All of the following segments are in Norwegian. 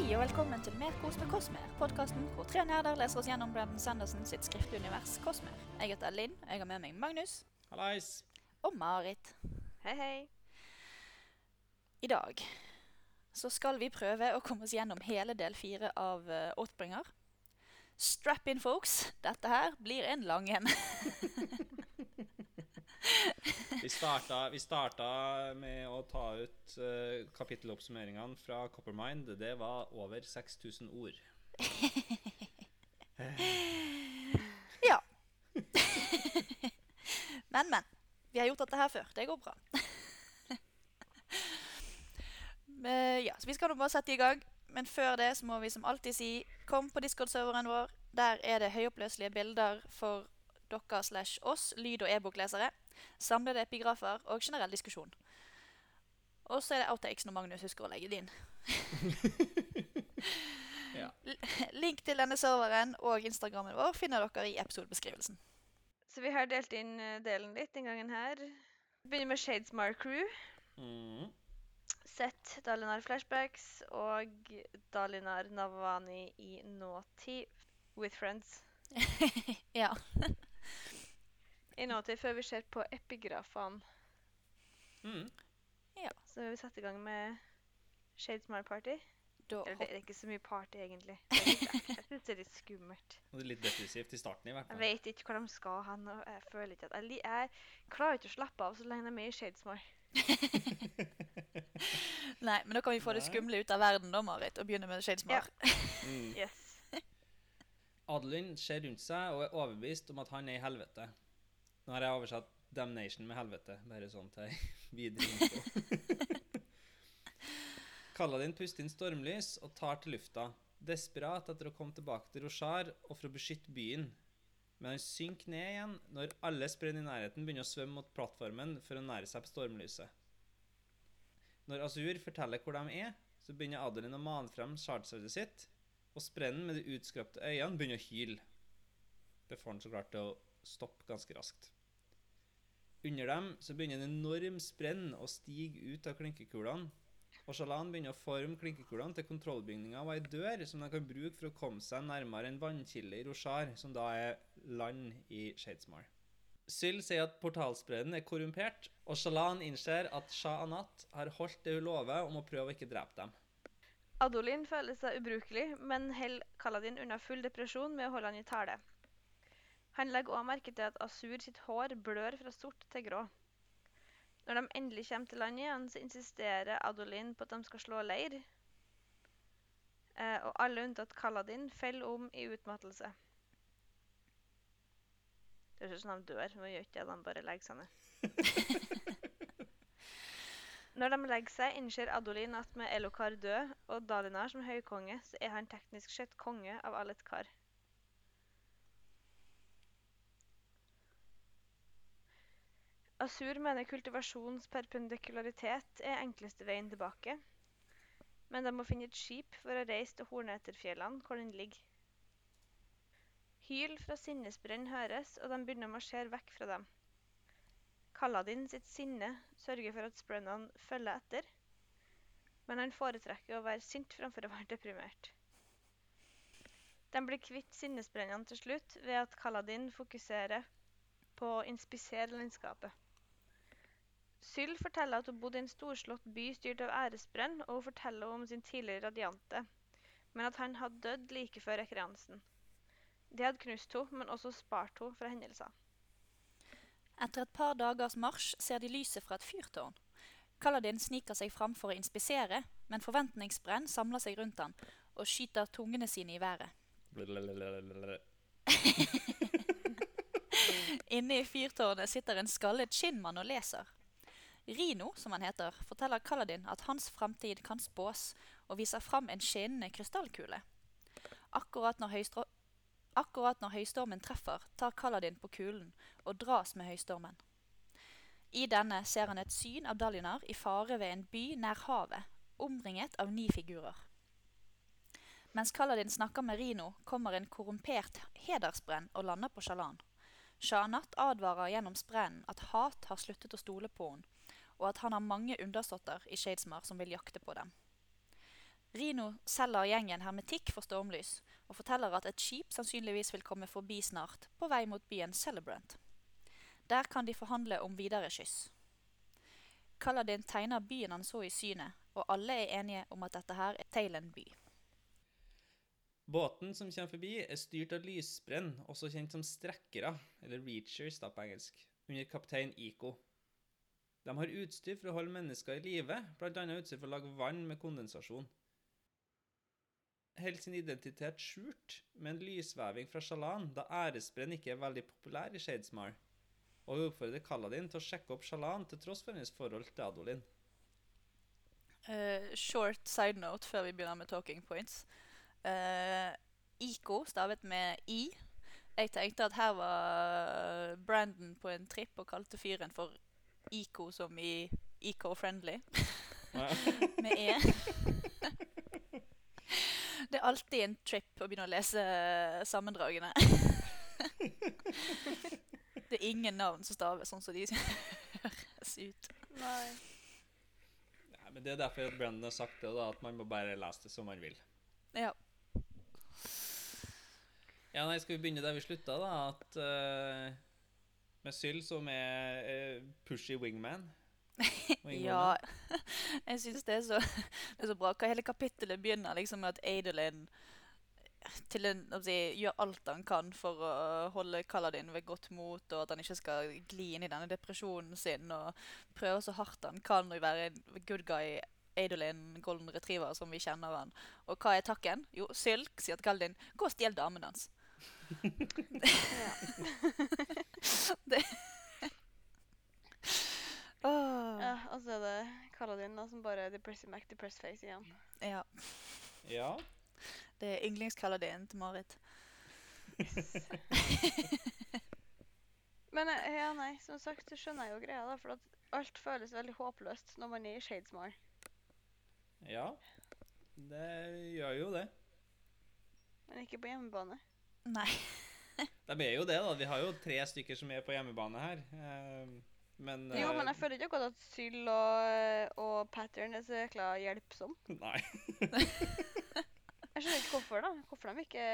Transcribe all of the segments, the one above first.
Hei og velkommen til Mer kos med Kosmer, podkasten hvor tre nerder leser oss gjennom Brandon Sanderson sitt skriftlige univers Kosmer. Jeg heter Linn, og jeg har med meg Magnus Hallais. og Marit. Hei, hei. I dag så skal vi prøve å komme oss gjennom hele del fire av uh, Åtbringer. Strap in, folks. Dette her blir en lang en. Vi starta, vi starta med å ta ut uh, kapitteloppsummeringene fra Coppermind. Det var over 6000 ord. ja. men, men. Vi har gjort dette her før. Det går bra. Men, ja, så vi skal nå bare sette i gang. Men før det så må vi som alltid si kom på Discord-serveren vår. Der er det høyoppløselige bilder for dere slash oss, lyd- og e-boklesere. Samlede epigrafer og generell diskusjon. Og så er det outtakes når Magnus husker å legge det inn. Ja. Link til denne serveren og Instagrammen vår finner dere i episodebeskrivelsen. Så vi har delt inn eh, delen litt den gangen her. Begynner med Shadesmar Crew. Mm. Sett Dalinar flashbacks og Dalinar Navani i nåtid with friends. ja. I til før vi ser på epigrafene. Mm. ja. Så vi setter i gang med Shadesmile Party. Da Eller det er ikke så mye party, egentlig. Jeg synes det er litt skummelt. Og det er litt depressivt i starten, i hvert Jeg vet ikke hvor de skal hen, og jeg føler ikke at jeg, li- jeg klarer ikke å slappe av så lenge de er med i Shadesmile. Nei, men da kan vi få det skumle ut av verden da, Marit, og begynne med Shadesmar. Mm. Yes. Adeline ser rundt seg og er overbevist om at han er i helvete. Nå har jeg oversatt 'damnation' med helvete, bare sånn til videre info. Kaladin puster inn stormlys og tar til lufta, desperat etter å komme tilbake til Roshar og for å beskytte byen. Men han synker ned igjen når alle sprenn i nærheten begynner å svømme mot plattformen for å nære seg på stormlyset. Når Azur forteller hvor de er, så begynner Adeline å mane frem sjardsverdet sitt, og sprennen med de utskrapte øynene begynner å hyle. Det får han så klart til å stoppe ganske raskt. Under dem så begynner en enorm sprenn å stige ut av klinkekulene, og Shalan begynner å forme klinkekulene til kontrollbygninga av ei dør som de kan bruke for å komme seg nærmere en vannkilde i Roshar, som da er land i Shadesmar. Syl sier at portalsprennen er korrumpert, og Shalan innser at Shah Anat har holdt det hun lover om å prøve å ikke drepe dem. Adolin føler seg ubrukelig, men holder Kaladin unna full depresjon med å holde han i tale. Han legger også merke til at Asur sitt hår blør fra sort til grå. Når de endelig kommer til land igjen, så insisterer Adolin på at de skal slå leir. Eh, og alle unntatt Kaladin faller om i utmattelse. Det høres ut som de dør, men gjør ikke det, de bare legger seg ned. Når de legger seg, innser Adolin at med Elokar død og Dalinar som høykonge, så er han teknisk sett konge av Aletkar. Asur mener kultivasjons perpendikularitet er enkleste veien tilbake, men de må finne et skip for å reise til Horneterfjellene, hvor den ligger. Hyl fra sinnesbrenn høres, og de begynner å marsjere vekk fra dem. Kaladin sitt sinne sørger for at sprennene følger etter, men han foretrekker å være sint framfor å være deprimert. De blir kvitt sinnesbrennene til slutt ved at Kaladin fokuserer på å inspisere landskapet. Syl forteller at hun bodde i en storslått by styrt av æresbrenn, og hun forteller om sin tidligere radiante, men at han hadde dødd like før rekreansen. De hadde knust henne, men også spart henne fra hendelser. Etter et par dagers marsj ser de lyset fra et fyrtårn. Kaladin sniker seg fram for å inspisere, men forventningsbrenn samler seg rundt han og skyter tungene sine i været. Inne i fyrtårnet sitter en skallet skinnmann og leser. Rino, som han heter, forteller Kaladin at hans framtid kan spås, og viser fram en skinnende krystallkule. Akkurat når, Akkurat når høystormen treffer, tar Kaladin på kulen og dras med høystormen. I denne ser han et syn av Dalinar i fare ved en by nær havet, omringet av ni figurer. Mens Kaladin snakker med Rino, kommer en korrumpert hedersbrenn og lander på Shalan. Shanat advarer gjennom sprennen at hat har sluttet å stole på henne, og at han har mange undersåtter i Shadesmar som vil jakte på dem. Rino selger gjengen hermetikk for stormlys, og forteller at et skip sannsynligvis vil komme forbi snart, på vei mot byen Celebrant. Der kan de forhandle om videre skyss. Kaladin tegner byen han så i synet, og alle er enige om at dette her er Taylen by. Båten som kommer forbi, er styrt av lysbrenn, også kjent som strekkere, eller reachers da på engelsk, under kaptein Iko. De har utstyr for å holde mennesker i live, bl.a. utstyr for å lage vann med kondensasjon. Holder sin identitet skjult med en lysveving fra Shalan, da æresbrenn ikke er veldig populær i Shadesmar, og oppfordrer Kaladin til å sjekke opp Shalan til tross for hennes forhold til Adolin. Uh, short side note før vi begynner med talking points. Uh, Iko, stavet med I. Jeg tenkte at her var Brandon på en tripp og kalte fyren for Ico som i eco-friendly. med E. Det er alltid en trip å begynne å lese sammendragene. det er ingen navn som staves sånn som de høres ut. Nei. Ja, men Det er derfor Brennan har sagt det, da, at man må bare lese det som man vil. Ja. Ja, nei, Skal vi begynne der vi slutta, da? At uh, Med Syl som er uh, pushy wingman. ja. Jeg syns det, det, er så bra. Hva hele kapittelet begynner liksom med at Adelin til en, si, gjør alt han kan for å holde Kaladin ved godt mot, og at han ikke skal gli inn i denne depresjonen sin, og prøver så hardt han kan å være en good guy Adolin Golden Retriever, som vi kjenner han. Og hva er takken? Jo, Sylk sier til Kaladin 'gå og stjel damen hans'. det oh. Ja, og så er det Kaladin da, som bare depresser Mac depressed face igjen. Ja. ja. Det er yndlingskaladin til Marit. Yes. Men eh, ja, nei, som sagt så skjønner jeg jo greia, da. For at alt føles veldig håpløst når man er i Shadesmar. Ja, det gjør jo det. Men ikke på hjemmebane. Nei. De er jo det, da. Vi har jo tre stykker som er på hjemmebane her. Uh, men Jo, men jeg føler ikke akkurat at Syl og, og Pattern er så jækla hjelpsom. Nei. jeg skjønner ikke hvorfor, da. Hvorfor de ikke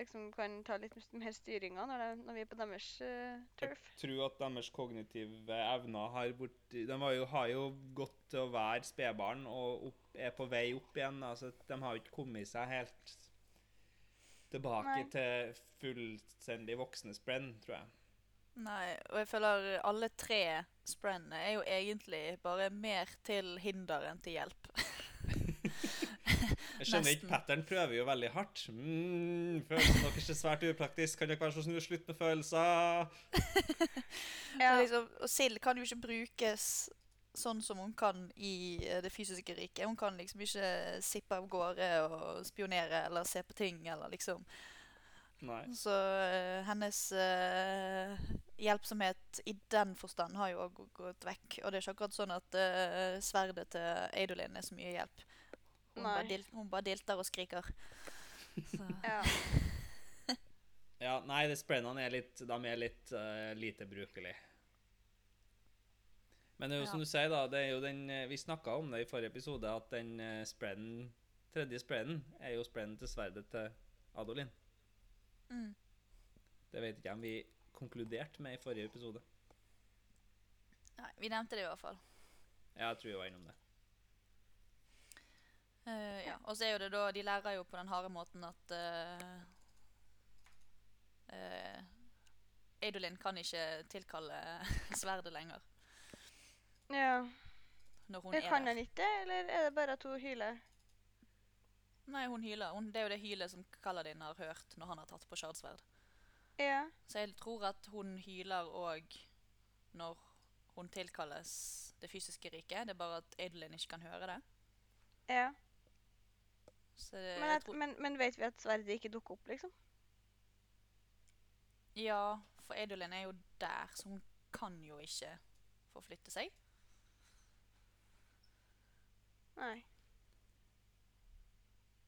liksom kan ta litt mer styringa når, når, vi er på deres uh, turf. Jeg tror at deres kognitive evner har vært De har jo, har jo gått til å være spedbarn og opp, er på vei opp igjen. Altså, de har jo ikke kommet seg helt tilbake Nei. til fullstendig voksne sprenn, tror jeg. Nei, og jeg føler alle tre sprennene er jo egentlig bare mer til hinder enn til hjelp. jeg skjønner ikke, Pattern prøver jo veldig hardt. Mm, følelsene deres er svært upraktisk. Kan dere være så snill å slutte med følelser? ja. liksom, og Sild kan jo ikke brukes sånn som hun kan i eh, det fysiske riket. Hun kan liksom ikke sippe av gårde og spionere eller se på ting eller liksom Nei. Så uh, hennes uh, hjelpsomhet i den forstand har jo òg gått vekk. Og det er ikke akkurat sånn at uh, sverdet til Eidolin er så mye hjelp. Hun, bare, dil hun bare, dilter og skriker. ja. ja. Nei, det sprennene er litt, de er litt lite brukelige. Men det er jo som du sier, da, det er jo den, eh, vi snakka om det i forrige episode, at den uh, spreaden, tredje spreaden er jo spreaden til sverdet til Adolin. Mm. Det vet ikke jeg om vi konkluderte med i forrige episode. Nei, vi nevnte det i hvert fall. Ja, jeg tror vi var innom det. Uh, ja, Og så er jo det da De lærer jo på den harde måten at uh, uh, Adolin kan ikke tilkalle sverdet lenger. Ja. Når hun er kan der. han ikke, eller er det bare at hun hyler? Nei, hun hyler. Hun, det er jo det hylet som Kaladin har hørt når han har tatt på sjardsverd. Ja. Så jeg tror at hun hyler òg når hun tilkalles det fysiske riket. Det er bare at Adelin ikke kan høre det. Ja. Det, men, at, men, men, vet vi at sverdet ikke dukker opp, liksom? Ja, for Adelin er jo der, så hun kan jo ikke forflytte seg. Nei.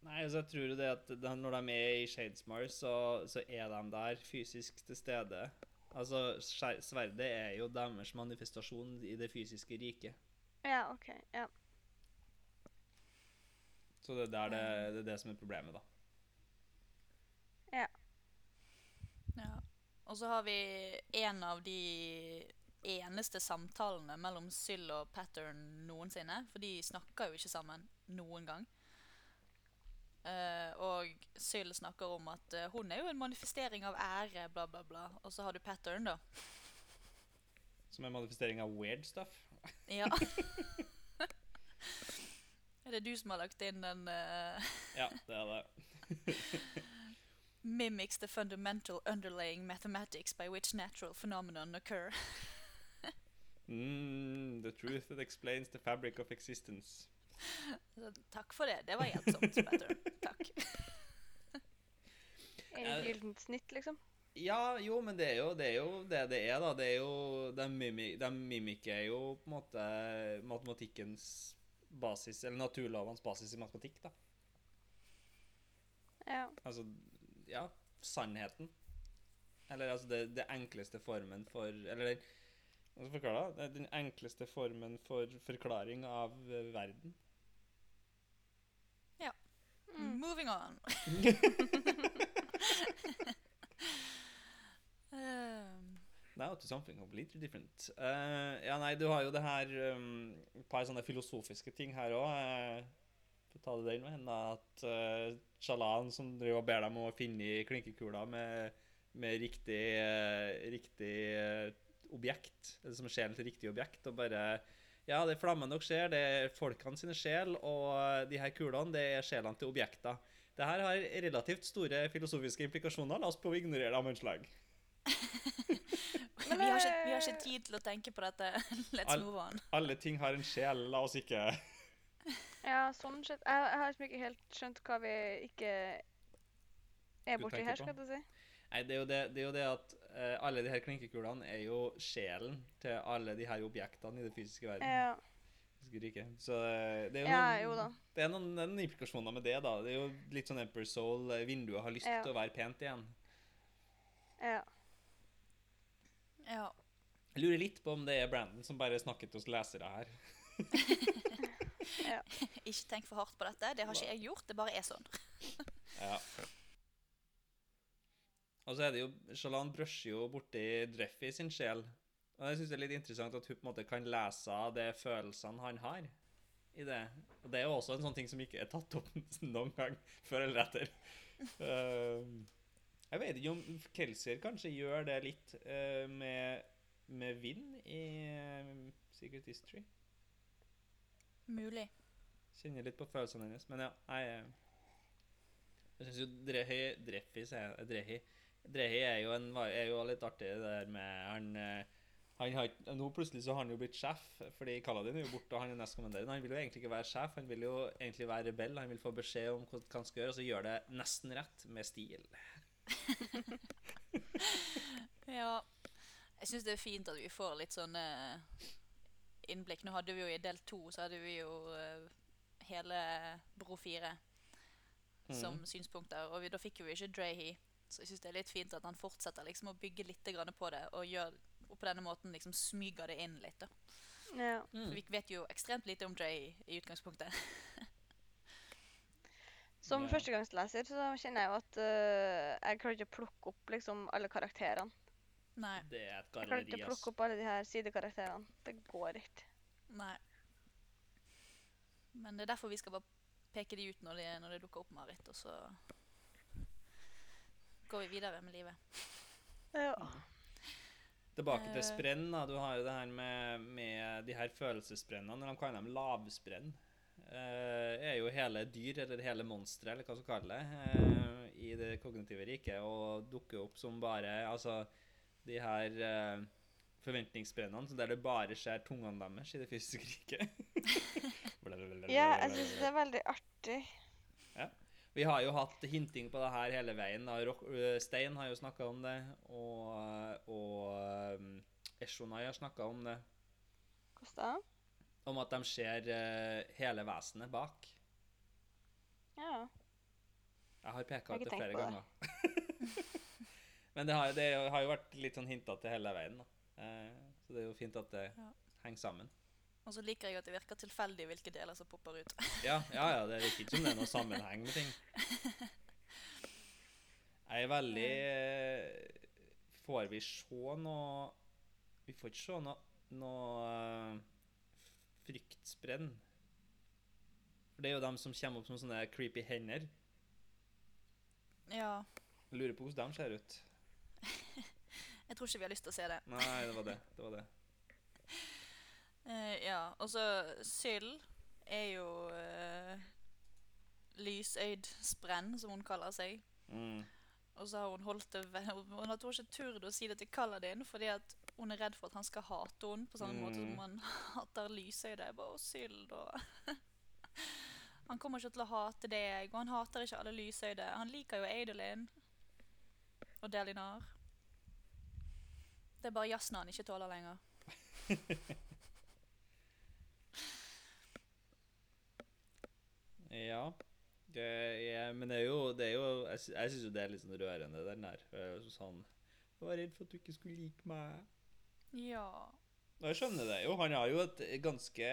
Nei, altså jeg tror det at Når de er i Shadesmar, så, så er de der fysisk til stede. Altså, Sverdet er jo deres manifestasjon i det fysiske riket. Ja, OK. Ja. Så det der det, det er det som er problemet, da. Ja. Ja. Og så har vi en av de eneste samtalene mellom Syl og Pattern noensinne. For de snakker jo ikke sammen noen gang. Uh, og Syl snakker om at uh, hun er jo en manifestering av ære, bla, bla, bla. Og så har du Pattern, da. Som en manifestering av weird stuff. Ja. er det du som har lagt inn den uh... Ja, det er det. Mimics the fundamental underlying mathematics by which natural phenomenon occur. Mm, the truth that explains the fabric of existence. Så, Takk for det. Det var hjelpsomt, Pattern. Takk. Et det gyllent snitt, liksom? Ja, jo, men det er jo det er jo det, det er, da. Det er jo De, mimik, de mimiker jo på en måte matematikkens basis, eller naturlovenes basis i matematikk, da. Ja. Altså, ja, sannheten. Eller altså det, det enkleste formen for Eller den Det er den enkleste formen for forklaring av verden. verden. Mm. Moving on. um, Now to something completely different. Uh, ja, nei, du har jo det her um, Et par sånne filosofiske ting her òg. Uh, ta det den veien, da. At uh, Shalan som driver og ber dem om å finne klinkekula med, med riktig, uh, riktig eh, objekt, eller som sjelen til riktig objekt, og bare Ja, det er flammene dere ser, det er folkene sine sjel, og eh, de her kulene, det er sjelene til objekter. Det her har relativt store filosofiske implikasjoner. La oss prøve å ignorere det av en slag. vi, har ikke, vi har ikke tid til å tenke på dette. Let's All, move on. Alle ting har en sjel. La oss ikke ja, sånn sett. Jeg, jeg har liksom ikke helt skjønt hva vi ikke er borti her, skal du si. Nei, det er jo det, det, er jo det at eh, alle de her klinkekulene er jo sjelen til alle de her objektene i det fysiske verden. Ja. Ikke. Så eh, det er jo, ja, noen, jo da. Det er noen, noen implikasjoner med det, da. Det er jo litt sånn Emperor Soul. eh, Vinduet har lyst Ja. til å være pent igjen. Ja. Ja. Jeg lurer litt på om det er Brandon som bare snakker til oss lesere her. ja. Ikke tenk for hardt på dette. Det har ikke jeg gjort. Det bare er sånn. Ja. Og så er det jo Shalan brusher jo borti Dreffy sin sjel. Og jeg syns det er litt interessant at hun på en måte kan lese av de følelsene han har i det. Og det er jo også en sånn ting som ikke er tatt opp noen gang før eller etter. Uh, jeg vet ikke om Kelsier kanskje gjør det litt uh, med, med vind i uh, Secret History. Mulig. Kjenner litt på følelsene hennes. Men ja, jeg Jeg syns jo Drehi. Drehi. Drehi er jo, en, er jo litt artig, det der med Han, eh, han har, Nå plutselig så har han jo blitt sjef, fordi Kaladin er jo borte, og han er nestkommanderende. Han vil jo egentlig ikke være sjef, han vil jo egentlig være rebell. Han vil få beskjed om hva han skal gjøre, og så gjør det nesten rett, med stil. Ja. Jeg syns det er fint at vi får litt sånne innblikk. Nå hadde vi jo i del to, så hadde vi jo eh, hele Bro 4 som synspunkter. Og vi, da fikk vi jo ikke Drahy. Så jeg syns det er litt fint at han fortsetter liksom å bygge litt grann på det, og, gjør, og på denne måten liksom smyger det inn litt. da. ja. Mm. Vi vet jo ekstremt lite om Jay i utgangspunktet. Som yeah. førstegangsleser så kjenner jeg jo at uh, jeg klarer ikke å plukke opp liksom alle karakterene. Nei. Det er et Jeg klarer ikke å plukke opp alle de her sidekarakterene. Det går ikke. Nei. Men det er derfor vi skal bare peke de ut når det, når det dukker opp, Marit. Og så går vi videre med livet. Ja. Tilbake til Eh. sprenn. da, Du har jo det her med, med de her følelsesbrennene. Når de kaller dem lavsprenn. Uh, er jo hele dyr, eller hele monstre, eller hva man kalles det, uh, i det kognitive riket, og dukker opp som bare Altså, de her uh, forventningsbrennene der det bare skjer tungene deres i det fysiske riket. ja, jeg syns det er veldig artig. Vi har jo hatt hinting på det her hele veien. da. Rock, øh, Stein har jo snakka om det, og, og um, Eshonai har snakka om det. Hvordan? da? Om at de ser hele vesenet bak. Ja. Jeg har peka ut det flere ganger. Det. Men det har, det har jo vært litt sånn hinta til hele veien. da. Eh, så det er jo fint at det Ja. henger sammen. Og så liker jeg at det virker tilfeldig hvilke deler som popper ut. Ja, ja, ja, det virker ikke som det er noe sammenheng med ting. Jeg er veldig eh, Får vi se noe Vi får ikke se noe, noe eh, fryktspredd. For det er jo dem som kommer opp som sånne creepy hender. Ja. Jeg lurer på hvordan de ser ut. Jeg tror ikke vi har lyst til å se det. Nei, det var det. Det var det. Eh, ja, og så Syll er jo uh, lysøyd sprenn, som hun kaller seg. Mm. Og så har hun holdt det Hun har ikke turt å si det til Kaladin fordi at hun er redd for at han skal hate henne på samme måte Mm. som han hater lysøyde. Bare, Å, Syll, da. han kommer ikke til å hate deg, og han hater ikke alle lysøyde. Han liker jo Adolin og Delinar. Det er bare jazzen han ikke tåler lenger. Ja. Det er, men det er jo, det er jo Jeg, sy- jeg syns jo det er litt sånn rørende, den der. Er Sånn Jeg var redd for at du ikke skulle like meg. Ja. Jeg skjønner det jo. Han har jo et ganske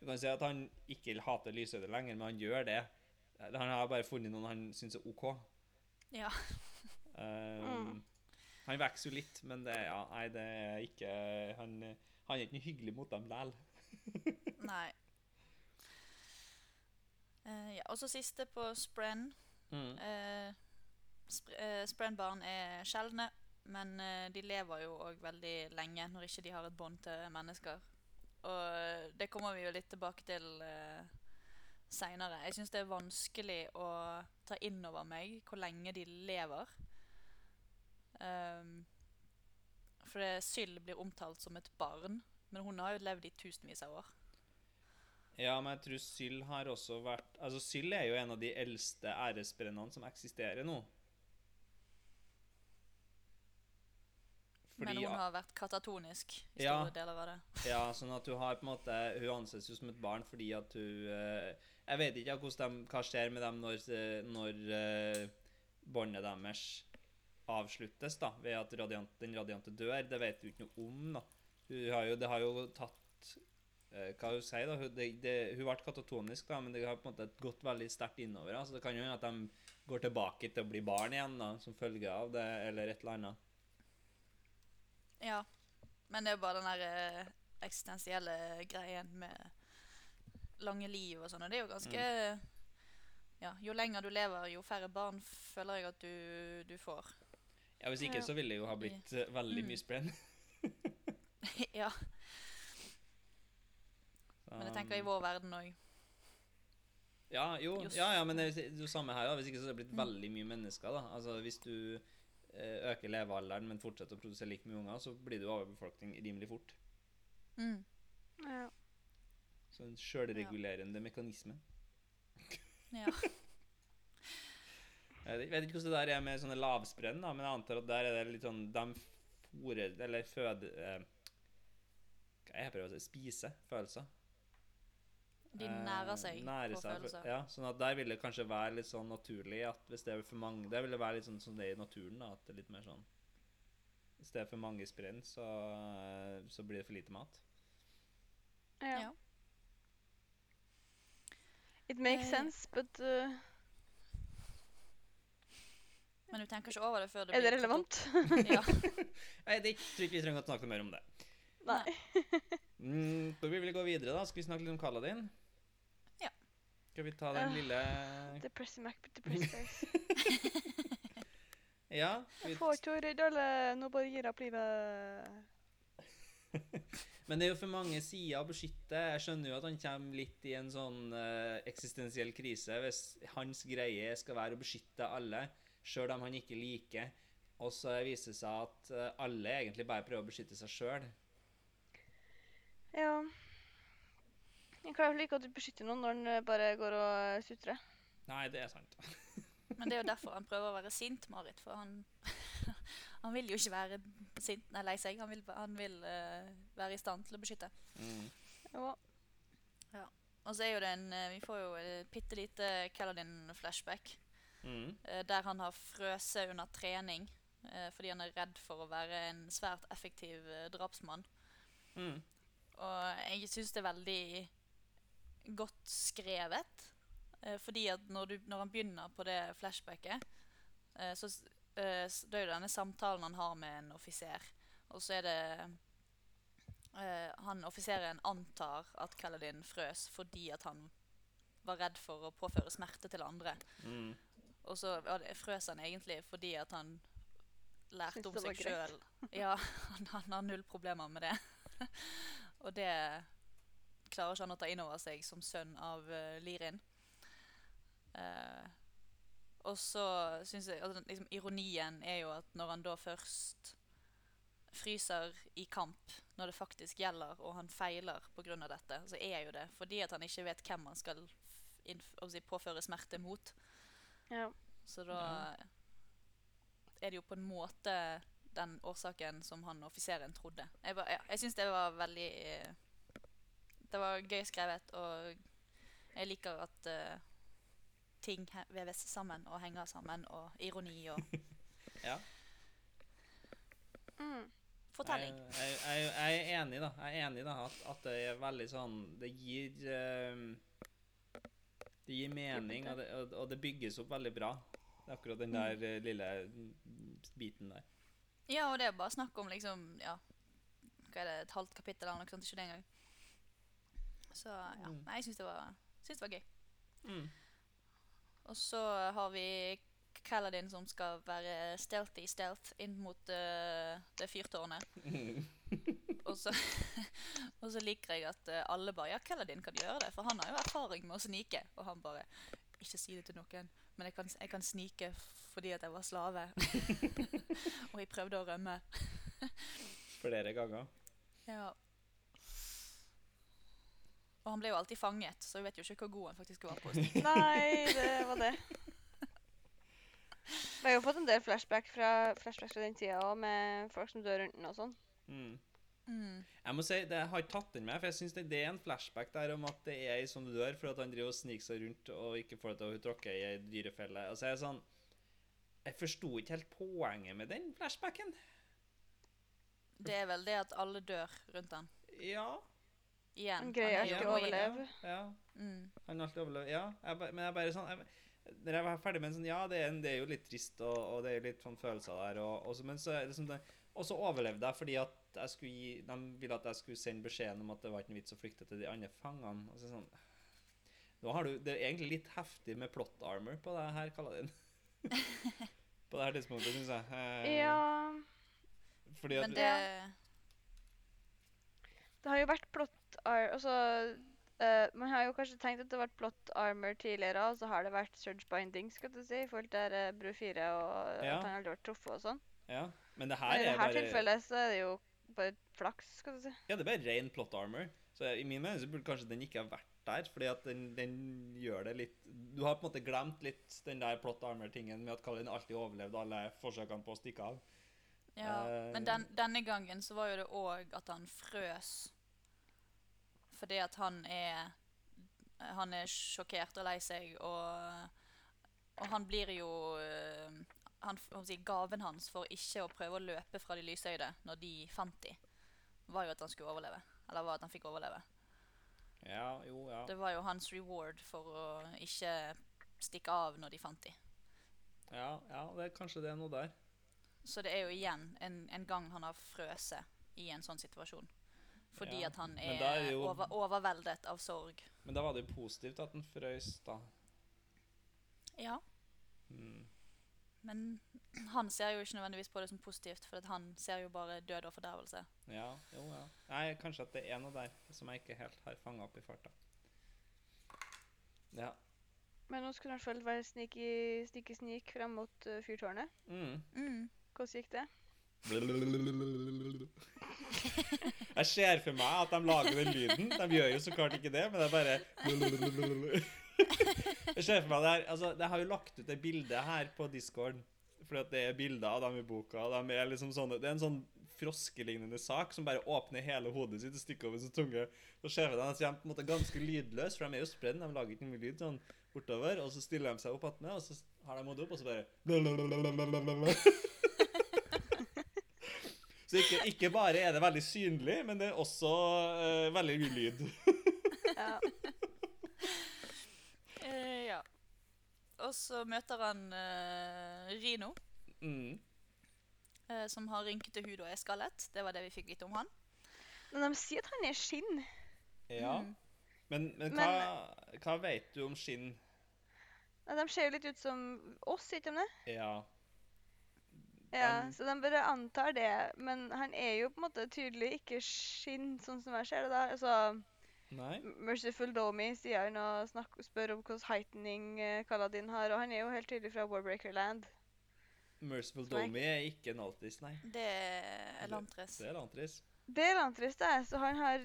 Du kan si at han ikke hater lysøyde lenger, men han gjør det. Han har bare funnet noen han syns er OK. Ja. Um, Han vokser jo litt, men det, ja, nei, det er ikke Han, han er ikke noe hyggelig mot dem likevel. Nei. Eh, ja, og så siste på Spren. Mm. Uh, spr eh, Spren-barn er sjeldne, men eh, de lever jo òg veldig lenge når ikke de har et bånd til mennesker. Og eh, det kommer vi jo litt tilbake til uh, seinere. Jeg syns det er vanskelig å ta inn over meg hvor lenge de lever. Um, for Syl blir omtalt som et barn, men hun har jo levd i tusenvis av år. Ja, men jeg tror Syl har også vært Altså, Syl er jo en av de eldste æresbrennene som eksisterer nå. men hun har vært katatonisk i Ja. store deler av det. Ja, sånn at hun har på en måte Hun anses jo som et barn fordi at hun eh, Jeg vet ikke de, hva skjer med dem når, eh, når eh, båndet deres avsluttes, da, ved at radiant, den radiante dør. Det vet du ikke noe om, da. Har jo, det har jo tatt Hva hun sier, da? Hun, det, det, hun ble katatonisk, da, men det har på en måte gått veldig sterkt innover. Da, så det kan jo hende at de går tilbake til å bli barn igjen da, som følge av det, eller et eller annet. Ja. Men det er bare den der eh, eksistensielle greien med lange liv og sånn, og det er jo ganske Ja, jo lenger du lever, jo færre barn føler jeg at du, du får. Ja, Hvis ikke så ville det jo ha blitt eh, veldig Mm. mye sprenn. ja, men jeg tenker i vår verden òg. Ja, jo, ja, ja, men det er jo samme her. da. Hvis ikke så er det blitt veldig mye mennesker. da. Altså, Hvis du eh, øker levealderen, men fortsetter å produsere like mye unger, så blir det jo overbefolkning rimelig fort. Mm. Ja. Så en sjølregulerende mekanisme. Ja. Jeg vet- vet ikke hvordan det der er med sånne lavsprenn, da, men jeg antar at der er det litt sånn De fôrer Eller føder eh, Hva er det jeg prøver å si? Spiser følelser. De nærer seg Eh, nærer på seg følelser. Ja, sånn at der vil det kanskje være litt sånn naturlig at hvis det er for mange Det vil det være litt sånn som det er i naturen, da, at det er litt mer sånn Hvis det er for mange sprenn, så, eh, så blir det for lite mat. ja. Ja. It makes Eh, sense, but uh, Men du tenker ikke over det før det blir er det relevant? Ja. Nei, det tror ikke vi trenger å snakke mer om det. Nei. Mm, da vil vi gå videre, da. Skal vi snakke litt om Kaladin? Skal vi ta den Øh, lille Depressing Mac, depressing face. Ja. Vi, får ikke å alle, nå bare gir opp livet. men det er jo for mange sider å beskytte. Jeg skjønner jo at han kommer litt i en sånn uh, eksistensiell krise hvis hans greie skal være å beskytte alle, sjøl om han ikke liker. Og så viser det seg at eh, alle egentlig bare prøver å beskytte seg sjøl. Ja. Jeg klarer jo at du beskytte noen når han bare går og sutrer. Nei, det er sant. Men det er jo derfor han prøver å være sint, Marit. For han, han vil jo ikke være sint, nei, lei seg. Han vil, han vil uh, være i stand til å beskytte. Mm. Ja. Og så er jo det en eh, Vi får jo et bitte lite Kaladin-flashback. Mm. eh, der han har frøset under trening uh, fordi han er redd for å være en svært effektiv eh, drapsmann. Mm. Og jeg syns det er veldig godt skrevet. Eh, fordi at når, du, når han begynner på det flashbacket, eh, så eh, Det er jo denne samtalen han har med en offiser. Og så er det eh, Han offiseren antar at Kaladin frøs fordi at han var redd for å påføre smerte til andre. Mm. Og så ja, det- frøs han egentlig fordi at han lærte om seg sjøl. Ja, han, han har null problemer med det. og det klarer ikke han å ta inn over seg som sønn av uh, Lirin. Uh, og så syns jeg altså, liksom, Ironien er jo at når han da først fryser i kamp, når det faktisk gjelder, og han feiler pga. dette, så er jo det fordi at han ikke vet hvem han skal altså, påføre smerte mot. Ja. Så da Ja. er det jo på en måte den årsaken som han offiseren trodde. Jeg, ba- ja, jeg syns det var veldig eh, Det var gøy skrevet, og jeg liker at uh, ting veves sammen og henger sammen, og ironi og Ja. Mm. fortelling. Jeg, jeg, jeg, jeg er enig, da. Jeg er enig da, at, at det er veldig sånn Det gir eh, Det gir mening, og det, og, og det bygges opp veldig bra. Det er akkurat den der mm. lille biten der. Ja, og det er bare snakk om liksom Ja, hva er det, et halvt kapittel eller noe sånt, ikke det engang. Så ja, Mm. nei, jeg syns det, var- det var gøy. Mm. Og så har vi Kaladin som skal være stealthy stealth inn mot uh, det fyrtårnet. Og så, og så liker jeg at eh, alle bare Ja, Kaladin kan gjøre det, for han har jo erfaring med å snike. Og han bare Ikke si det til noen, men jeg kan, jeg kan snike fordi at jeg var slave. og jeg prøvde å rømme. Flere ganger. Ja. Og han ble jo alltid fanget, så vi vet jo ikke hvor god han faktisk var på å. Nei, det var det. Vi har jo fått en del flashback fra, flashbacks fra den tida òg, med folk som dør rundt den og sånn. Mm. Mm. Jeg må si, det jeg har ikke tatt den med, for jeg synes det, det er en flashback der om at det er ei som dør for at han driver og sniker seg rundt og ikke får det til å tråkke i ei dyrefelle. Altså, jeg er sånn Jeg forsto ikke helt poenget med den flashbacken. Det er vel det at alle dør rundt den. Ja. Igjen. Han greier alltid ikke å overleve. Ja. Mm. Han alltid overlever. Ja, jeg, men jeg bare sånn jeg, Når jeg var ferdig med en sånn Ja, det er, en, det er jo litt trist, og, og det er jo litt sånn følelser der, og, og så, men så er det sånn det, Og så overlevde jeg fordi at jeg skulle gi De ville at jeg skulle sende beskjeden om at det var ikke noe vits å flykte til de andre fangene. Og så sånn Nå har du Det er egentlig litt heftig med plot armor på det her, kaller jeg det. på det her tidspunktet, syns jeg. Eh, Ja Fordi at Men det Det har jo vært plot ar... Altså uh, Man har jo kanskje tenkt at det har vært plot armor tidligere, og så har det vært surge binding, skal du si, i forhold til uh, Bru 4 og Ja. at han aldri vært truffet og sånn. Ja. Men det her Men her i er dette bare tilfellet så er det jo bare flaks, skal du si. Ja, det er bare ren plot armor. Så i min mening så burde kanskje den ikke ha vært der, fordi at den, den gjør det litt Du har på en måte glemt litt den der plot armor-tingen med at Kalin alltid overlevde alle forsøkene på å stikke av. Ja, uh, men den, denne gangen så var jo det òg at han frøs. Fordi at han er Han er sjokkert og lei seg, og, og han blir jo eh, han, Gaven hans for ikke å prøve å løpe fra de lysøyde når de fant de, var jo at han skulle overleve. Eller var at han fikk overleve. Ja, jo, ja. Det var jo hans reward for å ikke stikke av når de fant de. Ja, ja det er kanskje det er noe der. Så det er jo igjen en, en gang han har frøset i en sånn situasjon. Fordi Ja, at han er, er jo- over, overveldet av sorg. Men da var det jo positivt at han frøys, da. Ja, Mm. men han ser jo ikke nødvendigvis på det som positivt, for at han ser jo bare død og fordervelse. Ja, jo, ja. Nei, kanskje at det er noe der som jeg ikke helt har fanga opp i farta. Ja. Men nå skulle han sjøl være sneaky, sneaky sneak frem mot uh, fyrtårnet. Mm. Mm. Hvordan gikk det? Jeg ser for meg at de lager den lyden. De gjør jo så klart ikke det, men det er bare Jeg ser for meg det her altså, Jeg har jo lagt ut det bildet her på Discord, fordi at det er bilder av dem i boka. De er liksom sånne, det er en sånn froskelignende sak som bare åpner hele hodet sitt og stikker over sin tunge. Så ser vi dem at de er på en måte ganske lydløse, for de er jo spredd. De lager ikke mye lyd sånn bortover. Og så stiller de seg opp attmed, og så har de hodet opp, og så bare Så ikke, ikke bare er det veldig synlig, men det er også uh, veldig ulyd. Ja. Uh, ja. Og så møter han uh, Rino, Mm. eh, som har rynkete hud og er skallet. Det var det vi fikk vite om han. Men de sier at han er skinn. Ja. Mm. Men, men hva, hva vet du om skinn? De ser jo litt ut som oss, ikke de det? Ja. Ja, Um, så de bare antar det. Men han er jo på en måte tydelig ikke skinn, sånn som jeg ser det da. Altså, Nei? Merciful Domi sier han og snakker, spør om hvordan heightening eh, Kaladin har, og han er jo helt tydelig fra Warbreaker Land. Merciful. Domi er ikke en altis, nei. Det er Lantris. Det er Lantris, Det er Lantris, det. Så han har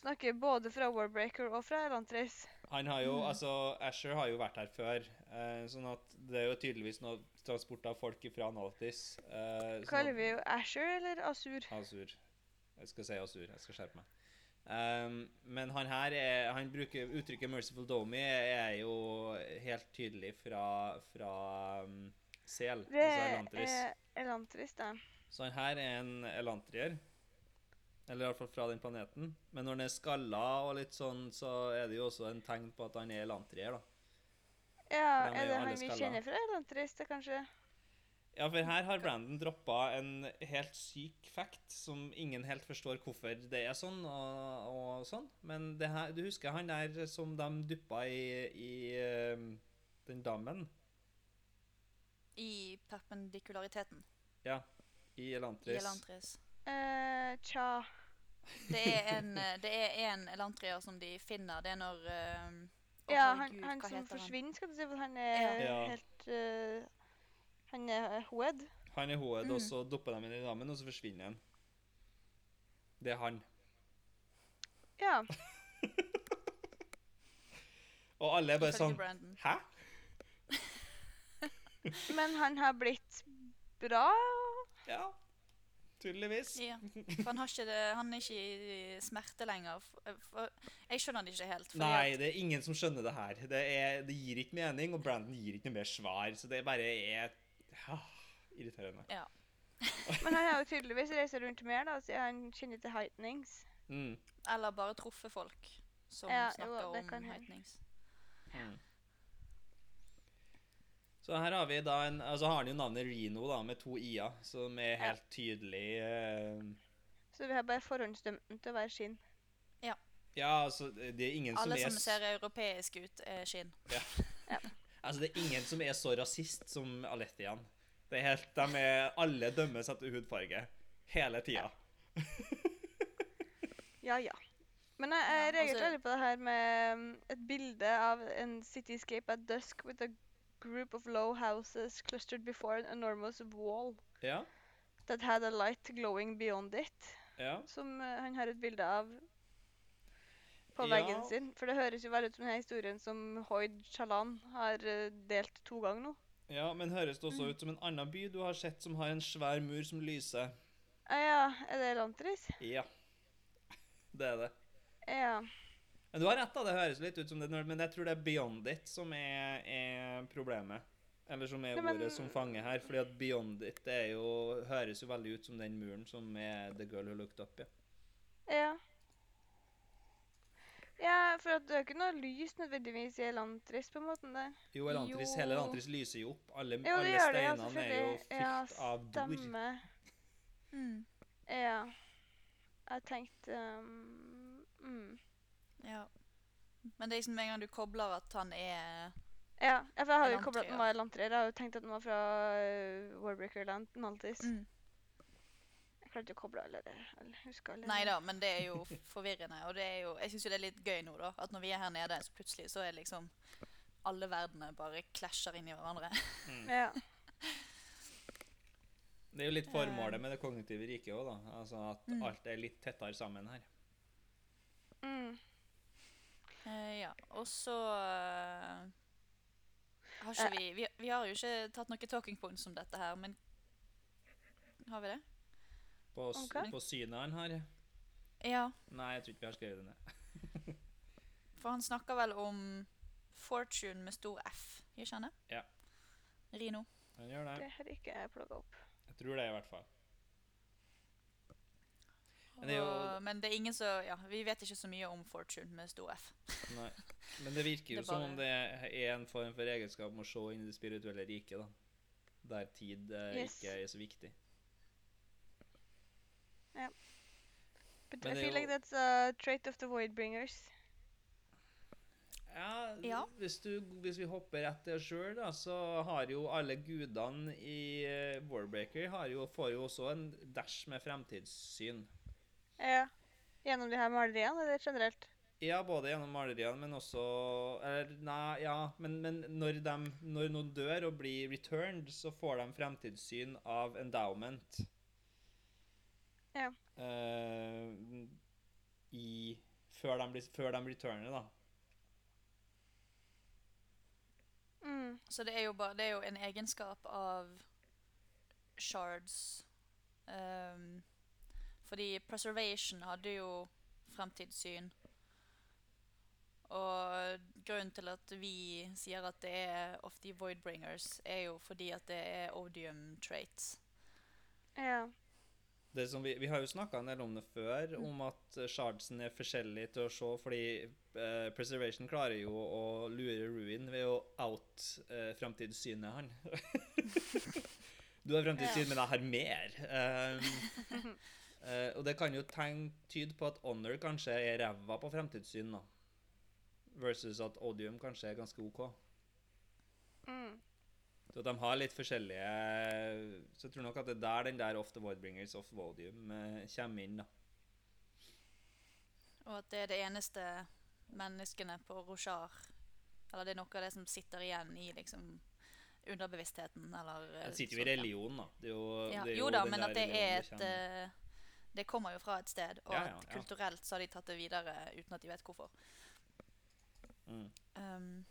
snakker både fra Warbreaker og fra Elantris. Han har jo, Mm. altså, Asher har jo vært her før, eh, sånn at det er jo tydeligvis noe transport av folk fra Analtis. Eh, sånn Kaller vi jo Asher eller Asur? Asur. Jeg skal si Asur. Jeg skal skjerpe meg. Um, men han her er, han bruker uttrykket 'merciful domi' er jo helt tydelig fra, fra um, sel, Det altså Elantris. er Elantris, da. Så han her er en elantrier. Eller iallfall fra den planeten. Men når han er skalla og litt sånn, så er det jo også en tegn på at han er elantrier, da. Ja, er er det han vi kjenner fra Elantris, det kanskje? Ja, for her har Brandon droppa en helt syk fact som ingen helt forstår hvorfor det er sånn og, og sånn. Men det her, du husker han der som de duppa i, i eh, den dammen? I perpendikulariteten Ja. I Elantris. i Elantris. Eh, tja. Det er en, eh, det er en elantria som de finner. Det er når eh, å, Ja, han, Gud, han som forsvinner, skal du si, for han er Ja. Helt uh, Han er hoed. Han er hoed, Mm. og så dopper de inn i dammen, og så forsvinner han. Det er han. Ja. Og alle er bare sånn Brandon. Hæ? Men han har blitt bra. Ja. Tydeligvis. Ja. For han, har ikke det, han er ikke i smerte lenger. For, for, jeg skjønner det ikke helt. Nei, det er ingen som skjønner det her. Det, er, det gir ikke mening, og Brandon gir ikke noe mer svar. Så det bare er ja, irriterende. ja. Men han har jo tydeligvis reist rundt mer, da, siden han kjenner til heightnings. Mm. Eller bare truffet folk som snakker om hende. Mm. Så her har vi da en Altså har han jo navnet Reno, da, med to i-er, som er helt tydelig eh, Så vi har bare forhåndsdømt den til å være skinn. Ja, ja, altså, det er ingen Alle som som Alle som ser europeisk ut, er skinn. Ja. Altså, det er ingen som er så rasist som Alethian. Det er helt De er Alle dømmes etter hudfarge. Hele tida. Ja, ja. Men jeg, jeg Ja, reagerte altså- veldig på det her med um, et bilde av en cityscape at dusk with a group of low houses clustered before an enormous wall Ja. that had a light glowing beyond it. Ja. Som uh, han har et bilde av på Ja. veggen sin. For det høres jo veldig ut som denne historien som Hoid Chalan har uh, delt to ganger nå. ja, men høres det også Mm. ut som en annen by du har sett som har en svær mur som lyser? Ah, ja, er det Elantris? Ja. Det er det. Ja. Men du har rett, da. Det høres litt ut som det, men jeg tror det er Beyond It som er, er problemet. Eller som er Nei, men- ordet som fanger her. Fordi at Beyond It det er jo, høres jo veldig ut som den muren som er The Girl Who Looked Up. Ja. Ja. Ja, for at det er ikke noe lys nødvendigvis i Elantris på en måte der. Jo, Elantris, Jo. hele Elantris lyser jo opp. Alle, Jo, alle steinene det, er jo fylt. Ja, av dor. Mm. Ja. Jeg tenkte um, mm. Ja. Men det er liksom med en gang du kobler at han er Ja, for jeg har jo koblet at den var Elantria. Jeg har jo tenkt at den var fra uh, Warbreaker Land, Maltis. mm. Jeg klarte ikke å koble alle det. Nei da, men det er jo forvirrende. Og det er jo, jeg syns jo det er litt gøy nå, da. At når vi er her nede, så plutselig så er liksom alle verdener bare klasjer inn i hverandre. Mm. Ja. Det er jo litt formålet med det kognitive riket òg, da. Altså at Mm. alt er litt tettere sammen her. Mm. Eh, ja. Og så uh, har ikke Eh. vi, vi Vi har jo ikke tatt noen talking points om dette her, men Har vi det? På, okay. Ok. på synet her? Ja. Nei, jeg tror ikke vi har skrevet det ned. For han snakker vel om fortune med stor F, Jeg ikke han? Ja. Rino. Han gjør det. Det har ikke jeg plukka opp. Jeg tror det, i hvert fall. Men det er jo Og, men det er ingen som Ja, vi vet ikke så mye om Fortune med stor F. Nei. Men det virker jo Det bare... som om det er en form for egenskap med å se inn i det spirituelle riket, da. Der tid eh, Yes. ikke er så viktig. But Men I det feel like jo- that's a trait of the Voidbringers. Ja, Ja. Hvis, du, hvis vi hopper rett til oss sjøl, da, så har jo alle gudene i Warbreaker har jo, får jo også en dash med fremtidssyn. Ja. Gjennom de her maleriene, eller generelt? Ja, både gjennom maleriene, men også Eller, nei, ja, men, men når, de, når noen dør og blir returned, så får de fremtidssyn av endowment. Ja. Uh, i Før de, før de returner, da. Mm. Så det er jo, bare, det er jo en egenskap av shards. Ehm, fordi preservation hadde jo fremtidssyn. Og grunnen til at vi sier at det er of the voidbringers, er jo fordi at det er odium traits. Ja. Det som vi, vi har jo snakka en del om det før, om at eh, shardsen er forskjellig til å se, fordi eh, Preservation klarer jo å lure Ruin ved å out eh, framtidssynet han. du har fremtidssyn, Ja. men jeg har mer. Um, eh, og det kan jo tyde på at Honor kanskje er ræva på fremtidssyn, da. Versus at Odium kanskje er ganske OK. Mm. Så de har litt forskjellige Så jeg tror nok at det er der den der Off the Voidbringers of Odium uh, kommer inn, da. Og at det er det eneste menneskene på Roshar Eller det er noe av det som sitter igjen i liksom underbevisstheten, eller Det Den sitter jo i religion, da. Det jo, Ja, det er jo da, men at det er et eh, Det kommer jo fra et sted, og Ja, ja, at ja. kulturelt så har de tatt det videre uten at de vet hvorfor. Mm. Um,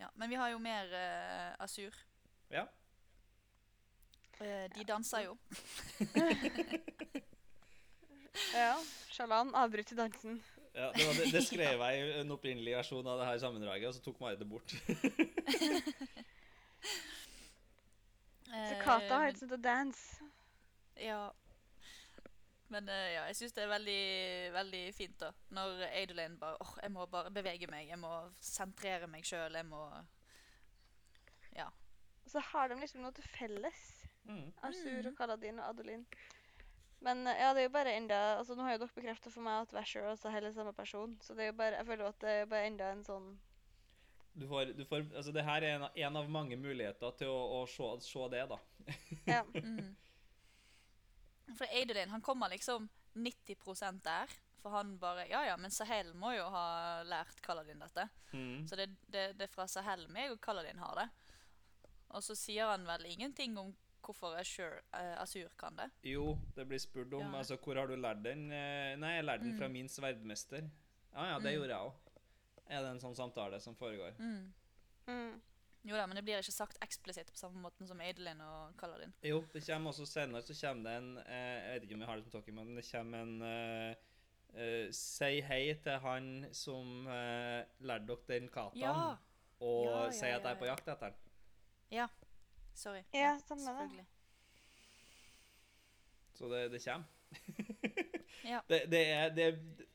ja, men vi har jo mer uh, Asur. Ja. Uh, de danser jo. ja. Shalan avbryter dansen. ja det, var det, det skrev jeg i en opprinnelig versjon av det her sammendraget, og så tok Marit det bort. Så Kata har jo et sånt å dance. Ja. Men eh, ja, jeg syns det er veldig, veldig fint da. Når Adelaine bare åh, jeg må bare bevege meg. Jeg må sentrere meg sjøl. Jeg må Ja. Og så har de liksom noe til felles. Mm. Asur Mm. og Kaladin og Adeline. Men eh, ja, det er jo bare enda Altså, nå har jo dere bekrefta for meg at Vasher også er hele samme person, så det er jo bare Jeg føler jo at det er bare enda en sånn Du får, du får, altså det her er en, av- en av mange muligheter til å, å se, se det, da. Ja. Mm. For Adelaine han kommer liksom 90% der. For han bare Ja ja, men Sahel må jo ha lært Kaladin dette. Mm. Så det, det, det er fra Sahel meg og Kaladin har det. Og så sier han vel ingenting om hvorfor Ashur, uh, Asur kan det. Jo, det blir spurt om Ja. altså, hvor har du lært den. Eh, Nei, jeg lærte den fra Mm. min sverdmester. Ja, ja, det Mm. gjorde jeg òg. Er det en sånn samtale som foregår? Mm. Jo da, men det blir ikke sagt eksplisitt på samme måten som Adeline og Kaladin. Jo, det kommer også senere så kommer det en eh, Jeg vet ikke om jeg har det som talking, men det kommer en uh, uh, Si hei til han som uh, lærte dere den kataen, Ja! og Ja, ja, si at jeg er på jakt etter den. Ja. Sorry. Ja, samme det. selvfølgelig. Så det, det kommer. Ja. Det, det, er, det,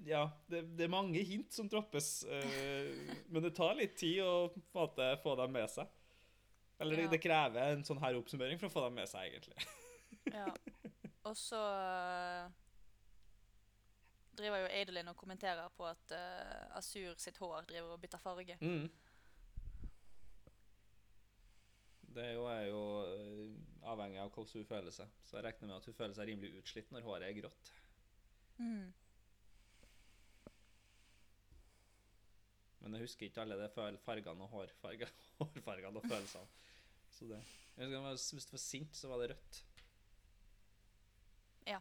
ja, det, det er mange hint som droppes, uh, men det tar litt tid å måte, få dem med seg. Eller det, Ja. det krever en sånn her oppsummering for å få dem med seg, egentlig. Ja. Og så uh, driver jo Adelin og kommenterer på at uh, Asur sitt hår driver og bytter farge. Mm. Det er jo, er jo eh, avhengig av hvordan hun føler seg. Så jeg regner med at hun føler seg rimelig utslitt når håret er grått. Mm. Men jeg husker ikke alle de fargene og hårfargene, hårfargene og følelsene. Så det. Jeg husker, var, Hvis det var sint, så var det rødt. Ja.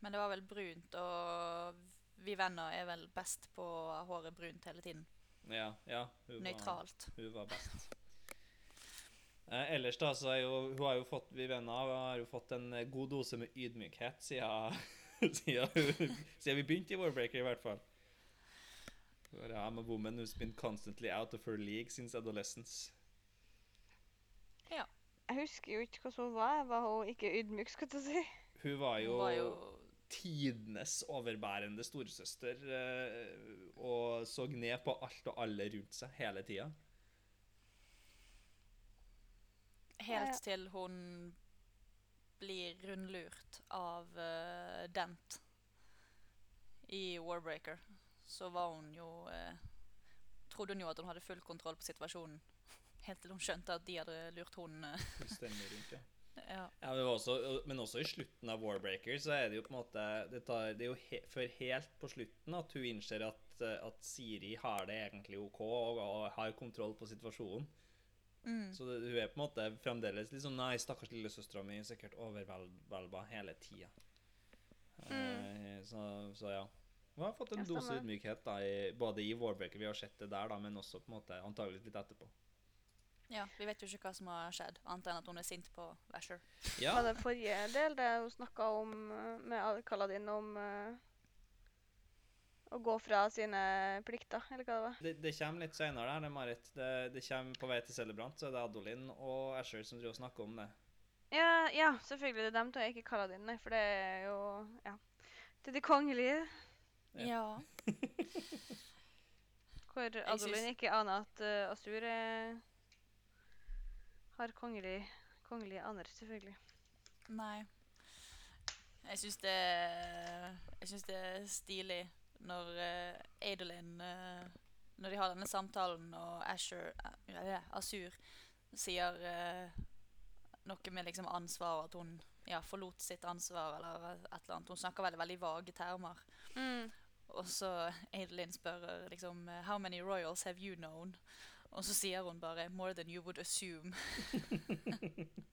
Men det var vel brunt, og vi venner er vel best på å ha håret brunt hele tiden. Ja, ja. Hun var, Nøytralt. hun var best. Eh, ellers da, så er jo, hun har jo fått, Vivenna har jo fått en god dose med ydmykhet siden, siden, siden vi begynte i Warbreaker, i hvert fall. I'm a woman who's been constantly out of her league since adolescence. Ja. Jeg husker jo ikke hvordan hun var. Var hun ikke ydmyk, skal jeg si? Hun var jo, Hun var jo tidenes overbærende storesøster eh, og så ned på alt og alle rundt seg hele tida. Helt til hun blir rundlurt av uh, Dent i Warbreaker. Så var hun jo uh, Trodde hun jo at hun hadde full kontroll på situasjonen. Helt til hun skjønte at de hadde lurt hun eh, Fullstendig rundt, ja. ja. Men, også, men også i slutten av Warbreaker så er det jo på en måte Det, tar, det er jo he, før helt på slutten at hun innser at, at Siri har det egentlig OK og, og har kontroll på situasjonen. Mm. Så det, hun er på en måte fremdeles litt sånn Nei, stakkars lillesøstera mi er sikkert overvelda hele tida. Eh, så, så ja. Hun har fått en Ja, dose ydmykhet da, i, både i Warbreaker, vi har sett det der, da, men også på en måte antagelig litt etterpå. ja. Vi vet jo ikke hva som har skjedd, annet enn at hun er sint på Vasher. Ja, Var det forrige del det hun snakka om med Al- Kaladin om eh, å gå fra sine plikter, eller hva det var? det, det kommer litt senere der, det, Marit. Det, det kommer på vei til Celebrant, så det er Adolin og Asher som driver og snakker om det. Ja, ja, selvfølgelig. Det er dem to, ikke kalle det dine, for det er jo Ja. Det er de kongelige, Ja. hvor Adolin ikke aner at uh, Asur er, har kongelig, kongelige aner, selvfølgelig. Nei. Jeg syns det Jeg syns det er stilig når uh, Adolin uh, Når de har denne samtalen, og Asher uh, Asur sier eh, noe med liksom ansvar, at hun ja, forlot sitt ansvar, eller et eller annet. Hun snakker veldig, veldig vage termer. Mm. Og så Adelin spør liksom How many royals have you known? Og så sier hun bare More than you would assume.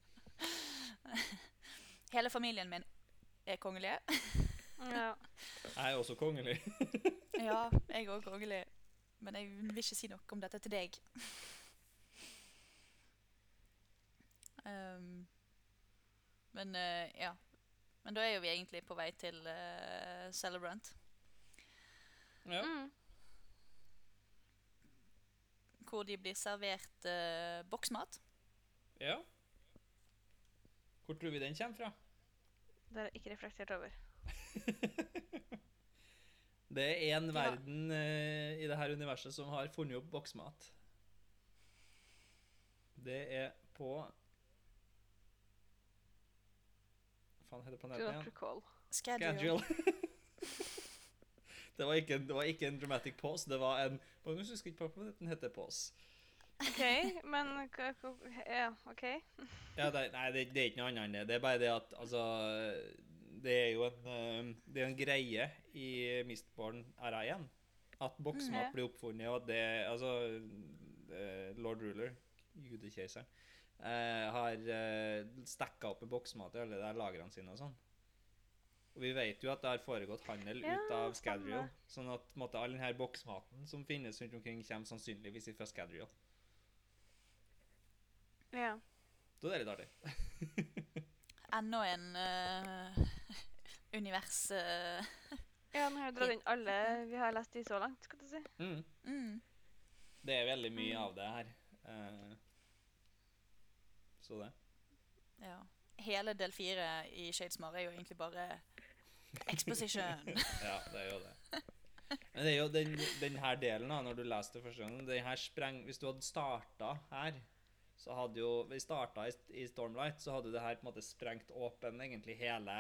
Hele familien min er kongelige. Ja. Jeg er også kongelig. Ja, jeg er òg kongelig. Men jeg vil ikke si noe om dette til deg. Um, men uh, ja. Men da er jo vi egentlig på vei til uh, Celebrant. Ja. Mm. Hvor de blir servert uh, boksmat. ja. Hvor tror vi den kommer fra? Det har jeg ikke reflektert over. Det er en Ja. verden uh, i det her universet som har funnet opp boksmat. Det er på Hva faen heter planeten igjen? recall. Schedule. Schedule. det, var ikke, det var ikke en dramatic pause, det var en Nå husker ikke hva planeten heter pause. OK, men Ja, OK. Ja, det, nei, det, det er ikke noe annet enn det. Det er bare det at altså Det er jo en, eh, det er en greie i Mistborn RA1 at boksmat Mhm. blir oppfunnet, og at det Altså eh, Lord Ruler, judekeiseren, eh, har uh, stekka opp med boksmat i alle de lagrene sine og sånn. Og vi vet jo at det har foregått handel Ja, ut av Scadrial. Sånn at måtte, all denne boksmaten som finnes rundt omkring, kommer sannsynligvis fra Scadrial. Ja. Da er det litt artig. Enda en eh, univers eh, Ja, nå har jeg dratt inn alle vi har lest i så langt, skal du si. Mm. mm. Det er veldig mye Mm. av det her. Eh, så det. Ja. Hele del fire i Shadesmar er jo egentlig bare exposition. Ja, det er jo det. Men det er jo den, den her delen, da, når du leser det første gang den her spreng, Hvis du hadde starta her, så hadde jo vi starta i, i Stormlight, så hadde det her på en måte sprengt åpen egentlig hele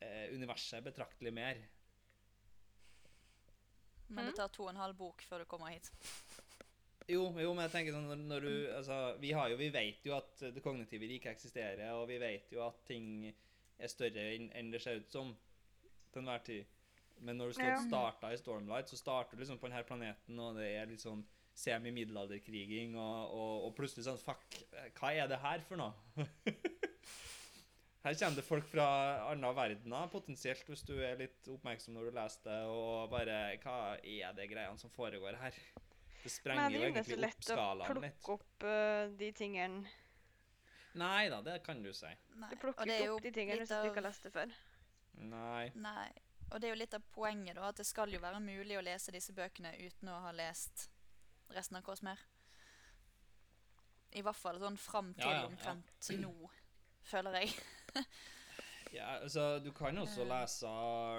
eh, universet betraktelig mer. Men det Mm. tar to og en halv bok før du kommer hit. Jo, jo, men jeg tenker sånn når, når du Altså, vi har jo Vi vet jo at det kognitive riket eksisterer, og vi vet jo at ting er større enn det ser ut som til enhver tid. Men når du starta i Stormlight, så starter du liksom på denne planeten, og det er litt sånn semi-middelalderkriging, og, og, og plutselig sånn Fuck, hva er det her for noe? Her kommer det folk fra andre verdener, potensielt, hvis du er litt oppmerksom når du leser det, og bare Hva er det greiene som foregår her? Det sprenger Men sprenger det jo er jo ikke egentlig så opp lett å skalaen litt. plukke opp uh, de tingene. Nei da, det kan du si. Nei. Du plukker og det er ikke jo opp de tingene hvis du ikke har lest det før. Nei. Nei. Og det er jo litt av poenget, da, at det skal jo være mulig å lese disse bøkene uten å ha lest resten av Cosmer. I hvert fall sånn fram til Ja, ja, ja. omtrent nå, føler jeg. Ja, altså, Du kan også Eh. lese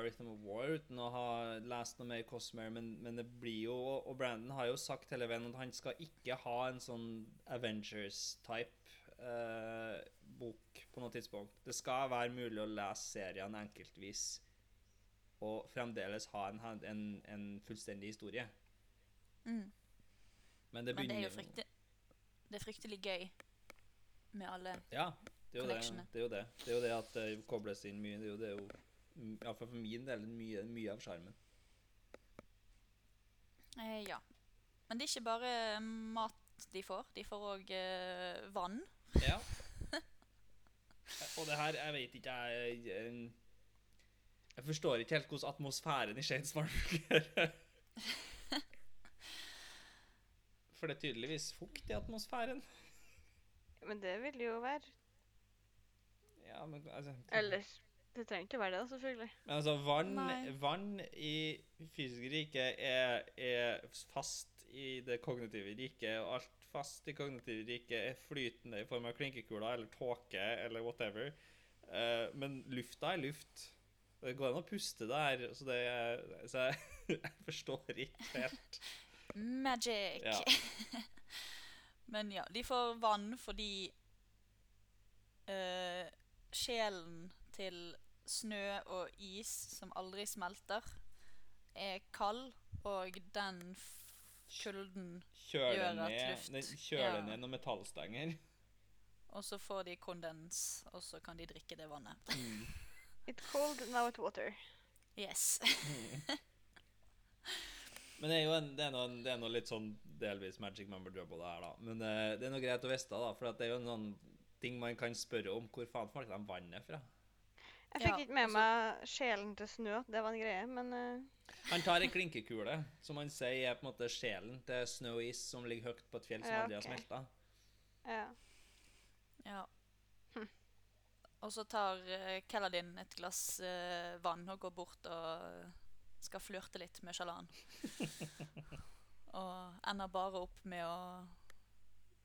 Rhythm of War uten å ha lest noe mer Cosmere, men, men det blir jo Og Brandon har jo sagt hele veien at han skal ikke ha en sånn Avengers-type eh, bok på noe tidspunkt. Det skal være mulig å lese serien enkeltvis og fremdeles ha en, en, en fullstendig historie. Mm. Men det Men det er jo fryktelig, det er fryktelig gøy med alle Ja, det er jo det. Det er jo det, det, er jo det at det kobles inn mye. Det er jo, det er jo mm, Iallfall for min del mye, mye av sjarmen. eh, Ja. Men det er ikke bare mat de får. De får òg eh, vann. Ja. Og det her, jeg vet ikke, jeg Jeg, jeg forstår ikke helt hvordan atmosfæren i Shadesmart fungerer. For det er tydeligvis fukt i atmosfæren. Men det vil jo være Ja, men altså Eller Det trenger ikke være det, da, selvfølgelig. Men altså, vann, vann i fysisk rike er, er fast i det kognitive riket, og alt fast i kognitive riket er flytende i form av klinkekuler eller tåke eller whatever. Uh, men lufta er luft. Det går an å puste der, så det er Så jeg, jeg forstår ikke helt. Magic! Ja. Men ja, de får vann fordi eh, sjelen til snø og is som aldri smelter, er kald, og den kulden Gjør at luft- nei, kjøle ja. ned noen metallstenger. Og så får de kondens, og så kan de drikke det vannet. Mm. It's cold, now it's water. Yes. Men det er jo en, det er noe, det er noe litt sånn delvis magic member drop det her, da. Men eh, det er noe greit å vite, da, for at det er jo en sånn ting man kan spørre om. Hvor faen får de vannet fra? Jeg fikk Ja, ikke med altså- meg sjelen til snø, det var en greie, men uh... Han tar ei klinkekule, som han sier er på en måte sjelen til snø og is som ligger høyt på et fjell som Ja, aldri har smelta. ja. Ja. Hm. Og så tar uh, Kaladin et glass uh, vann og går bort og skal flørte litt med Shalan. og ender bare opp med å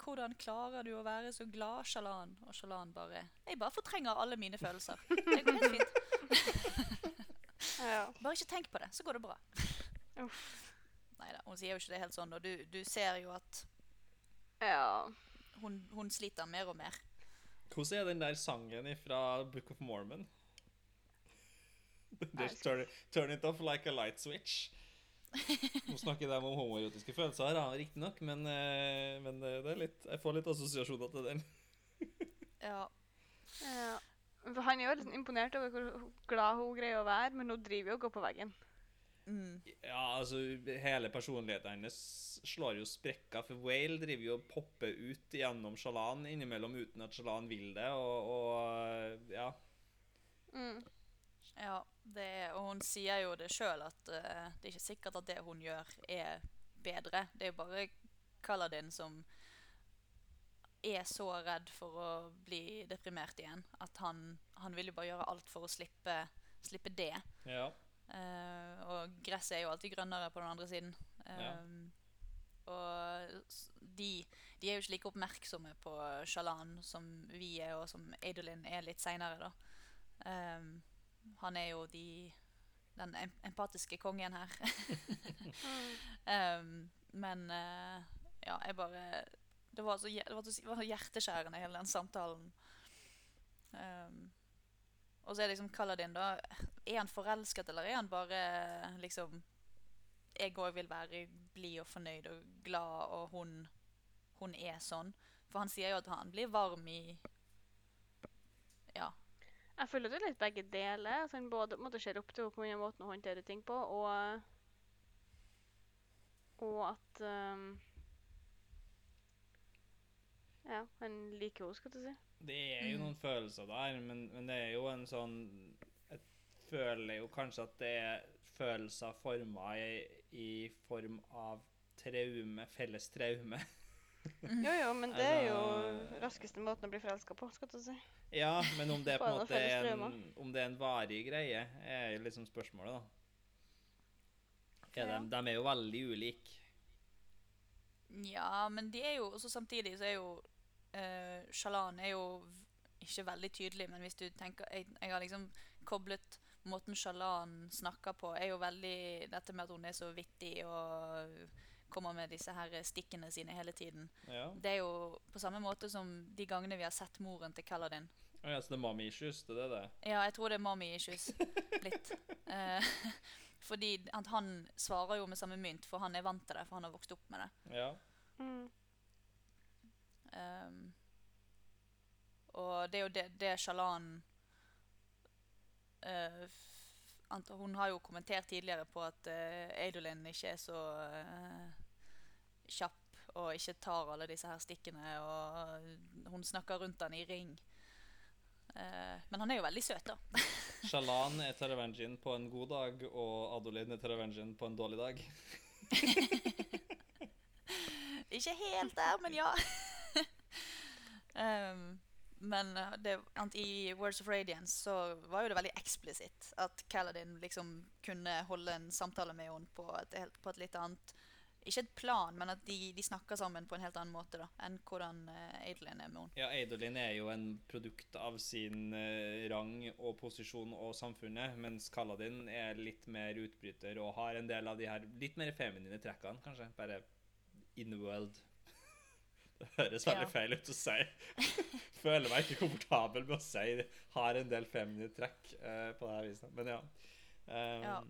Hvordan klarer du å være så glad, Shalan? Og Shalan bare Jeg bare fortrenger alle mine følelser. Det går helt fint. ja. Bare ikke tenk på det, så går det bra. Uff. Nei da, hun sier jo ikke det helt sånn, og du, du ser jo at ja. hun, hun sliter mer og mer. Hvordan er den der sangen fra Book of Mormon? Turn, turn it off like a light switch. Nå snakker de om homoerotiske følelser, da, riktignok, men, eh, men er litt, jeg får litt assosiasjoner til den. Ja. ja. Han er jo litt imponert over hvor glad hun greier å være, men hun driver jo og går på veggen. Mm. Ja, altså, hele personligheten hennes slår jo sprekker, for Whale driver jo og popper ut gjennom Shalan innimellom uten at Shalan vil det, og, og ja. Mm. Ja, det og hun sier jo det sjøl at uh, det er ikke sikkert at det hun gjør, er bedre. Det er jo bare Kaladin som er så redd for å bli deprimert igjen at han, han vil jo bare gjøre alt for å slippe, slippe det. ja. Uh, og gresset er jo alltid grønnere på den andre siden. Ja. Eh, og de, de er jo ikke like oppmerksomme på Shalan som vi er, og som Adolin er litt seinere, da. Eh, han er jo de, den empatiske kongen her. um, men uh, ja, jeg bare Det var så, det var så, hjerteskjærende, hele den samtalen. Um, og så er liksom Kaladin, da. Er han forelsket, eller er han bare liksom Jeg òg vil være blid og fornøyd og glad, og hun, hun er sånn. For han sier jo at han blir varm i. Jeg føler det er litt begge deler. Altså, han både måtte se ser opp til henne på den måten hun håndterer ting på, og Og at um, Ja, han liker henne, skal du si. Det er jo Mm. noen følelser der, men, men det er jo en sånn Jeg føler jo kanskje at det er følelser forma i, i form av traume, felles traume. Jo, jo, men det er jo raskeste måten å bli forelska på, skal du si. Ja, men om det på en måte er en, om det er en varig greie, er liksom spørsmålet, da. Er Ja. de, de er jo veldig ulike. Ja, men de er jo også samtidig så er jo uh, Shalan er jo ikke veldig tydelig, men hvis du tenker Jeg, jeg har liksom koblet måten Shalan snakker på, er jo veldig dette med at hun er så vittig og kommer med disse her stikkene sine hele tiden. Ja. Det er jo på samme måte som de gangene vi har sett moren til Kaladin. Oh, ja, så det er mommy issues, det er det? Ja, jeg tror det er mommy issues. Litt. Eh, fordi at han svarer jo med samme mynt, for han er vant til det, for han har vokst opp med det. Ja. Mm. Um, og det er jo det, det Shalan eh, ant- Hun har jo kommentert tidligere på at uh, Eidolin ikke er så uh, kjapp og ikke tar alle disse her stikkene, og hun snakker rundt han i ring. Uh, men han er jo veldig søt, da. Shalan er Terevengin på en god dag, og Adolin er Terevengin på en dårlig dag. Ikke helt der, men ja. Ehm, men eh, det, i Words of Radiance så var jo det veldig eksplisitt at Kaladin liksom kunne holde en samtale med henne på et, på et litt annet Ikke et plan, men at de, de snakker sammen på en helt annen måte da enn hvordan uh, er med henne. Ja, Eidolin er jo en produkt av sin eh, rang og posisjon og samfunnet, mens Kaladin er litt mer utbryter og har en del av de her litt mer feminine trekkene, kanskje. Bare in the world. Det høres veldig Ja. feil ut å si. Føler meg ikke komfortabel med å si det. Har en del feminine trekk uh, på det her viset. Men ja. Um, Ja.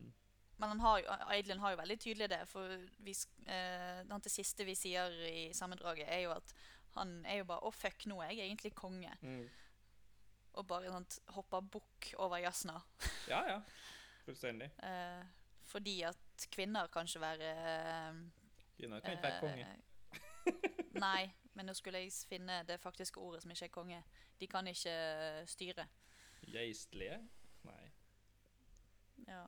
Men han har jo, Adelin har jo veldig tydelig det, for vi, eh, det siste vi sier i sammendraget, er jo at han er jo bare Å, fuck, nå er jeg egentlig konge. mm. Og bare sånt, hopper bukk over Jasna. Ja, ja. Fullstendig. Uh, fordi at kvinner kan ikke være Kvinner kan ikke være konge. Nei, men nå skulle jeg finne det faktiske ordet som ikke er konge. De kan ikke eh, styre. Geistlige? Nei. Ja.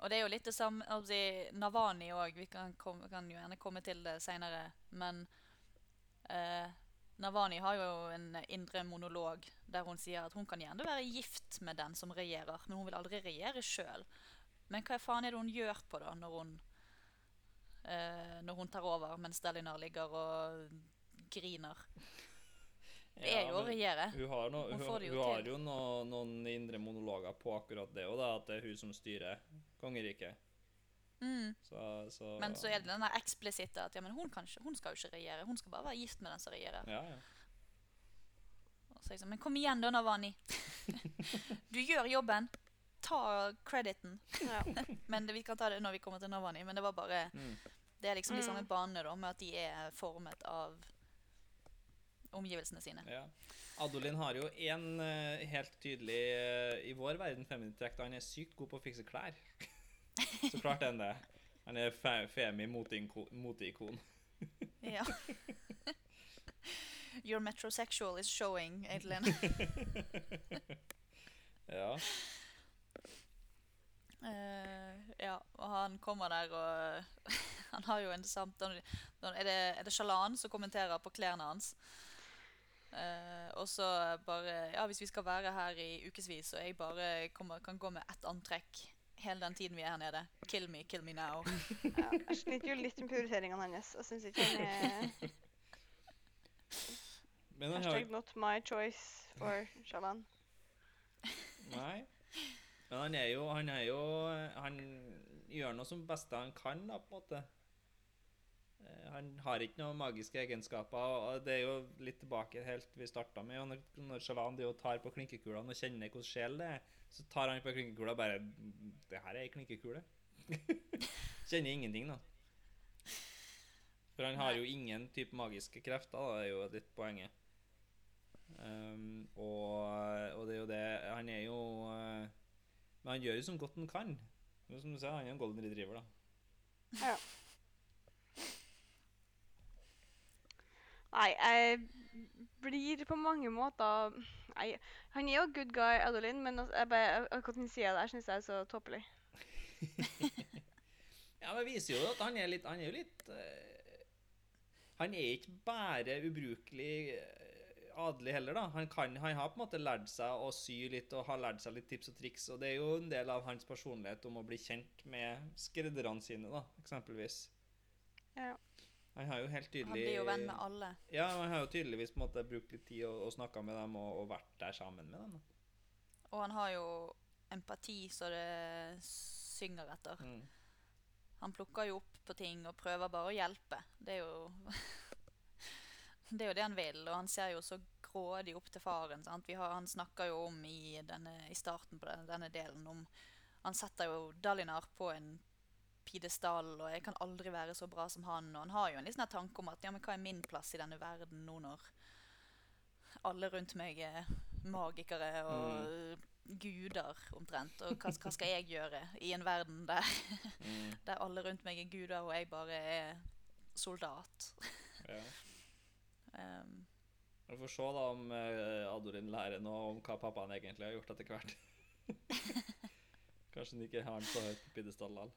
Og det er jo litt det samme si, Navani òg. Vi kan, kom, kan jo gjerne komme til det seinere. Men eh, Navani har jo en indre monolog der hun sier at hun kan gjerne være gift med den som regjerer, men hun vil aldri regjere sjøl. Men hva faen er det hun gjør på da, når hun, eh, når hun tar over mens Delinar ligger og griner? Det er jo å regjere. Hun har, no, Hun hun, hun har jo no, noen indre monologer på akkurat det, og da, at det er hun som styrer kongeriket. Mm. Så, så Men så er det den eksplisitte at ja, men hun, ikke, hun skal jo ikke regjere. Hun skal bare være gift med den som regjerer. Ja, ja. Så jeg sånn, men kom igjen da, Navani. du gjør jobben. Ta crediten. Ja. Men det, vi kan ta det når vi kommer til Navani. Men det var bare Mm. Det er liksom de samme Mm. banene da, med at de er formet av omgivelsene sine. ja. Adolin har jo en uh, helt tydelig uh, i vår verden feminintrekk. Han er sykt god på å fikse klær. så klart er han det. Han er fe femi moteiko- moteikon. Ja. Your metrosexual is showing, Adelin. ja. Eh, ja, og han kommer der og Han har jo en samtale Er det, er det Shalan som kommenterer på klærne hans? Uh, og så bare Ja, hvis vi skal være her i ukevis, og jeg bare kommer, kan gå med ett antrekk hele den tiden vi er her nede Kill me, kill me now. Ja, jeg sliter jo litt med prioriteringene hans. Jeg syns ikke han er Men han har Hashtag not my choice for Shalan. Nei. Men han er jo Han er jo Han gjør noe som beste han kan, da, på en måte. Eh, Han har ikke noen magiske egenskaper, og det er jo litt tilbake helt vi starta med. Når, når Shalan tar på klinkekulene og kjenner hvordan sjel det er, så tar han på klinkekula og bare Det her er ei klinkekule. kjenner ingenting, da. For han har jo ingen type magiske krefter, da, det er jo litt poenget. Um, og, og det er jo det Han er jo eh, Men han gjør jo som godt han kan. Men Som du sier, han er en golden retriever, da. Ja. Nei, jeg blir på mange måter Nei, han er jo good guy, Adeline, men altså, jeg akkurat den sida der syns jeg er så tåpelig. Ja, men viser jo at han er litt Han er jo litt uh, Han er ikke bare ubrukelig eh, adelig heller, da. Han, kan, han har på en måte lært seg å sy litt og har lært seg litt tips og triks, og det er jo en del av hans personlighet om å bli kjent med skredderne sine, da, eksempelvis. Ja. Han har jo helt Han blir jo venn med alle. Ja, han har jo tydeligvis på en måte brukt litt tid og, og snakka med dem og, og vært der sammen med dem. da. Og han har jo empati så det synger etter. Mm. Han plukker jo opp på ting og prøver bare å hjelpe. Det er jo Det er jo det han vil, og han ser jo så grådig opp til faren. Sant? Vi har, han snakker jo om i, denne, i starten på denne, denne delen om Han setter jo Dalinar på en pidestall, og 'jeg kan aldri være så bra som han'. Og han har jo en liten tanke om at ja, men hva er min plass i denne verden nå når alle rundt meg er magikere og guder, omtrent. Og hva, hva skal jeg gjøre i en verden der Mm. der alle rundt meg er guder, og jeg bare er soldat. Ja. Um, Vi får se da om uh, Adolin lærer noe om hva pappaen egentlig har gjort etter hvert. Kanskje han ikke har han så høyt på pidestallen.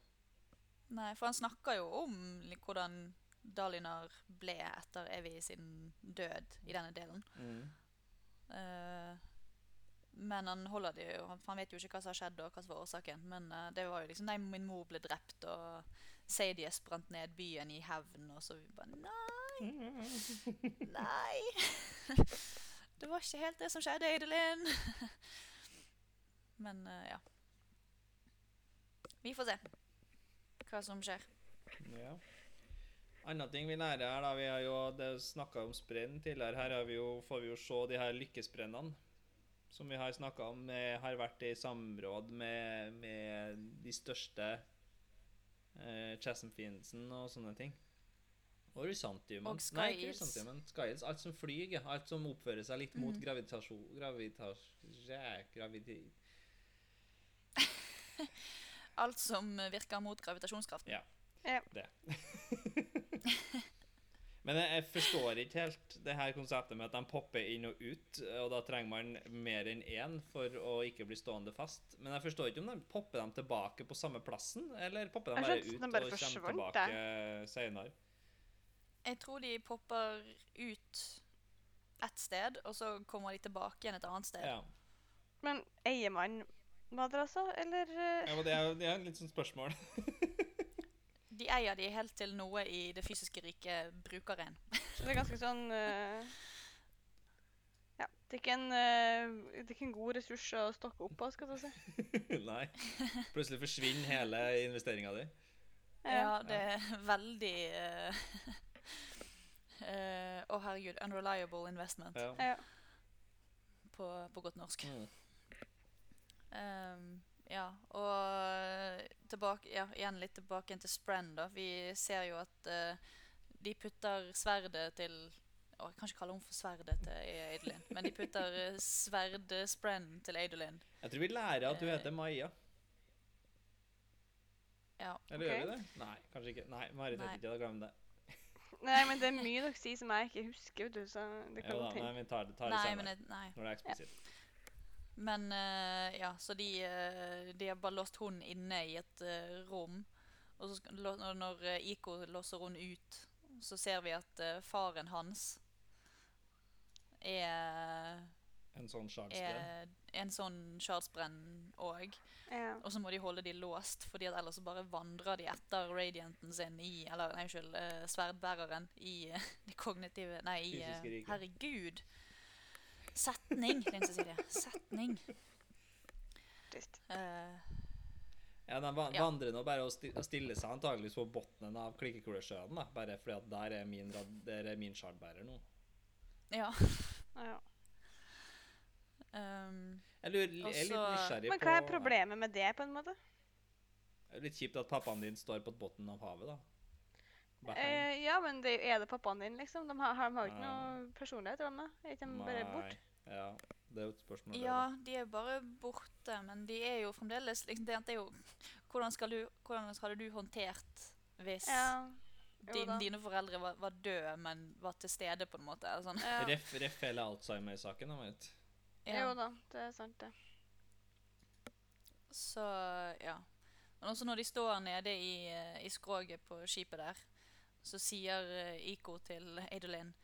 nei, for han snakker jo om hvordan Dalinar ble etter Evy sin død i denne delen. Mm. Uh, men han holder det jo, for han vet jo ikke hva som har skjedd og hva som var årsaken. Men uh, det var jo liksom Nei, min mor ble drept, og Sadius brant ned byen i hevn, og så vi bare Nei! Nei! det var ikke helt det som skjedde, Eidelin. Men eh, ja. Vi får se hva som skjer. Ja. Andre ting vi lærer her, da Vi har jo snakka om sprenn tidligere. Her vi jo, får vi jo se de her lykkesprennene som vi har snakka om. eh, har vært i samråd med, med de største eh, Chasm-fiendsen og sånne ting. Og Rysantium. Og Nei. Alt som flyr. Alt som oppfører seg litt mot mm. gravitasjon Gravitasje Graviti... Alt som virker mot gravitasjonskraften. Ja. Ja. Det. Men jeg, jeg forstår ikke helt det her konseptet med at de popper inn og ut, og da trenger man mer enn én for å ikke bli stående fast. Men jeg forstår ikke om de popper dem tilbake på samme plassen, eller popper de bare ut de bare og kommer tilbake senere. Jeg tror de popper ut ett sted, og så kommer de tilbake igjen et annet sted. Ja. Men eier man madrasser, eller eh, ja, men det er jo det er litt sånn spørsmål. De eier de helt til noe i det fysiske riket bruker en. Det er ganske sånn uh, Ja. Det er, ikke en, uh, det er ikke en god ressurs å stokke opp på, skal du si. Nei. Plutselig forsvinner hele investeringa di. Ja, det er veldig eh, eh, Å, herregud. Unreliable investment Ja. Ja. på, på godt norsk. Mm. Um, ja, og tilbake, ja, igjen litt tilbake til Spren, da. Vi ser jo at uh, de putter sverdet til å, Jeg kan ikke kalle henne for sverdet til Adelin, men de putter uh, sverd-Spren til Adelin. Jeg tror vi lærer at du Eh. heter Maja. Ja. Eller Ok. gjør vi det? Nei, kanskje ikke. Nei, Marit heter ikke det. Glem det. Nei, men det er mye dere sier som jeg ikke husker, du, så det kan Jo da, nei, vi tar det, tar det Nei, senere. men jeg, nei. Når det er eksplisitt. Men uh, ja, så de, uh, de har bare låst hun inne i et uh, rom. Og så skal, når, når Iko låser hun ut, så ser vi at faren hans er, En sånn sjardspredd. En sånn shardsbrenn òg. Ja. Og så må de holde de låst, fordi at ellers så bare vandrer de etter radianten sin i Eller nei, unnskyld, uh, sverdbæreren i uh, det kognitive Nei, i uh, Herregud. Setning, Linn Cecilie. Setning. Eh, Ja, de vandrer nå bare og stiller seg antageligvis på bunnen av Klikkekulesjøen. Bare fordi at der er min, der er min shardbærer nå. ja. Ja. Um, Jeg, lurer, jeg er litt nysgjerrig på Men hva er problemet med det, på en måte? Det er Litt kjipt at pappaen din står på bunnen av havet, da. Eh, ja, men det, er det pappaen din, liksom? De har, har, de har jo ikke Ja. noe personlighet, de da? Er ikke de bare borte? Ja, det er jo et spørsmål. ja, de er bare borte, men de er jo fremdeles liksom, det, er jo, hvordan, skal du, hvordan hadde du håndtert hvis Ja. Din, dine foreldre var, var døde, men var til stede, på en måte? Eller sånn. Ja. Ref, ref hele Alzheimer-saken, da, vet du. Ja. Jo da, det er sant, det. Så ja. Men også når de står nede i, eh, i skroget på skipet der, så sier eh, Iko til Adolin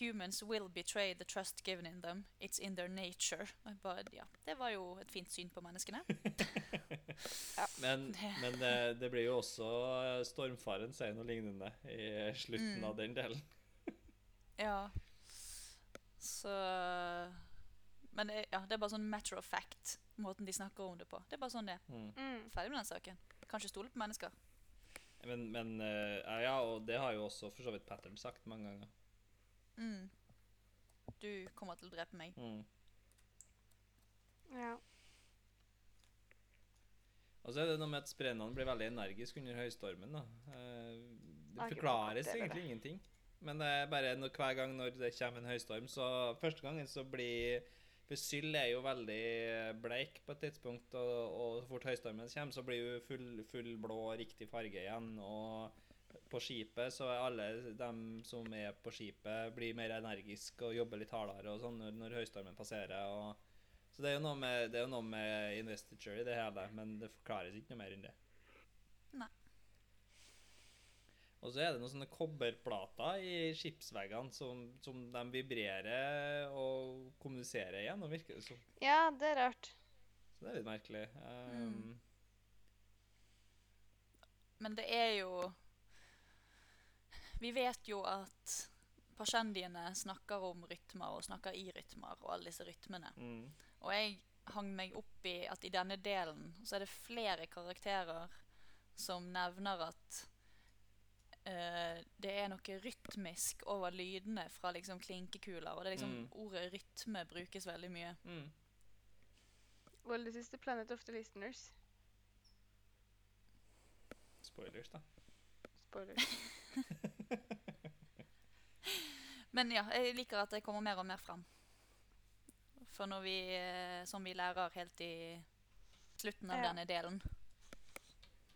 Humans will betray the trust given in them. It's in their nature. Bare, ja, det var jo et fint syn på menneskene. Men, men det, det blir jo også eh, Stormfaren sier noe lignende i slutten Mm. av den delen. Ja. Så Men det, ja, det er bare sånn matter of fact, måten de snakker om det på. Det er bare sånn det. Mm. Mm. Ferdig med den saken. Kan ikke stole på mennesker. Men, men uh, ja, og det har jo også for så vidt Pattern sagt mange ganger. Mm. Du kommer til å drepe meg. Mm. Ja. Og så er det noe med at sprennene blir veldig energiske under høystormen. da. Eh, Det forklares egentlig det. ingenting. Men det er bare når, hver gang når det kommer en høystorm, så første gangen så blir For Syll er jo veldig bleik på et tidspunkt, og, og så fort høystormen kommer, så blir hun full, full blå, riktig farge igjen. Og på skipet så er alle dem som er på skipet, blir mer energiske og jobber litt hardere og sånn når, når høystormen passerer. og så det er jo noe med, jo noe med investiture i det hele, men det forklares ikke noe mer enn det. Nei. Og så er det noen sånne kobberplater i skipsveggene som, som de vibrerer og kommuniserer gjennom, virker det som. ja, det er rart. Så det er litt merkelig. Um, Mm. Men det er jo Vi vet jo at pasjendiene snakker om rytmer og snakker i rytmer og alle disse rytmene. mm. Og jeg hang meg opp i at i denne delen så er det flere karakterer som nevner at eh, det er noe rytmisk over lydene fra liksom klinkekuler. Og det er liksom Mm. ordet rytme brukes veldig mye. Mm. Well, this is the planet of the listeners. Spoilers, da. Spoilers. Men ja, jeg liker at det kommer mer og mer fram. For når vi, eh, som vi lærer helt i slutten av Ja. denne delen,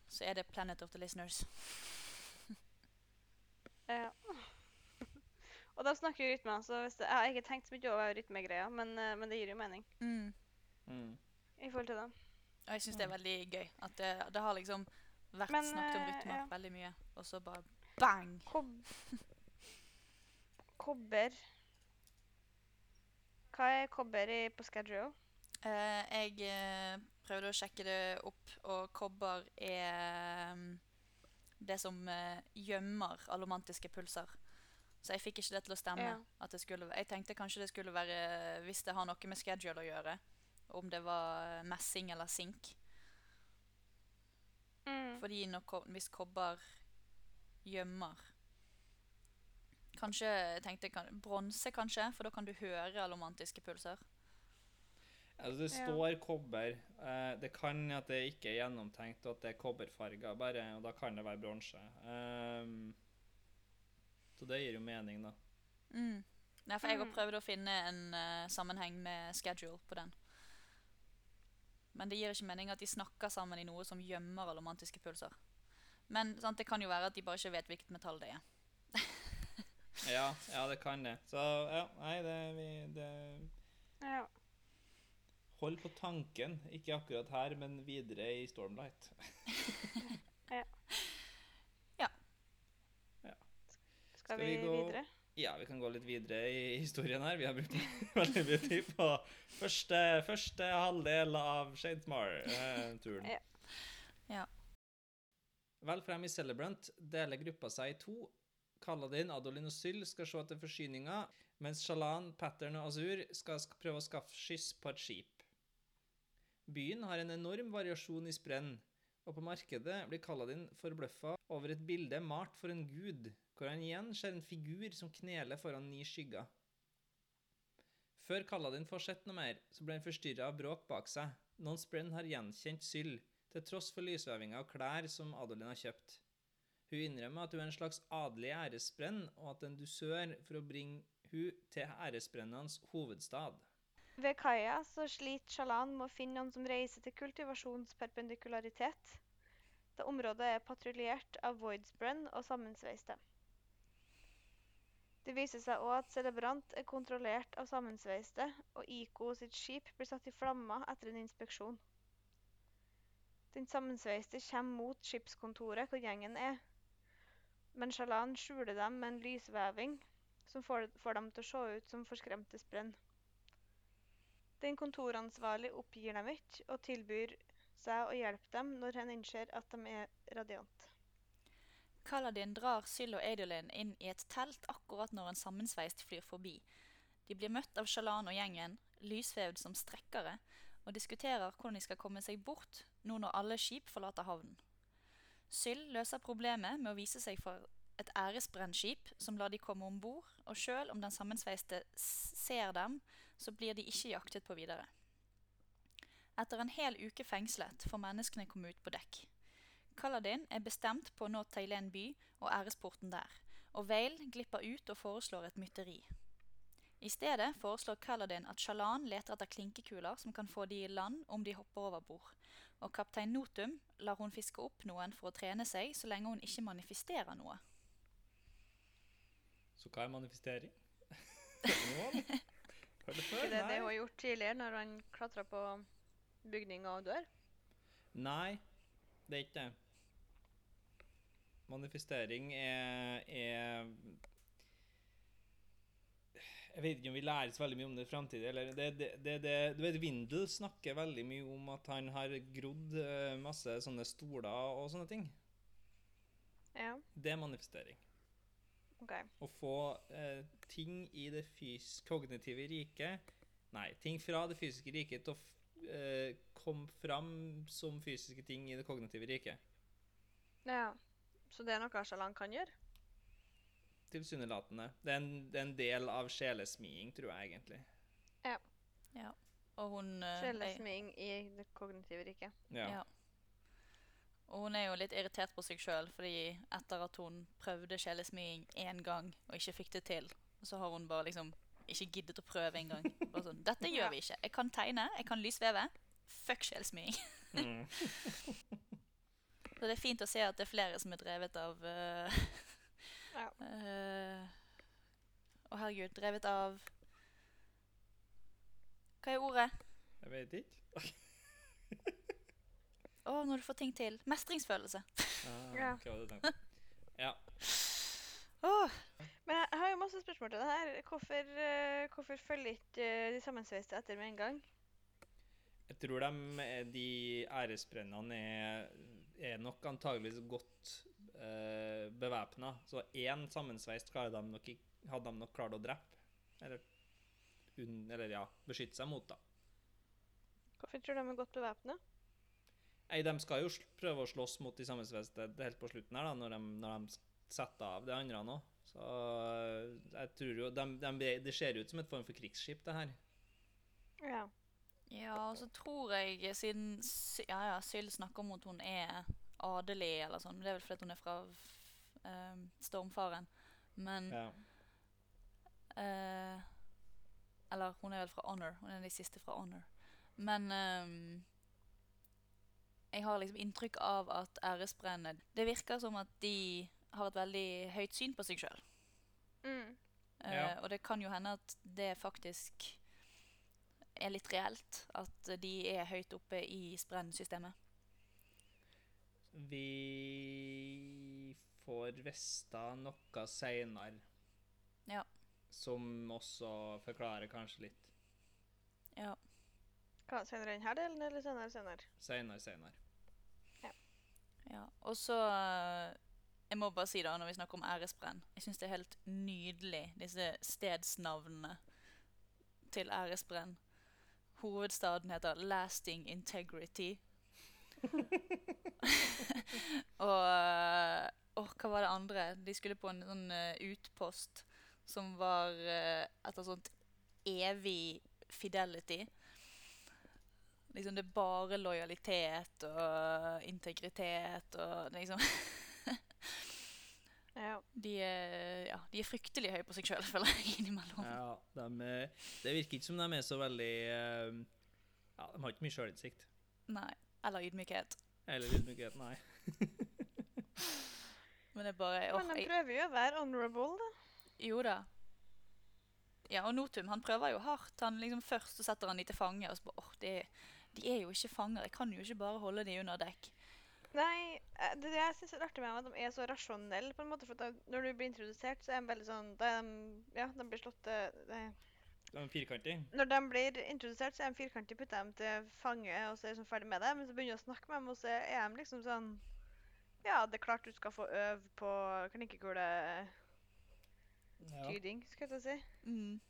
så er det Planet of the Listeners. Ja. Og da snakker jo rytme, så hvis det, jeg har ikke tenkt så mye over rytmegreia, men, eh, men det gir jo mening Mm. Mm. i forhold til det. Og jeg syns det er veldig gøy. At det, det har liksom vært Men, snakket om rytme rytmer ja. veldig mye, og så bare bang! Kob kobber Hva er kobber i, på Scadrio? Uh, jeg eh, prøvde å sjekke det opp, og kobber er mm, det som eh, gjemmer allomantiske pulser. Så jeg fikk ikke det til å stemme. Ja. Skulle, jeg tenkte kanskje det skulle være hvis det har noe med schedule å gjøre. Om det var eh, messing eller sink. Mm. Fordi når, hvis kobber gjemmer Kanskje jeg tenkte kan, bronse, kanskje, for da kan du høre allomantiske pulser. Altså, det Ja. står kobber. Eh, det kan at det ikke er gjennomtenkt, og at det er kobberfarger bare, og da kan det være bronse. Um, så det gir jo mening, da. Mm. Nei, for jeg har Mm. prøvd å finne en uh, sammenheng med schedule på den. Men det gir ikke mening at de snakker sammen i noe som gjemmer romantiske pulser. Men sant, det kan jo være at de bare ikke vet hvilket metall det er. Ja, ja, det kan det. Så ja, nei, det, vi, det Ja. Hold på tanken, ikke akkurat her, men videre i Stormlight. Ja. Ja. Skal, vi vi, gå- videre? Ja, vi kan gå litt videre i historien her. Vi har brukt veldig mye tid på første, første halvdel av Shadesmar-turen. Ja. Ja. Vel frem i Celebrant deler gruppa seg i to. Kaladin, Adolin og Syl skal se etter forsyninger, mens Shalan, Pattern og Azur skal prøve å skaffe skyss på et skip. Byen har en enorm variasjon i sprenn, og på markedet blir Kaladin forbløffa over et bilde malt for en gud, hvor han igjen ser en figur som kneler foran ni skygger. Før Kaladin får sett noe mer, så blir han forstyrra av bråk bak seg. Noen sprenn har gjenkjent Syl, til tross for lysvevinga og klær som Adolin har kjøpt. Hun innrømmer at hun er en slags adelig æresbrenn, og at en dusør for å bringe hun til æresbrennernes hovedstad. Ved kaia sliter Shalan med å finne noen som reiser til kultivasjonsperpendikularitet, da området er patruljert av Voidsbrenn og sammensveiste. Det viser seg òg at Celebrant er kontrollert av sammensveiste, og Iko sitt skip blir satt i flammer etter en inspeksjon. Den sammensveiste kommer mot skipskontoret hvor gjengen er, men Shalan skjuler dem med en lysveving som får, får dem til å se ut som forskremte sprenn. Den kontoransvarlig oppgir dem ikke og tilbyr seg å hjelpe dem når han innser at de er radiant. Kaladin drar Syl og Adolin inn i et telt akkurat når en sammensveist flyr forbi. De blir møtt av Shalan og gjengen, lysvevd som strekkere, og diskuterer hvordan de skal komme seg bort nå når alle skip forlater havnen. Syl løser problemet med å vise seg for et æresbrennskip som lar de komme om bord, og sjøl om den sammensveiste ser dem, så blir de ikke jaktet på videre. Etter en hel uke fengslet får menneskene komme ut på dekk. Kaladin er bestemt på å nå Tailen by og æresporten der, og Vale glipper ut og foreslår et mytteri. I stedet foreslår Kaladin at Shalan leter etter klinkekuler som kan få de i land om de hopper over bord, og kaptein Notum lar hun fiske opp noen for å trene seg så lenge hun ikke manifesterer noe. Så hva er manifestering? Da. Hør det før? Ikke det det hun har gjort tidligere, når han klatra på bygninga og dør? Nei, det er ikke det. Manifestering er, er Jeg vet ikke om vi lærer så veldig mye om det i framtida. Det, det, det, det, du vet, Vindel snakker veldig mye om at han har grodd eh, masse sånne stoler og sånne ting. Ja, Det er manifestering. OK. Å få eh, ting i det fys kognitive riket Nei, ting fra det fysiske riket til å eh, komme fram som fysiske ting i det kognitive riket. Ja. Så det er noe Shalan kan gjøre? Tilsynelatende. Det er en, det er en del av sjelesmiing, tror jeg egentlig. Ja. Og hun eh, Sjelesmiing i det kognitive riket. Ja. Ja. Og hun er jo litt irritert på seg sjøl, fordi etter at hun prøvde sjelesmiding én gang og ikke fikk det til, så har hun bare liksom ikke giddet å prøve engang. Bare sånn, Dette gjør vi ikke. Jeg kan tegne, jeg kan lysveve. Fuck sjelsmiding. Mm. Så det er fint å se at det er flere som er drevet av uh, Ja. uh, Å, herregud. Drevet av Hva er ordet? Jeg vet ikke. Å, når du får ting til. Mestringsfølelse. Ah, Ja. Ja. Oh. Men jeg har jo masse spørsmål til det her. Hvorfor, uh, hvorfor følger ikke uh, de sammensveiste etter med en gang? Jeg tror de, de æresbrennene er, er nok antageligvis godt uh, bevæpna. Så én sammensveist de nok hadde de nok klart å drepe. Eller, un, eller ja, beskytte seg mot, da. Hvorfor tror du de er godt bevæpna? Nei, De skal jo prøve å slåss mot de sammensveiste helt på slutten, her da, når de, når de setter av de andre nå. Så øh, jeg tror jo de, de, Det ser ut som et form for krigsskip, det her. Ja. Ja, og så tror jeg, siden ja, ja, Syl snakker om at hun er adelig, eller sånn, men det er vel fordi hun er fra uh, Stormfaren. Men Ja. uh, Eller hun er vel fra Honor. Hun er de siste fra Honor. Men ehm, jeg har liksom inntrykk av at æresbrennet Det virker som at de har et veldig høyt syn på seg sjøl. Mm. Ja. Og det kan jo hende at det faktisk er litt reelt. At de er høyt oppe i sprennsystemet. Vi får vite noe seinere. Ja. Som også forklarer kanskje litt. Ja. Hva, senere denne delen, eller senere senere? Senere, seinere. Ja. Og så eh, Jeg må bare si da, når vi snakker om æresbrenn Jeg syns det er helt nydelig, disse stedsnavnene til æresbrenn. Hovedstaden heter Lasting Integrity. og oh, hva var det andre? De skulle på en sånn eh, utpost som var uh, etter sånt evig fidelity. Liksom det er bare lojalitet og integritet og liksom Ja. De er, ja, de er fryktelig høye på seg sjøl, føler jeg, innimellom. Ja, de, er- det virker ikke som de er så veldig eh, Ja, de har ikke mye sjølinnsikt. Nei. Eller ydmykhet. Eller ydmykhet, nei. Men det er bare oh, Men de prøver jo å være honorable, da. Jo da. Ja, og Notum han prøver jo hardt. Han liksom Først så setter han dem til fange. Og så bare, åh, det, de er jo ikke fanger. Jeg kan jo ikke bare holde de under dekk. Nei, det, det jeg syns er artig med dem, er at de er så rasjonelle, på en måte. For da- når du blir introdusert, så er de veldig sånn da er de, Ja, de blir slått eh, det- De er firkantig. Når de blir introdusert, så er de firkantige, putter dem til fange, og så er de liksom ferdig med det. Men så begynner du å snakke med dem, og så er de liksom sånn Ja, det er klart du skal få øve på klinkekuletyding, Ja. skal jeg si. Mm.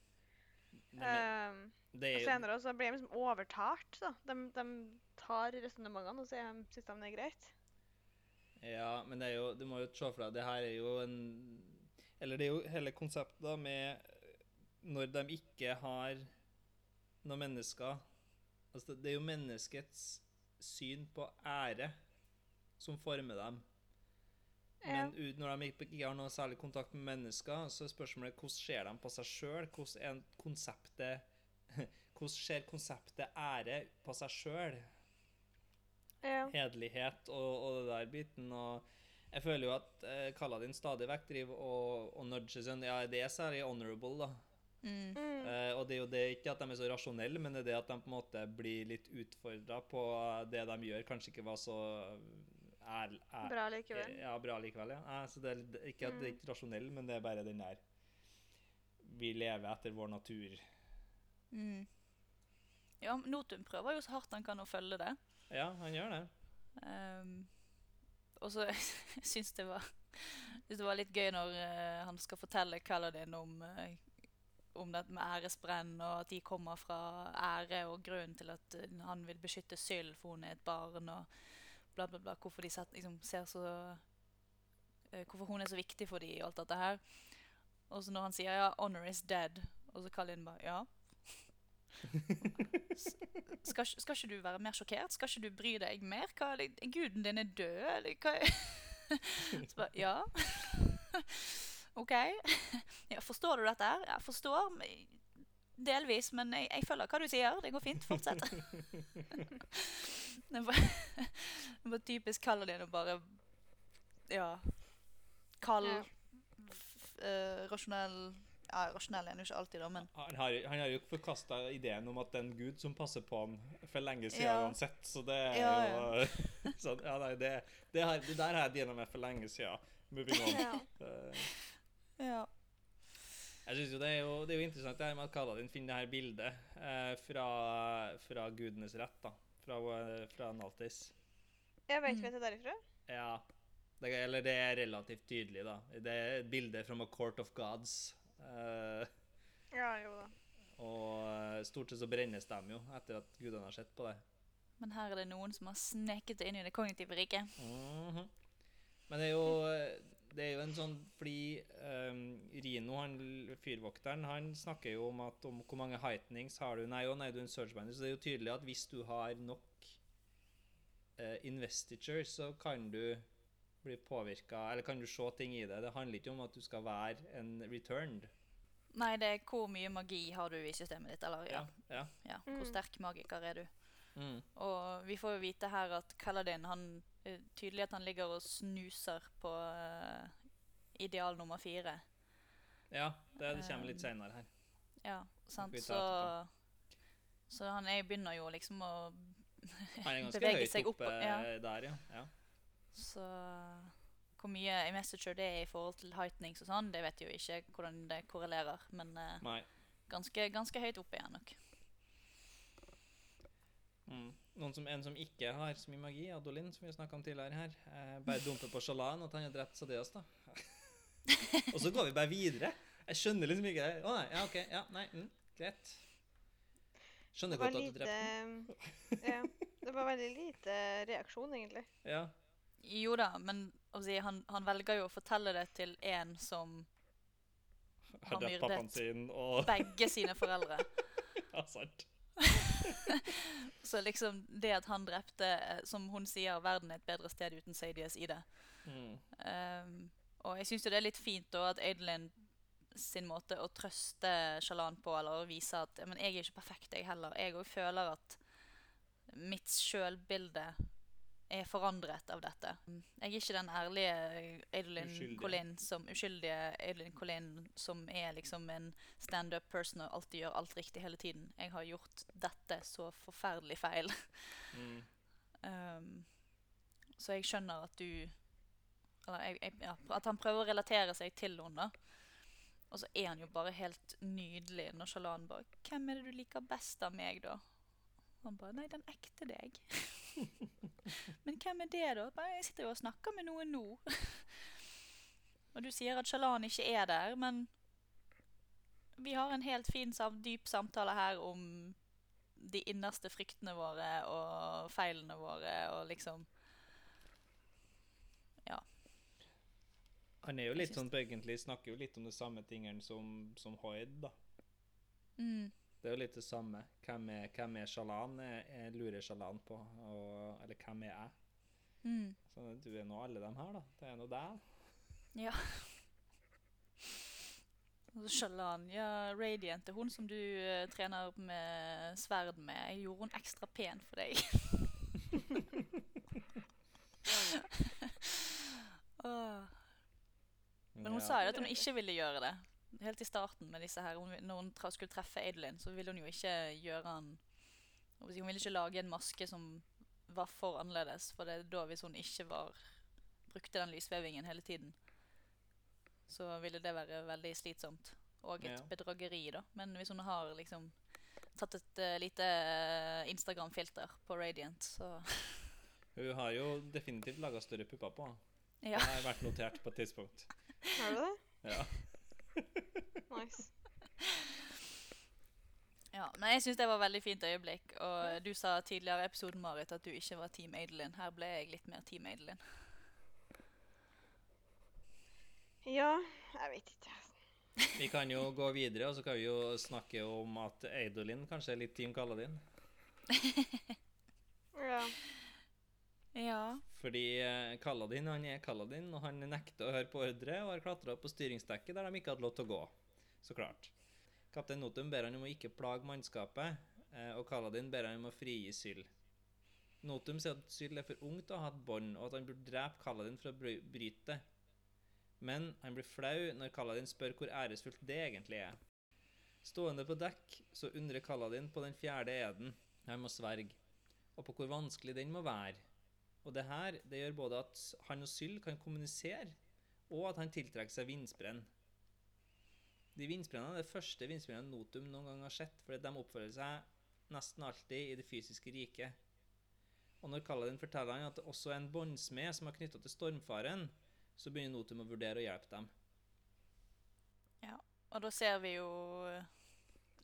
Um, det er senere også, blir de liksom overtalt, da. De, de tar resonnementene, og så er de- syns de det er greit. Ja, men det er jo Du må jo se for deg Det her er jo en Eller det er jo hele konseptet da med når de ikke har noen mennesker Altså, det er jo menneskets syn på ære som former dem. Men ut, når de ikke ikke har noe særlig kontakt med mennesker, så er spørsmålet hvordan ser de på seg sjøl? Hvordan er konseptet Hvordan ser konseptet ære på seg sjøl? Ja. hederlighet og, og det der biten. Og jeg føler jo at eh, Kaladin stadig vekk driver og, og nudger sånn Ja, det er særlig honorable, da. Mm. Mm. Eh, og det er jo det ikke at de er så rasjonelle, men det er det at de på en måte blir litt utfordra på det de gjør, kanskje ikke var så er, er, Bra likevel. Ja, bra likevel, ja. Eh, så det er ikke at det er ikke rasjonell, men det er bare den der Vi lever etter vår natur. Mm. Ja, Notum prøver jo så hardt han kan å følge det. Ja, han gjør det. Um, og så syns det var det var litt gøy når uh, han skal fortelle Kaladin om, uh, om det med æresbrenn, og at de kommer fra ære, og grunnen til at uh, han vil beskytte Syl, for hun er et barn, og bla, bla, bla. Hvorfor de set, liksom, ser så Hvorfor hun er så viktig for dem, og alt dette her. Og så når han sier ja, 'honor is dead', og så Kaladin bare ja. Skal, skal ikke du være mer sjokkert? Skal ikke du bry deg mer? Hva, guden din er død, eller hva? Så bare, ja. OK. Ja, forstår du dette her? Jeg forstår delvis, men jeg, jeg følger hva du sier. Det går fint. Fortsett. det var, det var typisk Kaladin å bare Ja. Kald, Ja. eh, rasjonell Ja, rasjonell er han jo ikke alltid, da, men Han har, han har jo forkasta ideen om at det er en gud som passer på ham for lenge siden Ja. uansett, så det er Ja, jo så, ja, nei, det, det, har, det der har jeg deala med for lenge siden. Moving on. Ja. Eh, Ja. Jeg synes jo det er jo, det er jo interessant det her med at Kaladin finner det her bildet eh, fra, fra gudenes rett, da. Fra, eh, fra Naltis. Jeg vet Mm. ikke hva det er derifra. Ja. Det, eller det er relativt tydelig, da. Det er et bilde fra A Court of Gods. Eh, Ja, jo da. og eh, stort sett så brennes de jo etter at gudene har sett på det. Men her er det noen som har sneket det inn i det kognitive riket. Mhm. Men det er jo det er jo en sånn fordi um, Rino, han fyrvokteren, han snakker jo om at om hvor mange heightenings har du Nei, å nei, du er en surge binder. Så det er jo tydelig at hvis du har nok uh, investiture, så kan du bli påvirka Eller kan du se ting i det. Det handler ikke om at du skal være en returned. Nei, det er hvor mye magi har du i systemet ditt, eller ja. ja. ja. Hvor Mm. sterk magiker er du? Mm. Og vi får jo vite her at Kaladin, han eh, Tydelig at han ligger og snuser på uh, ideal nummer fire. Ja, det, det kommer litt seinere her. Ja, sant? Så, så han er, begynner jo liksom å Han er ganske høyt seg oppe opp, ja. der, ja. ja. Så hvor mye i Messenger det er i forhold til heightnings og sånn, det vet jeg jo ikke hvordan det korrelerer. Men uh, ganske, ganske høyt oppe igjen nok. Mm. Noen som, en som ikke har så mye magi, Adolin, som vi snakka om tidligere her. Eh, bare dumper på Shalan at han har drept Sadeas, da. og så går vi bare videre. Jeg skjønner liksom ikke Å nei, ja, OK. Ja, nei, mm, greit. Skjønner godt at du lite drepte ham. ja, Det var veldig lite reaksjon, egentlig. Ja. Jo da, men å si, han, han velger jo å fortelle det til en som Har myrdet. sin og begge sine foreldre. Ja, sant. Så liksom det at han drepte, eh, som hun sier, verden er et bedre sted uten Sadies i det. Mm. Um, og jeg syns jo det er litt fint da at Adelin sin måte å trøste Shalan på, eller å vise at men jeg er ikke perfekt, jeg heller. Jeg òg føler at mitt sjølbilde er forandret av dette. Jeg er ikke den ærlige Adelin Uskyldige. Collin som uskyldige Adelin Colin som er liksom en standup person og alltid gjør alt riktig hele tiden. Jeg har gjort dette så forferdelig feil. Mm. Um, Så jeg skjønner at du Eller jeg, jeg, ja, at han prøver å relatere seg til henne. Og så er han jo bare helt nydelig når Shalan bare 'Hvem er det du liker best av meg, da?' Han bare 'Nei, den ekte deg'. 'Men hvem er det, da?' 'Jeg sitter jo og snakker med noen nå'. og du sier at Shalan ikke er der, men vi har en helt fin, dyp samtale her om de innerste fryktene våre og feilene våre og liksom Ja. Han er jo litt sånn egentlig snakker jo litt om de samme tingene som, som Hoid, da. mm, Det er jo litt det samme. Hvem er, hvem er Shalan? Jeg, jeg lurer Shalan på. Og, eller hvem er jeg? mm, Så du er nå alle dem her, da. Det er nå deg. Ja. Shalan, ja, Radiant er hun som du uh, trener med sverd med. Jeg gjorde hun ekstra pen for deg. oh. Men hun Ja. sa jo at hun ikke ville gjøre det. Helt i starten med disse her. Hun, når hun tra skulle treffe Adelin, så ville hun jo ikke gjøre han Hun ville ikke lage en maske som var for annerledes. For det er da, hvis hun ikke var brukte den lysvevingen hele tiden, så ville det være veldig slitsomt. Og et Ja. bedrageri, da. Men hvis hun har liksom tatt et uh, lite eh, Instagram-filter på Radiant, så Hun har jo definitivt laga større pupper på. ja. Det har vært notert på et tidspunkt. Har du det? Ja. Nice. Ja, men jeg syns det var et veldig fint øyeblikk. Og du sa tidligere i episoden Marit, at du ikke var Team Adelin. Her ble jeg litt mer Team Adelin. Ja, jeg vet ikke. Vi kan jo gå videre, og så kan vi jo snakke om at Eidolin kanskje er litt Team Kaladin. Ja. Ja. Fordi eh, Kaladin han er Kaladin, og han nekter å høre på ordre og har klatra opp på styringsdekket der de ikke hadde lov til å gå. Så klart. Kaptein Notum ber han om å ikke plage mannskapet, eh, og Kaladin ber han om å frigi Syl. Notum sier at Syl er for ung til å ha et bånd, og at han burde drepe Kaladin for å bryte det. Men han blir flau når Kaladin spør hvor æresfullt det egentlig er. Stående på dekk så undrer Kaladin på den fjerde eden han må sverge, og på hvor vanskelig den må være. Og det her det gjør både at han og Syl kan kommunisere, og at han tiltrekker seg vindsprenn. De vindsprennene er det første vindsprennene Notum noen gang har sett, fordi de oppfører seg nesten alltid i det fysiske riket. Og når Kaladin forteller han at det også er en båndsmed som er knytta til stormfaren, så begynner Notum å vurdere å hjelpe dem. Ja, Og da ser vi jo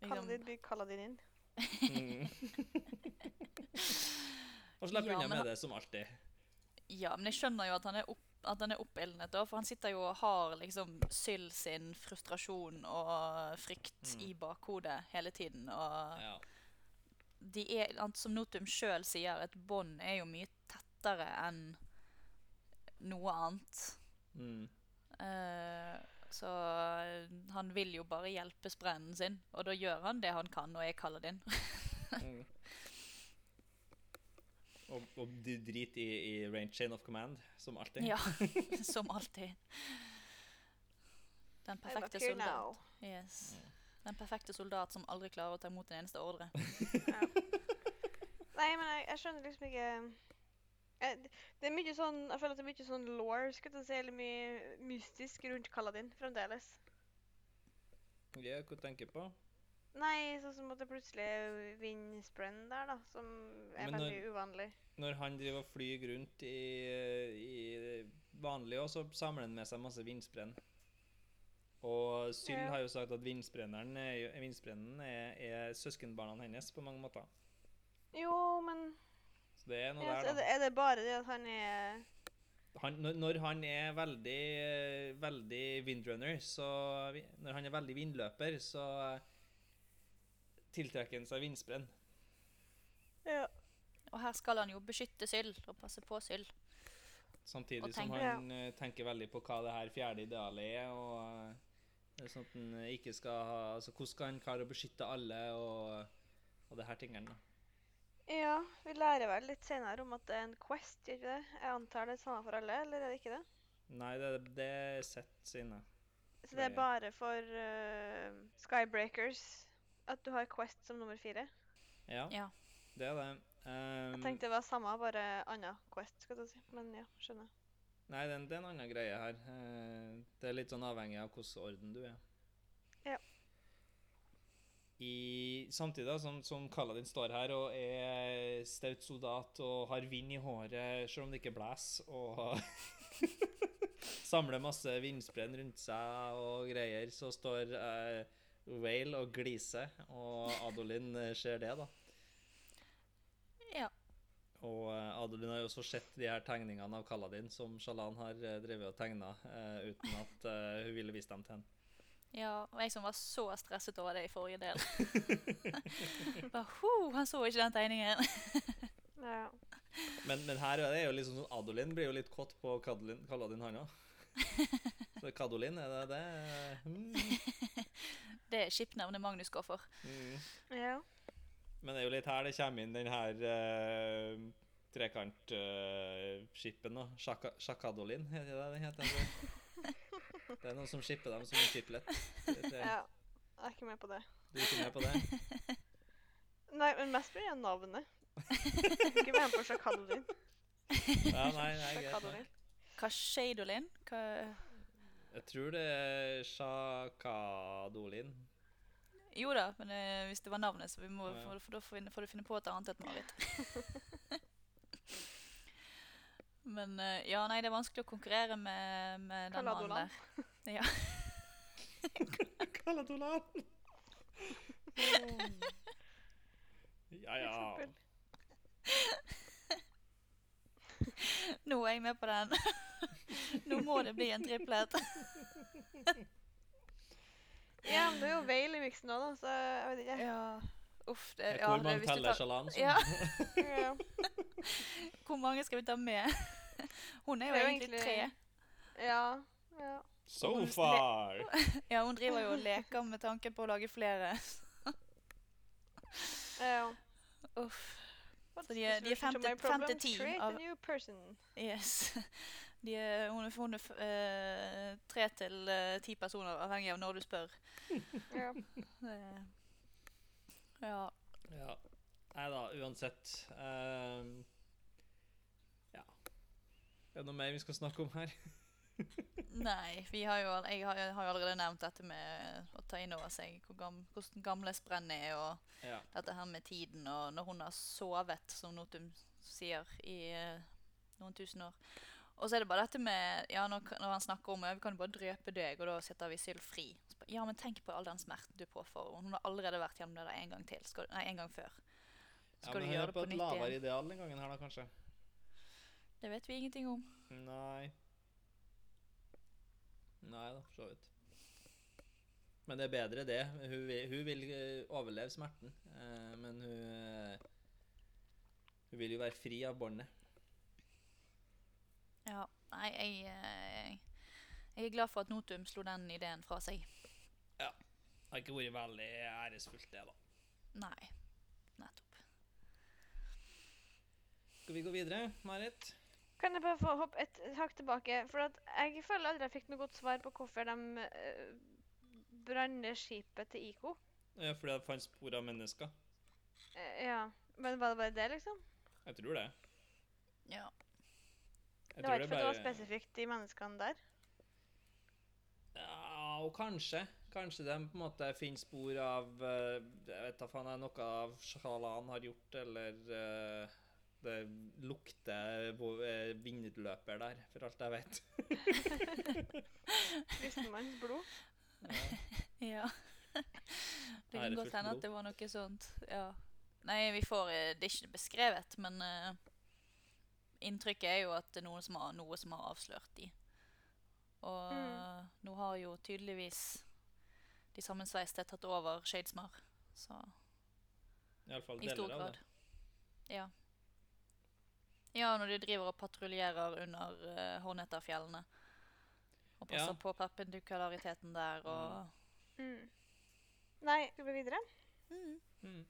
liksom... Kaladin blir Kaladin inn. Og slipper Ja, unna med det som alltid. Ja, men jeg skjønner jo at han er, opp, at han er oppildnet, da. For han sitter jo og har liksom Syl sin frustrasjon og frykt Mm. i bakhodet hele tiden. Og Ja. de er, som Notum sjøl sier, et bånd er jo mye tettere enn noe annet. Mm. Eh, så eh, han vil jo bare hjelpe sprennen sin, og da gjør han det han kan, og jeg kaller det inn. Mm. Og, og du driter i, i range chain of command, som alltid. ja, som alltid. Den perfekte soldat. Yes. Den perfekte soldat som aldri klarer å ta imot en eneste ordre. Nei, men jeg, jeg skjønner liksom ikke jeg, Det er mye sånn Jeg føler at det er mye sånn law, skal jeg si, eller mye mystisk rundt Kaladin fremdeles. Ja, hva tenker du på? Nei, sånn som at det plutselig er vindsprenn der, da, som er når- veldig uvanlig. Når han driver og flyr rundt i, i vanlig òg, så samler han med seg masse vindsprenn. Og Syl Ja. har jo sagt at vindsprenneren er, vindsprennen er, er søskenbarna hennes på mange måter. Jo, men Så det er noe ja, der, der, er, det, da. er det bare det at han er Han, når, når han er veldig, veldig windrunner, så Når han er veldig vindløper, så tiltrekker han seg vindsprenn. Ja. Og her skal han jo beskytte Syl og passe på Syl. Samtidig som han ja. tenker veldig på hva det her fjerde idealet er. og eh, det er sånn at han eh, ikke skal ha, altså Hvordan skal han klare å beskytte alle og, og det her tingene? da. ja, vi lærer vel litt senere om at det er en quest, gjør ikke det? Jeg antar det er samme for alle, eller er det ikke det? Nei, det, det er sett sine. Så det er bare for uh, Skybreakers at du har quest som nummer fire? Ja, Ja. det er det. Um, Jeg tenkte det var samme, bare annen Quest, skal jeg si. Men ja, skjønner. Nei, det er, en- det er en annen greie her. Eh, det er litt sånn avhengig av hvilken orden du er. Ja. I, samtidig da, som, som Kaladin står her og er staut soldat og har vind i håret selv om det ikke blåser, og samler masse vindsprenn rundt seg og greier, så står eh, Whale og glise, og Adolin eh, ser det, da. Ja. Og eh, Adolin har jo også sett de her tegningene av Kaladin som Shalan har eh, drevet og tegna, uh, uten at uh, hun ville vise dem til henne. Ja, og jeg som var så stresset over det i forrige del. Bare, ho, han så ikke den tegningen. Ja. Men, men her er det jo liksom sånn Adolin blir jo litt kåt på Kaladin, han òg. Så Kadolin, er det det? Mm. Det skipnavnet Magnus går for. Mm. ja. Men det er jo litt her det kommer inn den her uh, trekantskipen, uh, Shaka, Shakadolin, heter det den heter? Det er noen som skipper dem som en skiplet. Det- det- ja. Jeg er ikke med på det. Du er ikke med på det? Nei, men mest blir det navnet. Jeg kan ikke med på Shakadolin. Ja, nei, nei, greit. Shakadolin. Shadolin? Hva Jeg tror det er Shakadolin. Jo da, men eh, hvis det var navnet, så vi må, Ja, ja. for, for da får, vi- får du finne på et annet et Marit. men eh, ja, nei, det er vanskelig å konkurrere med, med den mannen Kaladolan. der. Ja. Kaladolan! Ja, ja. eksempel. Nå er jeg med på den. Nå må det bli en triplet. Ja, men det er jo miksen òg, da, så jeg vet ikke. Ja, uff. Det, Vet ja, hvor det, mange teller tar, Shalan som Ja. Ja. hvor mange skal vi ta med? Hun er jo er jo egentlig tre. ja. ja. So far! Ja, hun driver jo og leker med tanken på å lage flere. ja. Uff. Så de er- de er a new person. Yes. De er, hun har funnet eh, tre til eh, ti personer, avhengig av når du spør. Ja. Ja. Ja. Nei da, uansett. Um, ja. Er det noe mer vi skal snakke om her? Nei, vi har jo, jeg har, har jo allerede nevnt dette med å ta inn over seg hvor gam, hvordan gamle sprenn er, og Ja. dette her med tiden, og når hun har sovet, som Notum sier, i uh, noen tusen år. Og så er det bare dette med ja, når, når han snakker om vi kan bare drepe deg, og da setter vi Syl fri. Bare, Ja, men tenk på all den smerten du påfører. Hun har allerede vært gjennom det der en gang til. Skal, nei, en gang før. ja, men du hun er på på et lavere ideal den gangen her, da, kanskje? Det vet vi ingenting om. Nei. Nei da, for så vidt. Men det er bedre det. Hun vil, hun vil eh, overleve smerten. eh, men hun eh, Hun vil jo være fri av båndet. Ja, nei, jeg, jeg, jeg er glad for at Notum slo den ideen fra seg. Ja. Det har ikke vært veldig æresfullt, det, da. Nei, nettopp. Skal vi gå videre, Marit? Kan jeg bare få hoppe et hakk tilbake? For at jeg føler aldri jeg fikk noe godt svar på hvorfor de uh, skipet til IKO. Ja, fordi det fant spor av mennesker. Eh, ja. Men var det bare det, liksom? Jeg tror det. Ja. Jeg det var ikke fordi det var spesifikt de menneskene der? Ja, og kanskje. Kanskje de på en måte finner spor av eh, Jeg vet da faen, er noe av Shalan har gjort, eller eh, det lukter eh, vindløper der, for alt jeg vet. Kristenmanns blod? Ja. Det kan godt hende at det var noe sånt. Ja. Nei, vi får Det er ikke beskrevet, men inntrykket er jo at det er noen som har, noe som har avslørt de. Og Mm. eh, nå har jo tydeligvis de sammensveiste tatt over Shadesmar, så Iallfall i stor grad. det. Ja. Ja, når de driver og patruljerer under uh, Horneterfjellene. Og passer Ja. på perpendikulariteten der og Mm. Nei, skal vi videre? mm. Mm.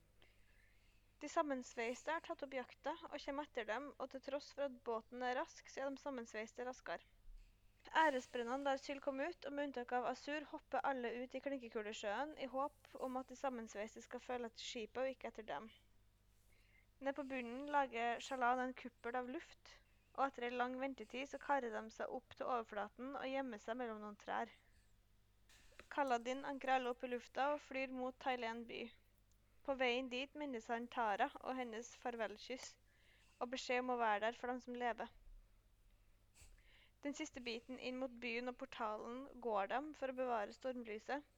De sammensveiste har tatt opp jakta og kommer etter dem, og til tross for at båten er rask, så er de sammensveiste raskere. Æresbrennene lar Syl komme ut, og med unntak av Asur hopper alle ut i Klinkekulesjøen i håp om at de sammensveiste skal følge etter skipet og ikke etter dem. Nede på bunnen lager Shalan en kuppel av luft, og etter ei lang ventetid så karrer de seg opp til overflaten og gjemmer seg mellom noen trær. Kaladin ankrer alle opp i lufta og flyr mot Thailand by. På veien dit minnes han Tara og hennes farvelkyss, og beskjed om å være der for dem som lever. Den siste biten inn mot byen og portalen går de for å bevare stormlyset.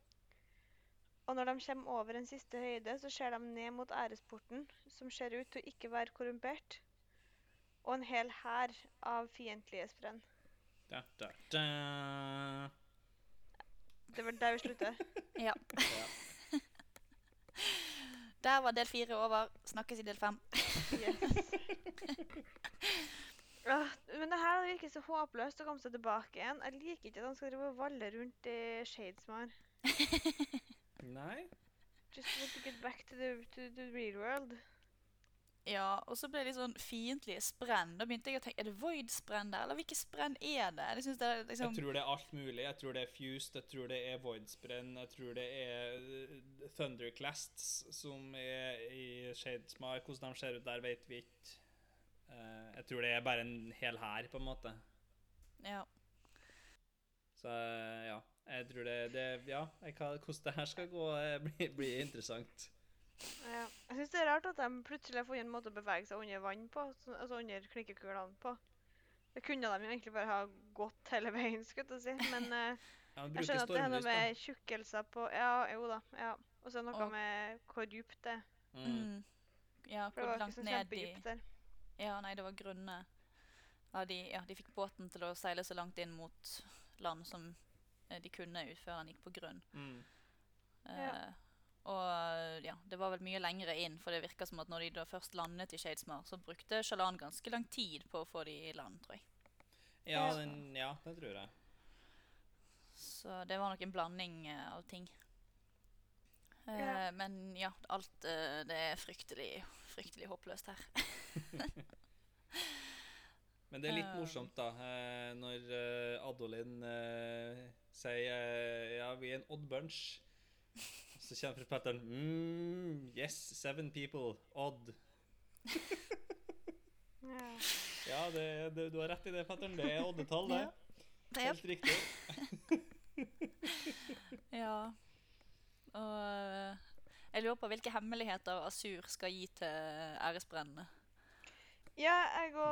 Og når de kommer over en siste høyde, så ser de ned mot æresporten, som ser ut til å ikke være korrumpert, og en hel hær av fiendtlige sprenn. Da, da, da. Det var der vi slutter. Ja. Der var del fire over. Snakkes i del fem. Men det her virker så håpløst å komme seg tilbake igjen. Jeg liker ikke at han skal drive og valle rundt i Shadesmar. Nei. Just want to get back to the, to the real world. Ja, og så ble det litt sånn fiendtlige sprenn. Da begynte jeg å tenke, er det Void-sprenn der, eller hvilke sprenn er det? Jeg det er liksom... Jeg tror det er alt mulig. Jeg tror det er Fused, jeg tror det er Void-sprenn, jeg tror det er Thunderclasts som er i Shadesmark. Hvordan de ser ut der, vet vi ikke. Eh, jeg tror det er bare en hel hær, på en måte. Ja. Så eh, ja, jeg tror det, det Ja, hvordan det her skal gå, eh, blir, blir interessant. Ja. Jeg syns det er rart at de plutselig har funnet en måte å bevege seg under vann på. Altså under klinkekulene på. Det kunne de jo egentlig bare ha gått hele veien, skulle jeg si. Men eh, Ja, jeg skjønner at det er noe med tjukkelser på Ja, jo da. ja. Og så er det noe Og- med hvor dypt det er. Mm. Mm. Ja, hvor var langt ned de. Ja, nei, det var grunne ja, de, ja, de fikk båten til å seile så langt inn mot land som eh, de kunne ut før den gikk på grunn. Mm. Uh, Ja. Og ja, det var vel mye lengre inn, for det virka som at når de da først landet i Shadesmar, så brukte Shalan ganske lang tid på å få de i land, tror jeg. Ja, Ja. den, ja, det tror jeg. Så det var nok en blanding uh, av ting. Uh, Ja. Men ja, alt uh, det er fryktelig, fryktelig håpløst her. Men det er litt morsomt, da, eh, når eh, Adolin eh, sier eh, ja, vi er en odd bunch. Så kommer forfatteren mm, Yes, seven people. Odd. Ja. Ja, det, det, du har rett i det, fatter'n. Det er oddetall, det. Ja. Helt riktig. Ja. Og eh, jeg lurer på hvilke hemmeligheter Asur skal gi til æresbrennene. Ja, jeg òg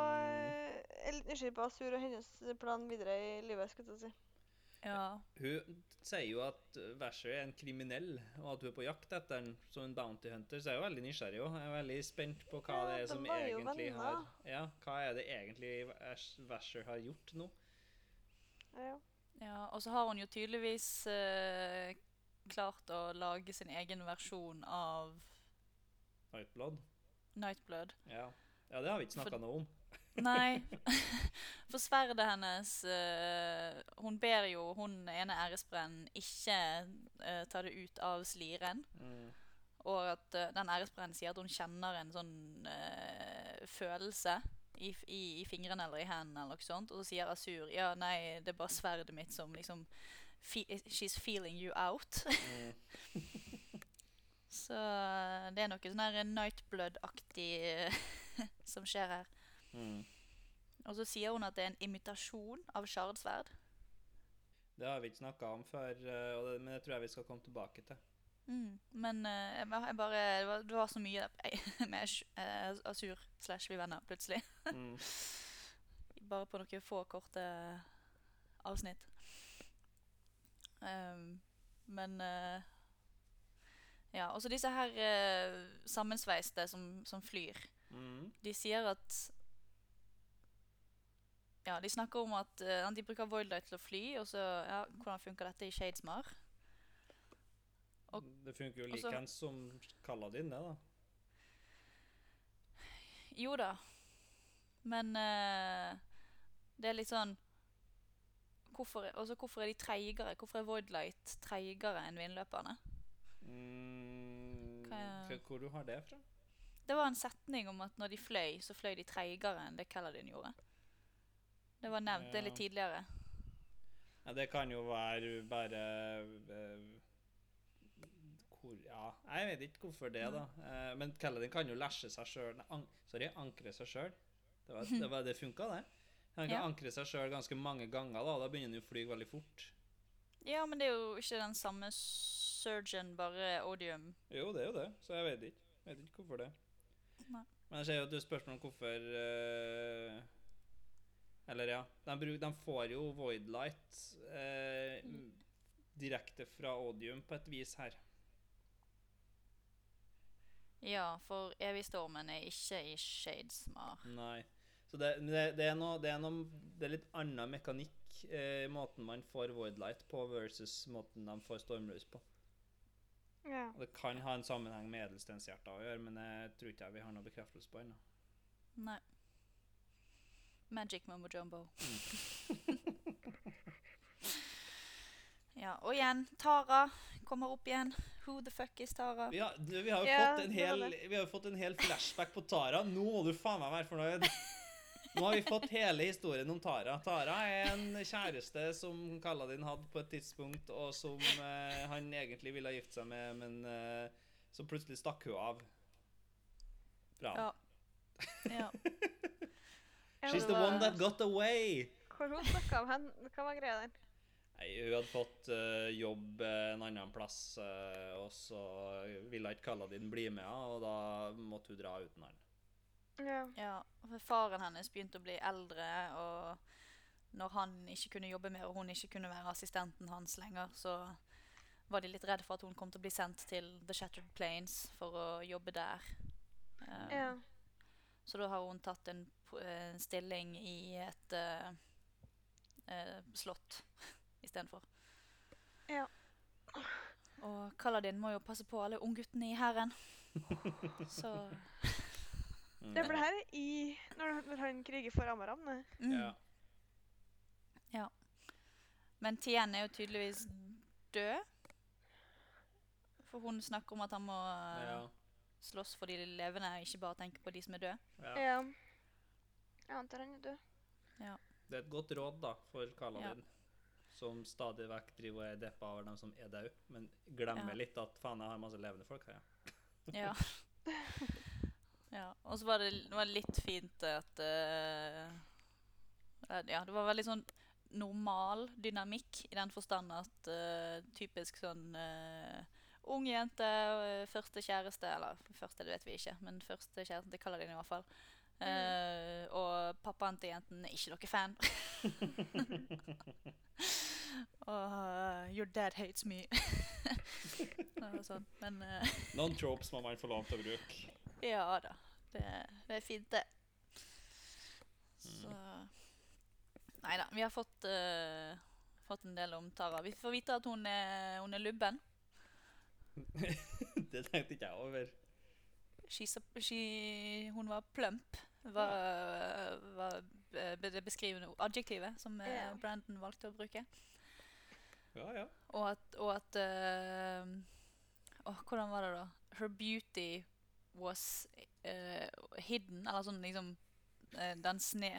er litt nysgjerrig på Asur og hennes plan videre i livet. skulle jeg si. Ja. Hun sier jo at Vasher er en kriminell, og at hun er på jakt etter en som en bounty hunter. Så jeg er jo veldig nysgjerrig òg. Jeg er veldig spent på hva Ja, det er som egentlig har Ja, hva er det egentlig Vasher har gjort nå? Ja. ja. Og så har hun jo tydeligvis eh, klart å lage sin egen versjon av Nightblood? Nightblood. Ja. ja, det har vi ikke snakka noe om. Nei, for sverdet hennes uh, Hun ber jo hun ene æresbrennen ikke uh, ta det ut av sliren. Mm. Og at uh, den æresbrennen sier at hun kjenner en sånn følelse i, i, i fingrene eller i hendene. eller noe sånt. Og så sier Asur ja, nei, det er bare sverdet mitt som liksom fe She's feeling you out. Mm. så det er noe sånn her Nightblood-aktig som skjer her. Mm. Og så sier hun at det er en imitasjon av sjardsverd. Det har vi ikke snakka om før, eh, og det, men det tror jeg vi skal komme tilbake til. Mm. Men uh, jeg, bare, det, var, det var så mye med Ash- eh, Asur slash vi venner plutselig. Mm. Bare på noen få korte avsnitt. Um, men uh, Ja, også disse her uh, sammensveiste som, som flyr. Mm. De sier at Ja, de snakker om at uh, de bruker Voidlight til å fly, og så Ja, hvordan funker dette i Shadesmar? Og- det funker jo likeens som Kaladin, det, da. Jo da. Men uh, det er litt sånn hvorfor, også hvorfor er de treigere? Hvorfor er Voidlight treigere enn vindløperne? Mm. Hvor- Hvor du har det fra? Det var en setning om at når de fløy, så fløy de treigere enn det Kaladin gjorde. Det var nevnt det Ja. litt tidligere. Ja, det kan jo være bare eh, hvor Ja, jeg vet ikke hvorfor det, da. Eh, men Kaladin kan jo læsje seg sjøl an Sorry, ankre seg sjøl. Det var det, var, det funka, det. Han kan Ja. ankre seg sjøl ganske mange ganger, da. Da begynner han jo å fly veldig fort. Ja, men det er jo ikke den samme surgeon, bare odium. Jo, det er jo det, så jeg vet ikke. Jeg vet ikke hvorfor det. Nei. Men jeg ser jo at du er spørsmål om hvorfor eh, Eller ja, de, bruk, de får jo Voidlight eh, direkte fra Odium på et vis her. Ja, for Evigstormen er ikke i Shadesmar. Nei. Så det, det, det, er noe, det, er noe, det er litt annen mekanikk eh, måten man får Voidlight på, versus måten de får Stormløs på. Ja. Og Det kan ha en sammenheng med edelstenshjerter å gjøre, men jeg tror ikke jeg vi har noe bekreftelse på ennå. Magic mumbo jumbo. ja, og igjen, Tara kommer opp igjen. Who the fuck is Tara? Ja, du, vi har jo Ja, fått en hel, vi har jo fått en hel flashback på Tara. Nå må du faen meg være fornøyd. Nå har vi fått hele historien om Tara. Tara er en kjæreste som Kaladin hadde på et tidspunkt, og som eh, han egentlig ville ha gifte seg med, men eh, så plutselig stakk hun av. Bra. Ja. ja. She's the one that got away. Hvor hun snakka om hen? Hva var greia der? Nei, hun hadde fått uh, jobb eh, en annen plass, uh, og så ville ikke Kaladin bli med henne, og da måtte hun dra uten han. Ja. ja. for Faren hennes begynte å bli eldre, og når han ikke kunne jobbe mer, og hun ikke kunne være assistenten hans lenger, så var de litt redde for at hun kom til å bli sendt til The Shattered Plains for å jobbe der. Um, ja. Så da har hun tatt en stilling i et uh, uh, slott istedenfor. Ja. Og Kaladin må jo passe på alle ungguttene i hæren. Så Det Ja, for det her er i Når, han kriger for Amaram, det. mm. Ja. Men Tien er jo tydeligvis død. For hun snakker om at han må eh, Ja. slåss for de levende, ikke bare tenke på de som er døde. ja. Ja. Jeg antar han er død. Det er et godt råd da, for Kaladin, som stadig vekk driver og er deppa over dem som er døde, men glemmer Ja. litt at faen, jeg har masse levende folk her. Ja. Ja. ja. Og så var det, det var litt fint at eh, Ja, det var veldig sånn normal dynamikk i den forstand at uh, typisk sånn uh, ung jente, første kjæreste Eller første, det vet vi ikke, men første kjæresten til Kaladin i hvert fall. Eh, og pappaen til jenten er ikke noe fan. og uh, Your dad hates me. sånn. Men uh, Noen tropes man få lov til å bruke. ja da. Det, det er fint, det. Så Nei da. Vi har fått, fått en del om Tara. Vi får vite at hun er, hun er lubben. det tenkte ikke jeg over. She, she, hun var plump. Var, var eh, det beskrivende adjektivet som eh, Ja. Brandon valgte å bruke. Ja, ja. Og at, og at uh, oh, Hvordan var det, da? Her beauty was uh, hidden. Eller sånn liksom uh, Den sne,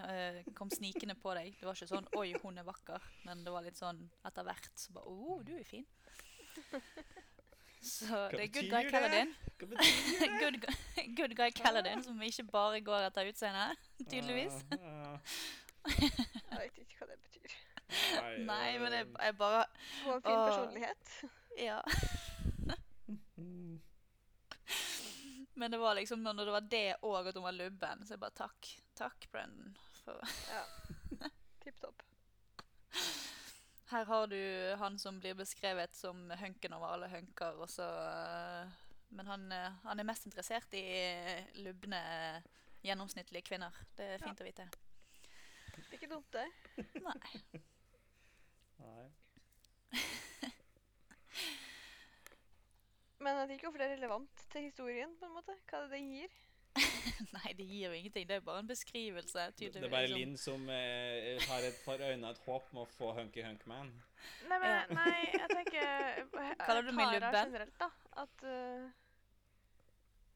kom snikende på deg. Det var ikke sånn 'oi, hun er vakker', men det var litt sånn etter hvert så bare 'å, du er fin'. Så det er good guy det? Kaladin. Hva betyr det? good, good guy Kaladin, som ikke bare går etter utseendet, tydeligvis. Jeg vet ikke hva det betyr. Nei, Nei, men jeg, er jeg bare Få en fin og, personlighet. Ja. Men det var liksom når det var det og at hun var lubben, så jeg bare takk. Takk, Brendan. For Ja. Tipp topp. Her har du han som blir beskrevet som hunken over alle hunker, og så øh, Men han, øh, han er mest interessert i lubne, gjennomsnittlige kvinner. Det er fint å vite. Ikke dumt, det. Nei. Nei. Men er det ikke hvorfor det er relevant til historien, på en måte. Hva det det gir. Nei, det gir jo ingenting. Det er bare en beskrivelse. Det er bare Linn som eh, har et par øyne og et håp om å få Hunky Hunk Man. Nei, men nei, jeg tenker Kaller du meg lubben? generelt, da. At uh,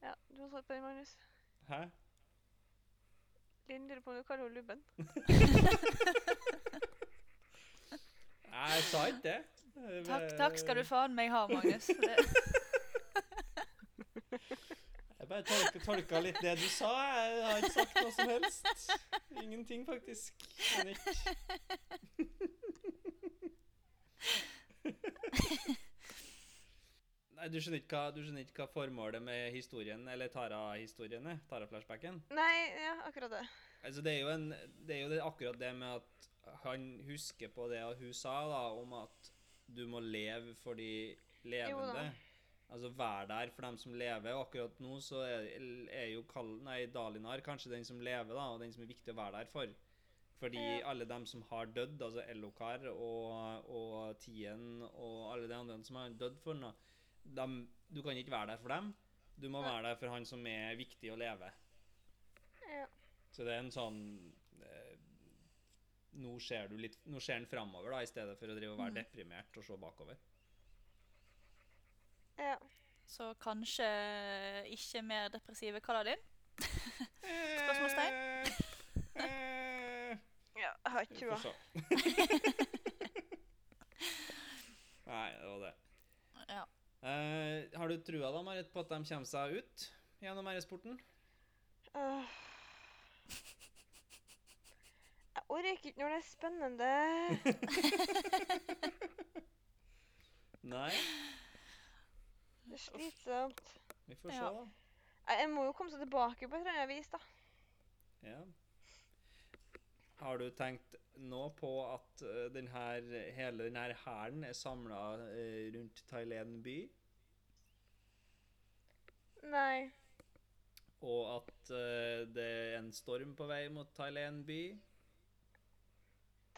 Ja, du har svart på den, Magnus. Hæ? Linn lurer på om du kaller henne lubben. Jeg sa ikke det. Takk, takk skal du faen meg ha, Magnus. Det, bare tolka, tolka litt det du sa. Jeg har ikke sagt noe som helst. Ingenting, faktisk. Henrik. Nei, du skjønner, hva, du skjønner ikke hva formålet med historien, eller Tara-historien er? Tara-flashbacken? Nei, ja, akkurat det. Altså, det er jo, en, det er jo det, akkurat det med at han husker på det hun sa, da, om at du må leve for de levende. da. Altså være der for dem som lever. Og akkurat nå så er, er jo Kall, nei, Dalinar kanskje den som lever, da, og den som er viktig å være der for. Fordi alle dem som har dødd, altså Ellokar og, og Tien og alle de andre som har dødd for dem, du kan ikke være der for dem. Du må være der for han som er viktig å leve. Ja. Så det er en sånn eh, Nå ser du litt Nå ser han framover, da, i stedet for å drive og være Mm. deprimert og se bakover. Ja. Så kanskje ikke mer depressive Kaladin? Spørsmålstegn? Eh, ja. Jeg har trua. Nei, det var det. Ja. Uh, har du trua da, Marit, på at de kommer seg ut gjennom RS-porten? Uh, Jeg orker ikke når det er spennende. Nei? Det er slitsomt. Vi får Ja. se, da. Jeg jeg må jo komme seg tilbake på et eller annet vis, da. Ja. Har du tenkt nå på at eh, den her, hele denne hæren er samla rundt Thailand by? Nei. Og at eh, det er en storm på vei mot Thailand by?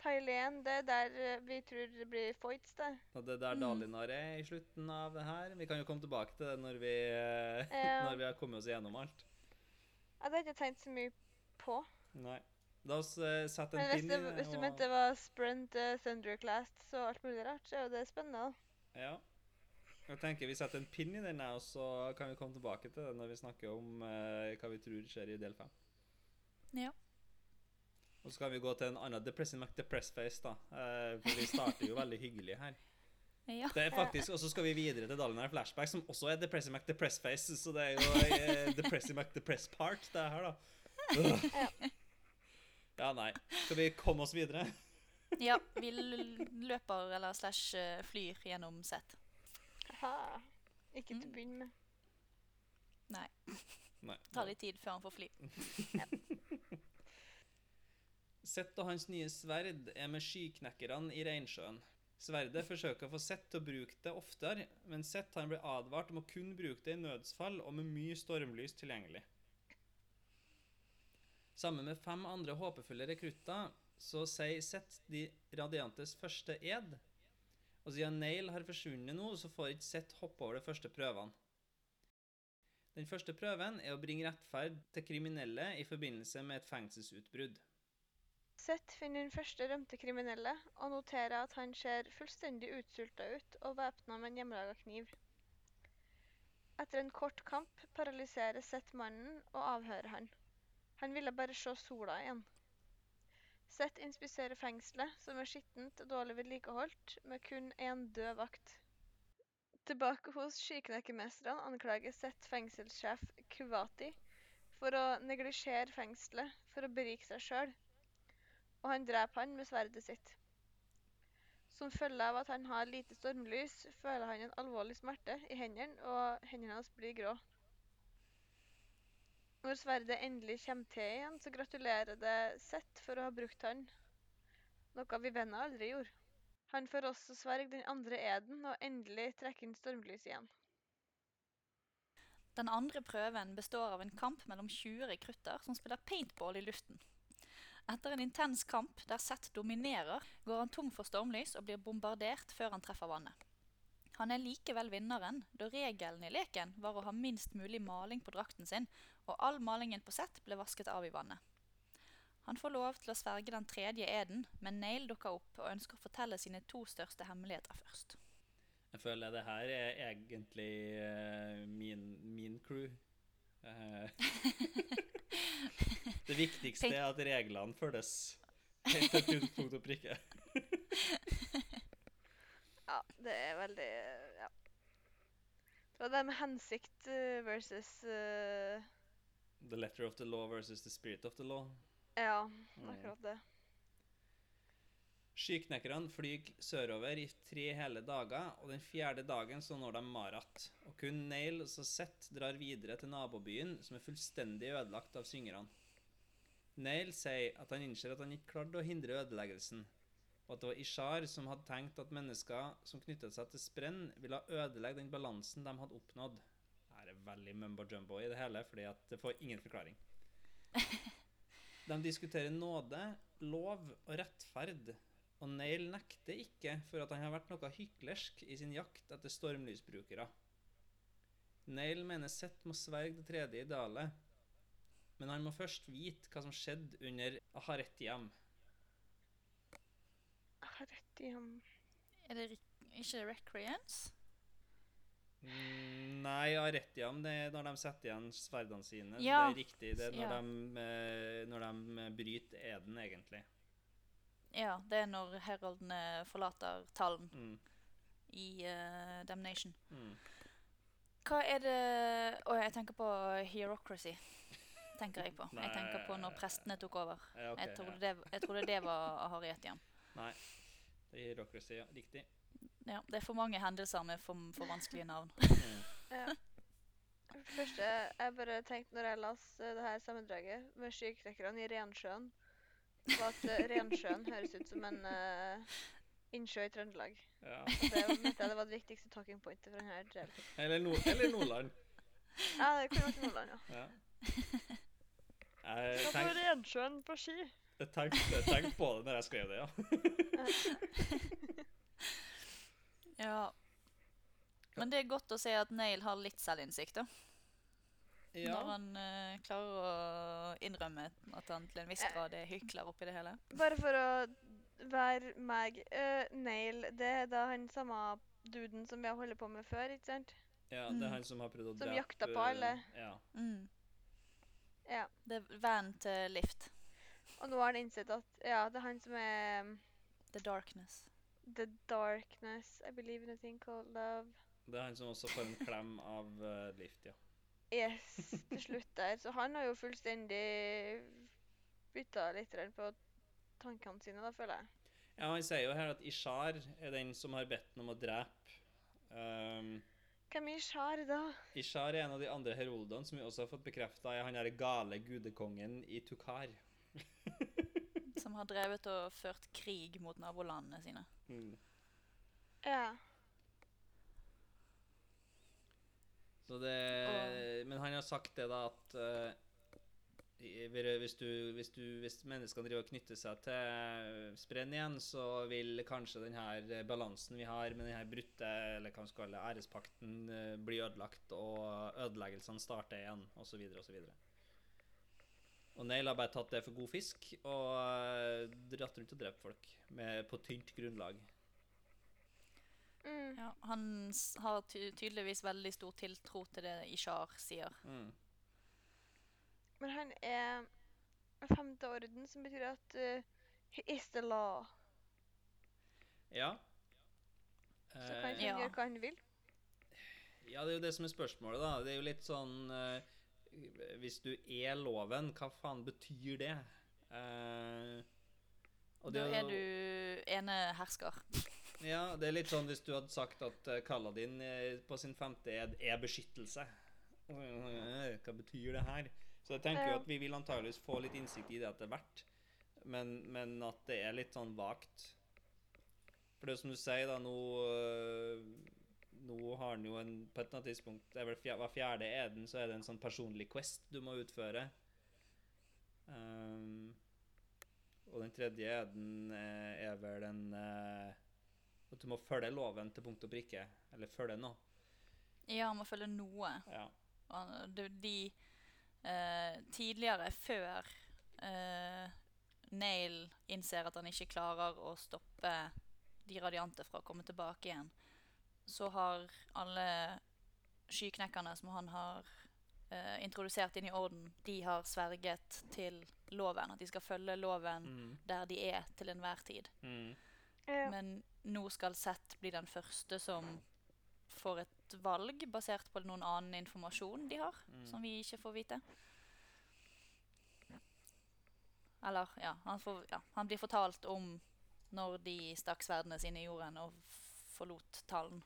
Thailand, det er der eh, vi tror det blir fights, det. Og det er der Mm. Dalinar er i slutten av det her? Vi kan jo komme tilbake til det når vi, Ja. når vi har kommet oss gjennom alt. Ja, det har jeg ikke tenkt så mye på. Nei. La oss uh, sette en hvis, i det. hvis du mente det var Sprint, uh, Thunderclast og alt mulig rart, så er jo det spennende. Ja. Jeg tenker vi setter en pin i den, og så kan vi komme tilbake til det når vi snakker om uh, hva vi tror skjer i del fem. Ja. Og så kan vi gå til en annen Depressing McDepress-face, da. Eh, for vi starter jo veldig hyggelig her. ja. Det er faktisk, Og så skal vi videre til Dalinar Flashback, som også er Depressing McDepress-face. Så det er jo eh, Depressing McDepress-part, det her, da. Ja, nei. Skal vi komme oss videre? ja. Vi løper eller slash eh, flyr gjennom sett. Aha. Ikke til å Mm. begynne med. Nei. Nei. Tar litt tid før han får fly. Sett og hans nye sverd er med skyknekkerne i Reinsjøen. Sverdet forsøker å få Sett til å bruke det oftere, men Sett han blir advart om å kun bruke det i nødsfall og med mye stormlys tilgjengelig. Sammen med fem andre håpefulle rekrutter så sier Sett de radiantes første ed. Og siden Nail har forsvunnet nå, så får ikke Sett hoppe over de første prøvene. Den første prøven er å bringe rettferd til kriminelle i forbindelse med et fengselsutbrudd. Seth finner den første rømte kriminelle og noterer at han ser fullstendig utsulta ut og væpna med en hjemmelaga kniv. Etter en kort kamp paralyserer Seth mannen og avhører han. Han ville bare se sola igjen. Seth inspiserer fengselet, som er skittent og dårlig vedlikeholdt, med kun én død vakt. Tilbake hos skiknekkermestrene anklager Seth fengselssjef Kuvati for å neglisjere fengselet for å berike seg sjøl og han dreper han med sverdet sitt. Som følge av at han har lite stormlys, føler han en alvorlig smerte i hendene, og hendene hans blir grå. Når sverdet endelig kommer til igjen, så gratulerer det Sett for å ha brukt han, noe Vivenna aldri gjorde. Han får også sverge den andre eden og endelig trekke inn stormlys igjen. Den andre prøven består av en kamp mellom 20 rekrutter som spiller paintball i luften. Etter en intens kamp der Seth dominerer, går han tom for stormlys og blir bombardert før han treffer vannet. Han er likevel vinneren, da regelen i leken var å ha minst mulig maling på drakten sin, og all malingen på Seth ble vasket av i vannet. Han får lov til å sverge den tredje eden, men Nail dukker opp og ønsker å fortelle sine to største hemmeligheter først. Jeg føler det her er egentlig eh, min, min crew. Eh, det viktigste er at reglene følges helt til punkt, og prikke. Ja, det er veldig Ja. Det Og det med hensikt eh, versus uh... The letter of the law versus the spirit of the law. Ja, Mm. akkurat det. Skyknekkerne flyr sørover i tre hele dager, og den fjerde dagen så når de Marat. Og kun Nail og Sett drar videre til nabobyen, som er fullstendig ødelagt av syngerne. Nail sier at han innser at han ikke klarte å hindre ødeleggelsen, og at det var Ishar som hadde tenkt at mennesker som knyttet seg til sprenn, ville ødelegge den balansen de hadde oppnådd. Det er veldig mumbo jumbo i det hele, fordi at det får ingen forklaring. De diskuterer nåde, lov og rettferd, og Nail nekter ikke for at han har vært noe hyklersk i sin jakt etter stormlysbrukere. Nail mener Seth må sverge det tredje idealet, men han må først vite hva som skjedde under Aharetiam. Jeg har rett i ham. Er det ikke Recreance? Mm, Nei, Aretiam det er når de setter igjen sverdene sine. Ja. Det er riktig. Det er når, Ja. de, eh, når de bryter eden, egentlig. Ja, det er når heroldene forlater tallen Mm, i uh, Damnation. mm. Hva er det Å, jeg tenker på Hierocracy. Tenker jeg på. Jeg tenker på når prestene tok over. Ja, okay, Jeg ja. trodde det, jeg trodde det var Aharietiam. Nei. Det er Hierocracy, ja. Riktig. Ja, det er for mange hendelser med for, for vanskelige navn. Mm. Ja. For det første, jeg bare tenkte når jeg las eh, det her sammendraget med skyknekkerne i Rensjøen, var at eh, Rensjøen høres ut som en uh, innsjø i Trøndelag. Ja. Og det var- mente jeg det var det viktigste talking pointet for denne delen. Eller, no eller Nordland. Ja, det kunne vært Nordland, ja. Ja. Jeg Skal på tenkte, Rensjøen på ski. jeg tenkte, jeg tenkte på det når jeg skrev det, ja. Ja. Men det er godt å se at Nail har litt selvinnsikt, da. Når han uh, klarer å innrømme at han til en viss grad er hykler oppi det hele. Bare for å være meg. uh, Nail, det er da han samme duden som vi har holdt på med før, ikke sant? Ja, det er han som har prøvd å Som drepe jakta på alle. Ja. Mm. Ja. Det er vennen til Lift. Og nå har han innsett at ja, det er han som er um, The Darkness. The darkness. I believe in a thing called love. Det er han som også får en klem av uh, Lift, ja. Yes, til slutt der. Så han har jo fullstendig bytta litt på tankene sine, da, føler jeg. Ja, Han sier jo her at Ishar er den som har bedt ham om å drepe. Um, Hvem er Ishar, da? Ishar er en av de andre heroldene som vi også har fått bekrefta er han derre gale gudekongen i Tukar. Som har drevet og ført krig mot nabolandene sine. Mm. Ja. Så det, men han har sagt det, da, at uh, hvis, du, hvis, du, hvis menneskene driver og knytter seg til sprenn igjen, så vil kanskje denne balansen vi har med denne brutte eller hva man skal kalle ærespakten, uh, bli ødelagt, og ødeleggelsene starte igjen, osv., osv. Og Neil har bare tatt det for god fisk og eh, dratt rundt og drept folk med, på tynt grunnlag. Mm. Ja, han har ty tydeligvis veldig stor tiltro til det Ishar sier. Mm. Men han er av femte orden, som betyr at uh, he is the law. Ja. Så kan han Eh, Ja. gjøre hva han vil. Ja, det er jo det som er spørsmålet, da. Det er jo litt sånn uh, Hvis du er loven, hva faen betyr det? Uh, og Da er du enehersker. Ja, det er litt sånn hvis du hadde sagt at uh, Kaladin eh, på sin femte ed er beskyttelse. Hva betyr det her? Så jeg tenker jo at vi vil antageligvis få litt innsikt i det etter hvert, men, men at det er litt sånn vagt. For det er som du sier, da, nå øh, Nå har han jo en På et eller annet tidspunkt det er Hver fjerde eden så er det en sånn personlig quest du må utføre. Um, og den tredje eden eh, er vel en eh, At du må følge loven til punkt og prikke. Eller følge noe. Ja, han må følge noe. Ja. De, de eh, tidligere, før eh, Nail innser at han ikke klarer å stoppe de radiante fra å komme tilbake igjen, så har alle skyknekkerne som han har eh, introdusert inn i orden, de har sverget til loven. At de skal følge loven Mm. der de er til enhver tid. Mm. Ja. Men nå skal Seth bli den første som får et valg basert på noen annen informasjon de har, Mm. som vi ikke får vite. Eller, ja han, får, ja, han blir fortalt om når de stakk sverdene sine i jorden og forlot tallen.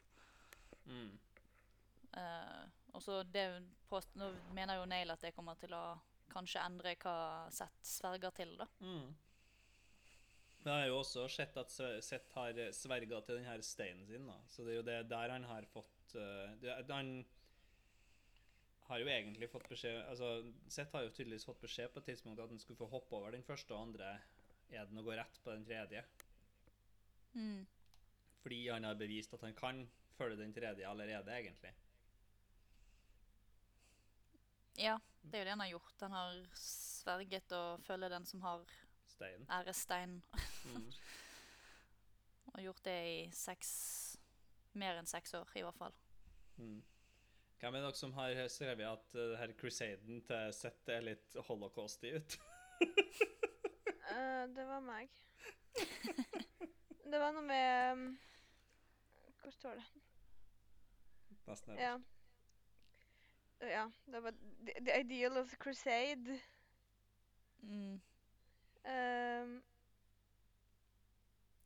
Mm. Uh, og så Nå mener jo Nail at det kommer til å kanskje endre hva Seth sverger til, da. Mm. Men jeg har jo også sett at Sett har sverga til denne steinen sin, da. Så det er jo det der han har fått uh, Han har jo egentlig fått beskjed Altså, Seth har jo tydeligvis fått beskjed på et tidspunkt at han skulle få hoppe over den første og andre eden og gå rett på den tredje. Mm. Fordi han har bevist at han kan følge den tredje allerede, egentlig. Ja, det er jo det han har gjort. Han har sverget å følge den som har Steinen. ærestein, Mm. og gjort det i seks Mer enn seks år, i hvert fall. Mm. Hvem er dere som har skrevet at uh, her crusaden til Sett er litt holocausty ut? uh, det var meg. Det var noe med um, Hvor står det? Nesten Ja. nederst. Ja, det var the, the ideal of the crusade. Mm. Um,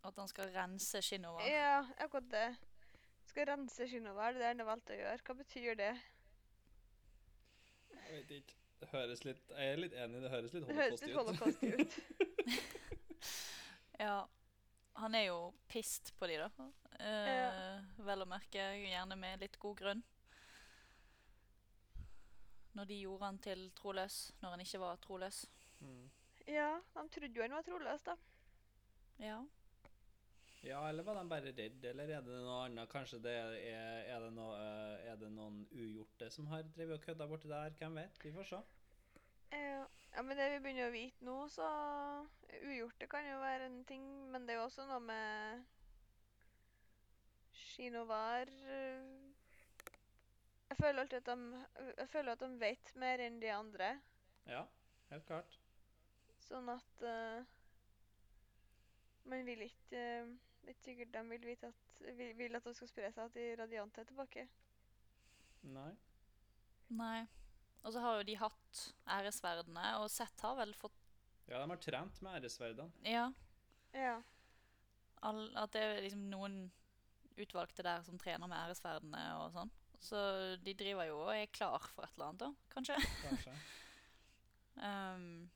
At han skal rense Shinova. ja, akkurat det. Skal rense Shinova, det er det han har valgt å gjøre. Hva betyr det? Jeg vet ikke. Det høres litt Jeg er litt enig, det høres litt holocausty ut. ut. Ja. Han er jo pissed på de, da. Eh, Ja. Vel å merke, gjerne med litt god grunn. Når de gjorde han til troløs, når han ikke var troløs. Mm. Ja, de trodde jo han var troløs, da. Ja. Ja, eller var de bare redd, eller er det noe annet? Kanskje det er, er, det, noe, eh, er det noen ugjorte som har drevet og kødda borti der? Hvem vet? Vi får se. Ja, ja, men det vi begynner å vite nå, så Ugjorte kan jo være en ting, men det er jo også noe med Shinovar øh, Jeg føler alltid at de Jeg føler at de vet mer enn de andre. Ja, helt klart. Sånn at uh, Man vil ikke uh, Det er ikke sikkert de vil vite at vil, vil at det skal spre seg at de radiante er tilbake. Nei. Nei. Og så har jo de hatt æresverdene, og Sett har vel fått Ja, de har trent med æresverdene. Ja. Ja. All, at det er liksom noen utvalgte der som trener med æresverdene og sånn. Så de driver jo og er klar for et eller annet, da, kanskje. Kanskje. Um,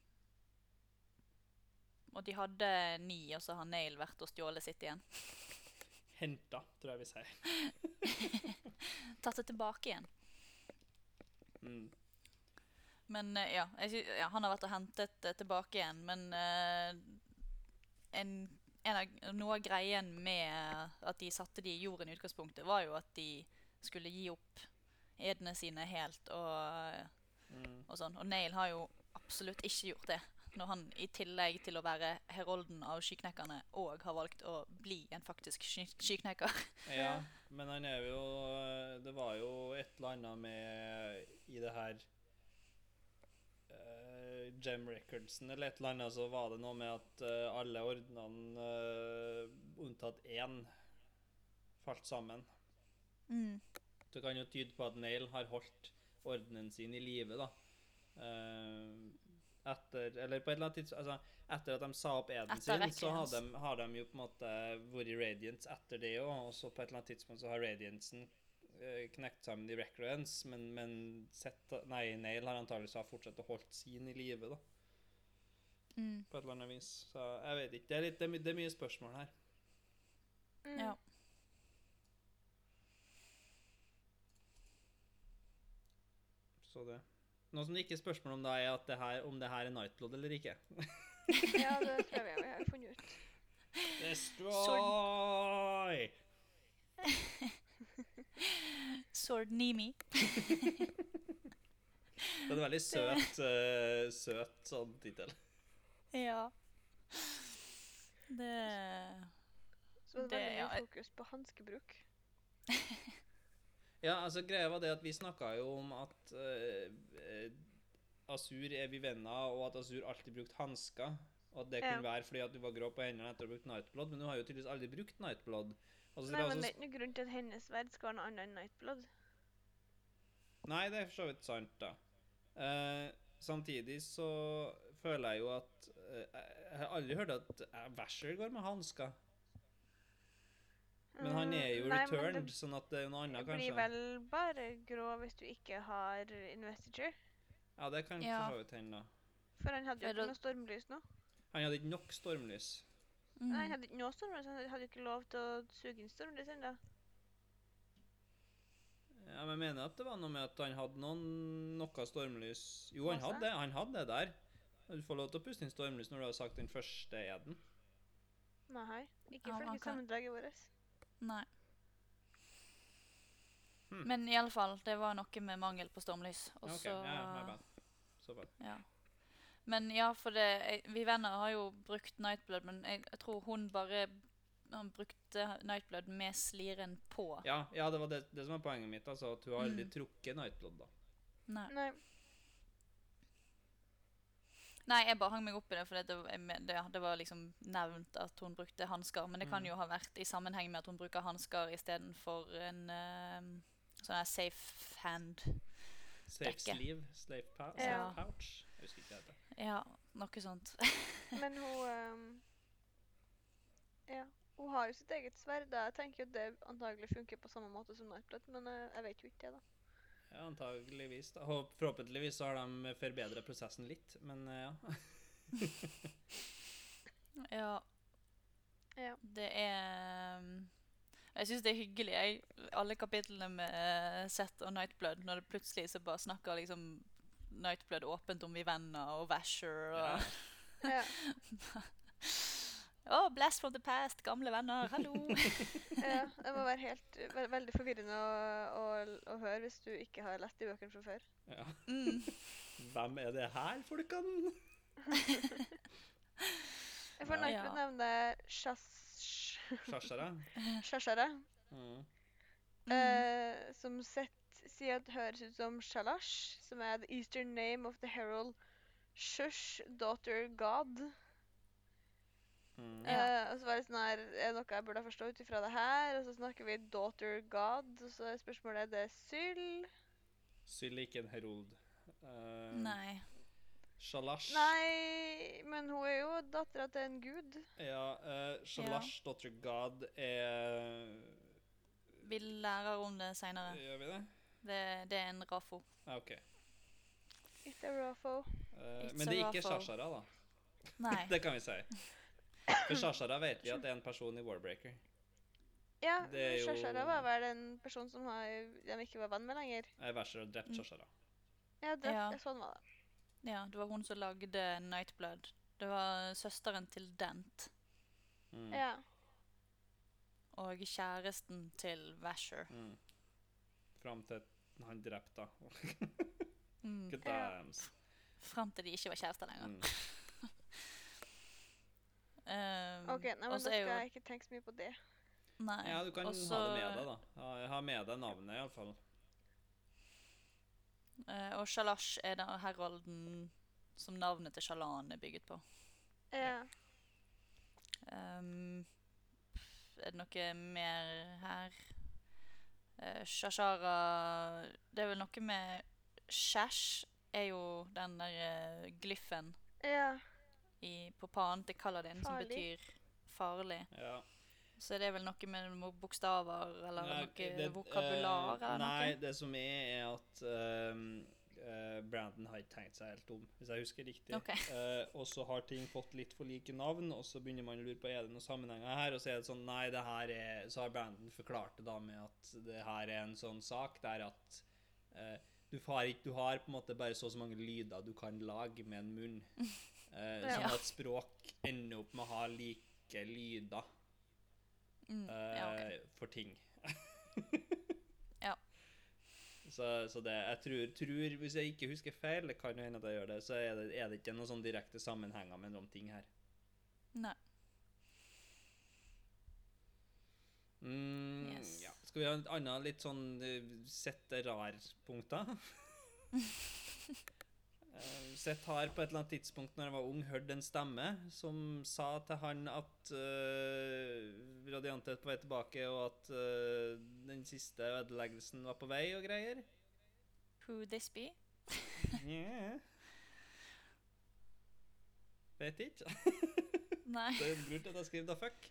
og de hadde ni, og så har Nail vært og stjålet sitt igjen. Henta, tror jeg vi sier. Tatt det tilbake igjen. Mm. Men eh, ja, jeg, sy- ja, han har vært og hentet det tilbake igjen, men uh, en, en av, noe av greien med at de satte de i jorden i utgangspunktet, var jo at de skulle gi opp edene sine helt og, Mm. og sånn. Og Nail har jo absolutt ikke gjort det. Når han i tillegg til å være herolden av skyknekkerne og har valgt å bli en faktisk sky skyknekker. Ja, men han er jo Det var jo et eller annet med I det her uh, Gem Recordsen eller et eller annet, så var det noe med at uh, alle ordnene uh, unntatt én falt sammen. Mm. Det kan jo tyde på at Nail har holdt ordenen sin i live, da. Eh, etter Eller på et eller annet tidspunkt altså, Etter at de sa opp eden Etter sin, så har de, har de jo på en måte vært i Radiance etter det òg, og så på et eller annet tidspunkt så har Radiancen uh, knekt sammen i Recreance, men, men sett, nei, Nail har antakeligvis har fortsatt å holdt sin i live, da, Mm. på et eller annet vis. Så jeg vet ikke. Det er, litt, det er, my- det er mye spørsmål her. Mm. Ja. Så det Noe som det ikke er spørsmål om, da, er at det her, om det her er Nightblood eller ikke. ja, det tror jeg vi har funnet ut. Destroy! Sword Nimi. Det er en veldig søt, uh, søt sånn tittel. Ja. Det Så det er veldig mye fokus på hanskebruk. Ja, altså greia var det at vi snakka jo om at eh, eh, Asur er vi venner, og at Asur alltid brukte hansker. Og at det Ja. kunne være fordi at du var grå på hendene etter å ha brukt Nightblood, men du har jo tydeligvis aldri brukt Nightblood. Altså, så Nei, dra- men det er ikke noen grunn til at hennes sverd skal være noe annet enn Nightblood. Nei, det er for så vidt sant, da. Uh, samtidig så føler jeg jo at uh, Jeg har aldri hørt at Vasher går med hansker. Men han er jo Mm, nei, returned, sånn at det er noe annet, Det annet, blir vel bare grå hvis du ikke har investiture. Ja, det kan Ja. for så vidt hende, da. For han hadde jo ikke noe stormlys nå. Han hadde ikke nok stormlys. Mm. Nei, han hadde ikke noe stormlys. Han hadde jo ikke lov til å suge inn stormlys ennå. Ja, men jeg mener at det var noe med at han hadde noen, noe stormlys Jo, han hadde det. Han hadde det der. Du får lov til å puste inn stormlys når du har sagt den første eden. Nei, ikke Ja, ifølge kan- sammendraget vårt. Nei. Hmm. Men iallfall, det var noe med mangel på stormlys. Og Ok, så ja, my bad. Så bad. Ja. Men ja, for det jeg, Vi venner har jo brukt Nightblood, men jeg, jeg tror hun bare han brukte Nightblood med sliren på. Ja, ja, det var det, det som var poenget mitt. altså At hun har aldri Mm. trukket Nightblood, da. Nei. Nei. Nei, jeg bare hang meg opp i det, for det, var- det, det var liksom nevnt at hun brukte hansker. Men det kan Mm. jo ha vært i sammenheng med at hun bruker hansker istedenfor en uh, sånn her safe hand. Safe Dekke. sleeve, safe pa Ja. pouch. Jeg husker ikke hva det heter. Ja, noe sånt. Men hun um, Ja. Hun har jo sitt eget sverd. Jeg tenker jo det antagelig funker på samme måte som Nightblood, men eh, jeg vet jo ikke det, da. Ja, antageligvis. da. Håp- Forhåpentligvis så har de forbedret prosessen litt, men eh, ja. Ja, Ja. det er um, Jeg syns det er hyggelig, jeg. Alle kapitlene med eh, Seth og Nightblood, når det plutselig så bare snakker liksom Nightblood åpent om vi venner og Vasher og Ja. Ja. Å, blast from the past, gamle venner, hallo! ja. Det må være helt ve veldig forvirrende å, å, å høre hvis du ikke har lett de bøkene fra før. ja. mm. Hvem er det her, folkene? Jeg får. Nightblood Ja. nevne Shas... Shashara? Shashara, Mm. Eh, som sett sier at det høres ut som Shalash, som er the eastern name of the herald Shush, daughter god. Mm. Ja. Eh, og så var det sånn her, er det noe jeg burde forstå ut ifra det her? Og så snakker vi daughter god, og så er spørsmålet er det Syl? Syl er ikke en herold. Uh, Nei. Shalash Nei, men hun er jo dattera til en gud. Ja, uh, Shalash, daughter god, er Vi lærer om det seinere. Gjør vi det? Det, det er en rafo. OK. It's a rafo. Uh, It's men det er ikke. Shashara, da. Nei. Det kan vi si. For Shashara vet vi at det er en person i Warbreaker. Ja, jo- Shashara var vel en person som har, de ikke var venn med lenger. Jeg verser har drept Mm. Shashara. Ja, det, Ja. sånn var det. Ja, det var hun som lagde Nightblood. Det var søsteren til Dent Mm. Ja. og kjæresten til Vasher. Mm. Fram til han drepte henne. Mm. Good Ja. Fram til de ikke var kjærester lenger. Mm. Um, OK, nei, men da skal jo jeg ikke tenke så mye på det. Nei. Ja, du kan også, ha det med deg, da. Ha, med deg navnet, iallfall. Uh, og Shalash er da herolden som navnet til Shalan er bygget på. Ja. Um, er det noe mer her? Uh, Shashara Det er vel noe med Shash er jo den der uh, glyffen Ja. I, på panen til Kaladin som betyr farlig. Ja. Så det er vel noe med noen bokstaver eller Nei, noe det- vokabular eh, eller Nei, noe? det som er, er at eh, Brandon har ikke tenkt seg helt om, hvis jeg husker riktig. Okay. Uh, og så har ting fått litt for like navn, og så begynner man å lure på er det noen sammenhenger her, og så er det sånn Nei, det her er Så har Brandon forklart det da med at det her er en sånn sak der at uh, du, har ikke, du har på en måte bare så og så mange lyder du kan lage med en munn. Eh, Ja. Sånn at språk ender opp med å ha like lyder Mm, eh, ja, okay. for ting. Ja. Så, så det, jeg tror, tror, hvis jeg ikke husker feil, det kan jo hende at jeg gjør det, så er det, er det ikke noen sånn direkte sammenhenger mellom ting her. Nei. Mm, Yes. ja. Skal vi ha et annet litt sånn uh, Uh, Seth har på et eller annet tidspunkt når han var ung, hørt en stemme som sa til han at uh, Radiante er på vei tilbake, og at uh, den siste ødeleggelsen var på vei og greier. Who this be? Yeah. Vet ikke. Nei. Det er lurt at jeg skrev 'da fuck'.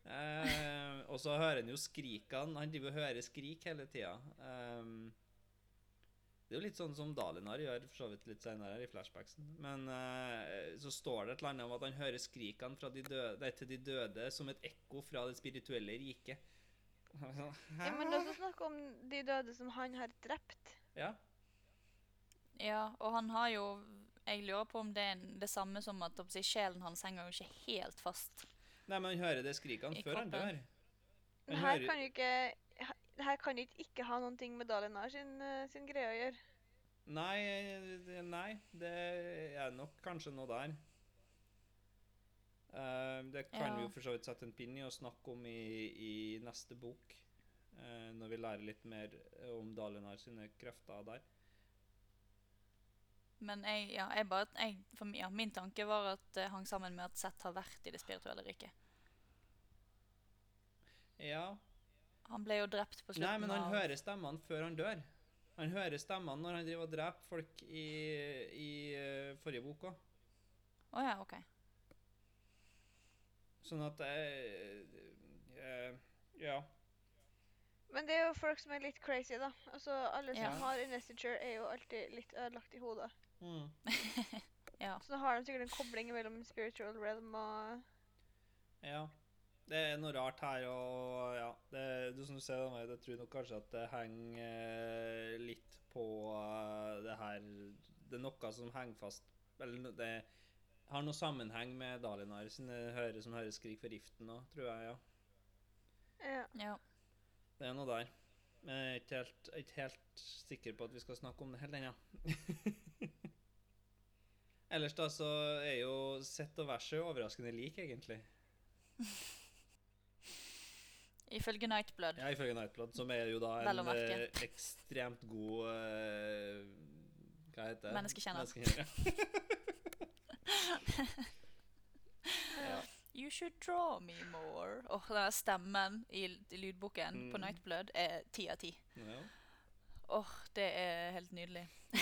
Uh, og så hører han jo skrikene. Han driver og hører skrik hele tida. Um, det er jo litt sånn som Dalinar gjør for så vidt litt senere i flashbacksen. Men uh, så står det et eller annet om at han hører skrikene fra de døde, til de døde som et ekko fra det spirituelle riket. Ja, men det er også snakk om de døde som han har drept. Ja. Ja, og han har jo Jeg lurer på om det er det samme som at sjelen hans henger jo ikke helt fast. Nei, men han hører det skrikene før før han dør. Han her hører- kan jo ikke det her kan jo ikke ikke ha noen ting med Dalinar sin, eh, sin greie å gjøre. Nei, det- nei, det er nok kanskje noe der. Eh, det kan Ja. vi jo for så vidt sette en pinn i og snakke om i, i neste bok. eh, når vi lærer litt mer om Dalinar sine krefter der. Men jeg, ja, jeg bare, jeg, for, ja, min tanke var at det hang sammen med at Seth har vært i det spirituelle riket. Ja. Han ble jo drept på slutten av Nei, men han av hører stemmene før han dør. Han hører stemmene når han driver og dreper folk i, i eh, forrige bok òg. Oh, ja, OK. Sånn at jeg eh, Ja. Men det er jo folk som er litt crazy, da. Altså, Alle som Ja. har investiture, er jo alltid litt ødelagt i hodet. Mm. Ja. Så nå har de sikkert en kobling mellom spiritual realm og Ja. Det er noe rart her, og ja det, du, Som du ser, jeg tror nok kanskje at det henger eh, litt på eh, det her Det er noe som henger fast Eller det har noe sammenheng med Dalinar sine hører som hører skrik for riften òg, tror jeg. ja. Ja. ja. Det er noe der. Men jeg er ikke helt, ikke helt sikker på at vi skal snakke om det helt ennå. Ellers da så er jo sett og verset overraskende lik, egentlig. Ifølge Nightblood. Ja, ifølge Nightblood, som er jo da en eh, ekstremt god uh, Hva heter det? Menneskekjenner. Menneskekjenner, ja. You should draw me more. Åh, den der stemmen i, lydboken lydboken på Mm. Nightblood er ti av ti. Åh, det er helt nydelig.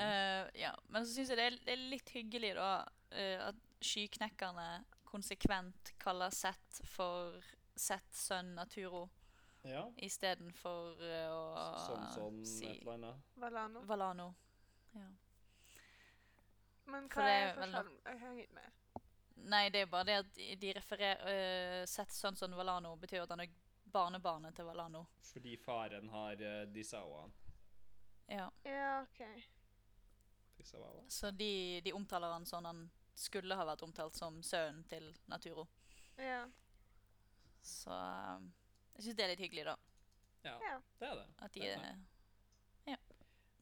Eh, ja, men så syns jeg det er, det er litt hyggelig, da, uh, at skyknekkerne konsekvent kaller Seth for Seth sønn Naturo ja. istedenfor uh, å Sånn, sånn, si et eller annet. Valano. Valano. Ja. Men For hva det er er forskjellen? Jeg henger ikke med. Nei, det er bare det at de- refererer uh, Seth sønn som Valano betyr at han er barnebarnet til Valano. Fordi faren har uh, Disawaen. Ja. Ja, OK. Disawawa. Så de, de omtaler han sånn han skulle ha vært omtalt som sønnen til Naturo. Ja. Så um, jeg syns det er litt hyggelig, da. Ja, Ja. det er det. At de Det er det. Ja.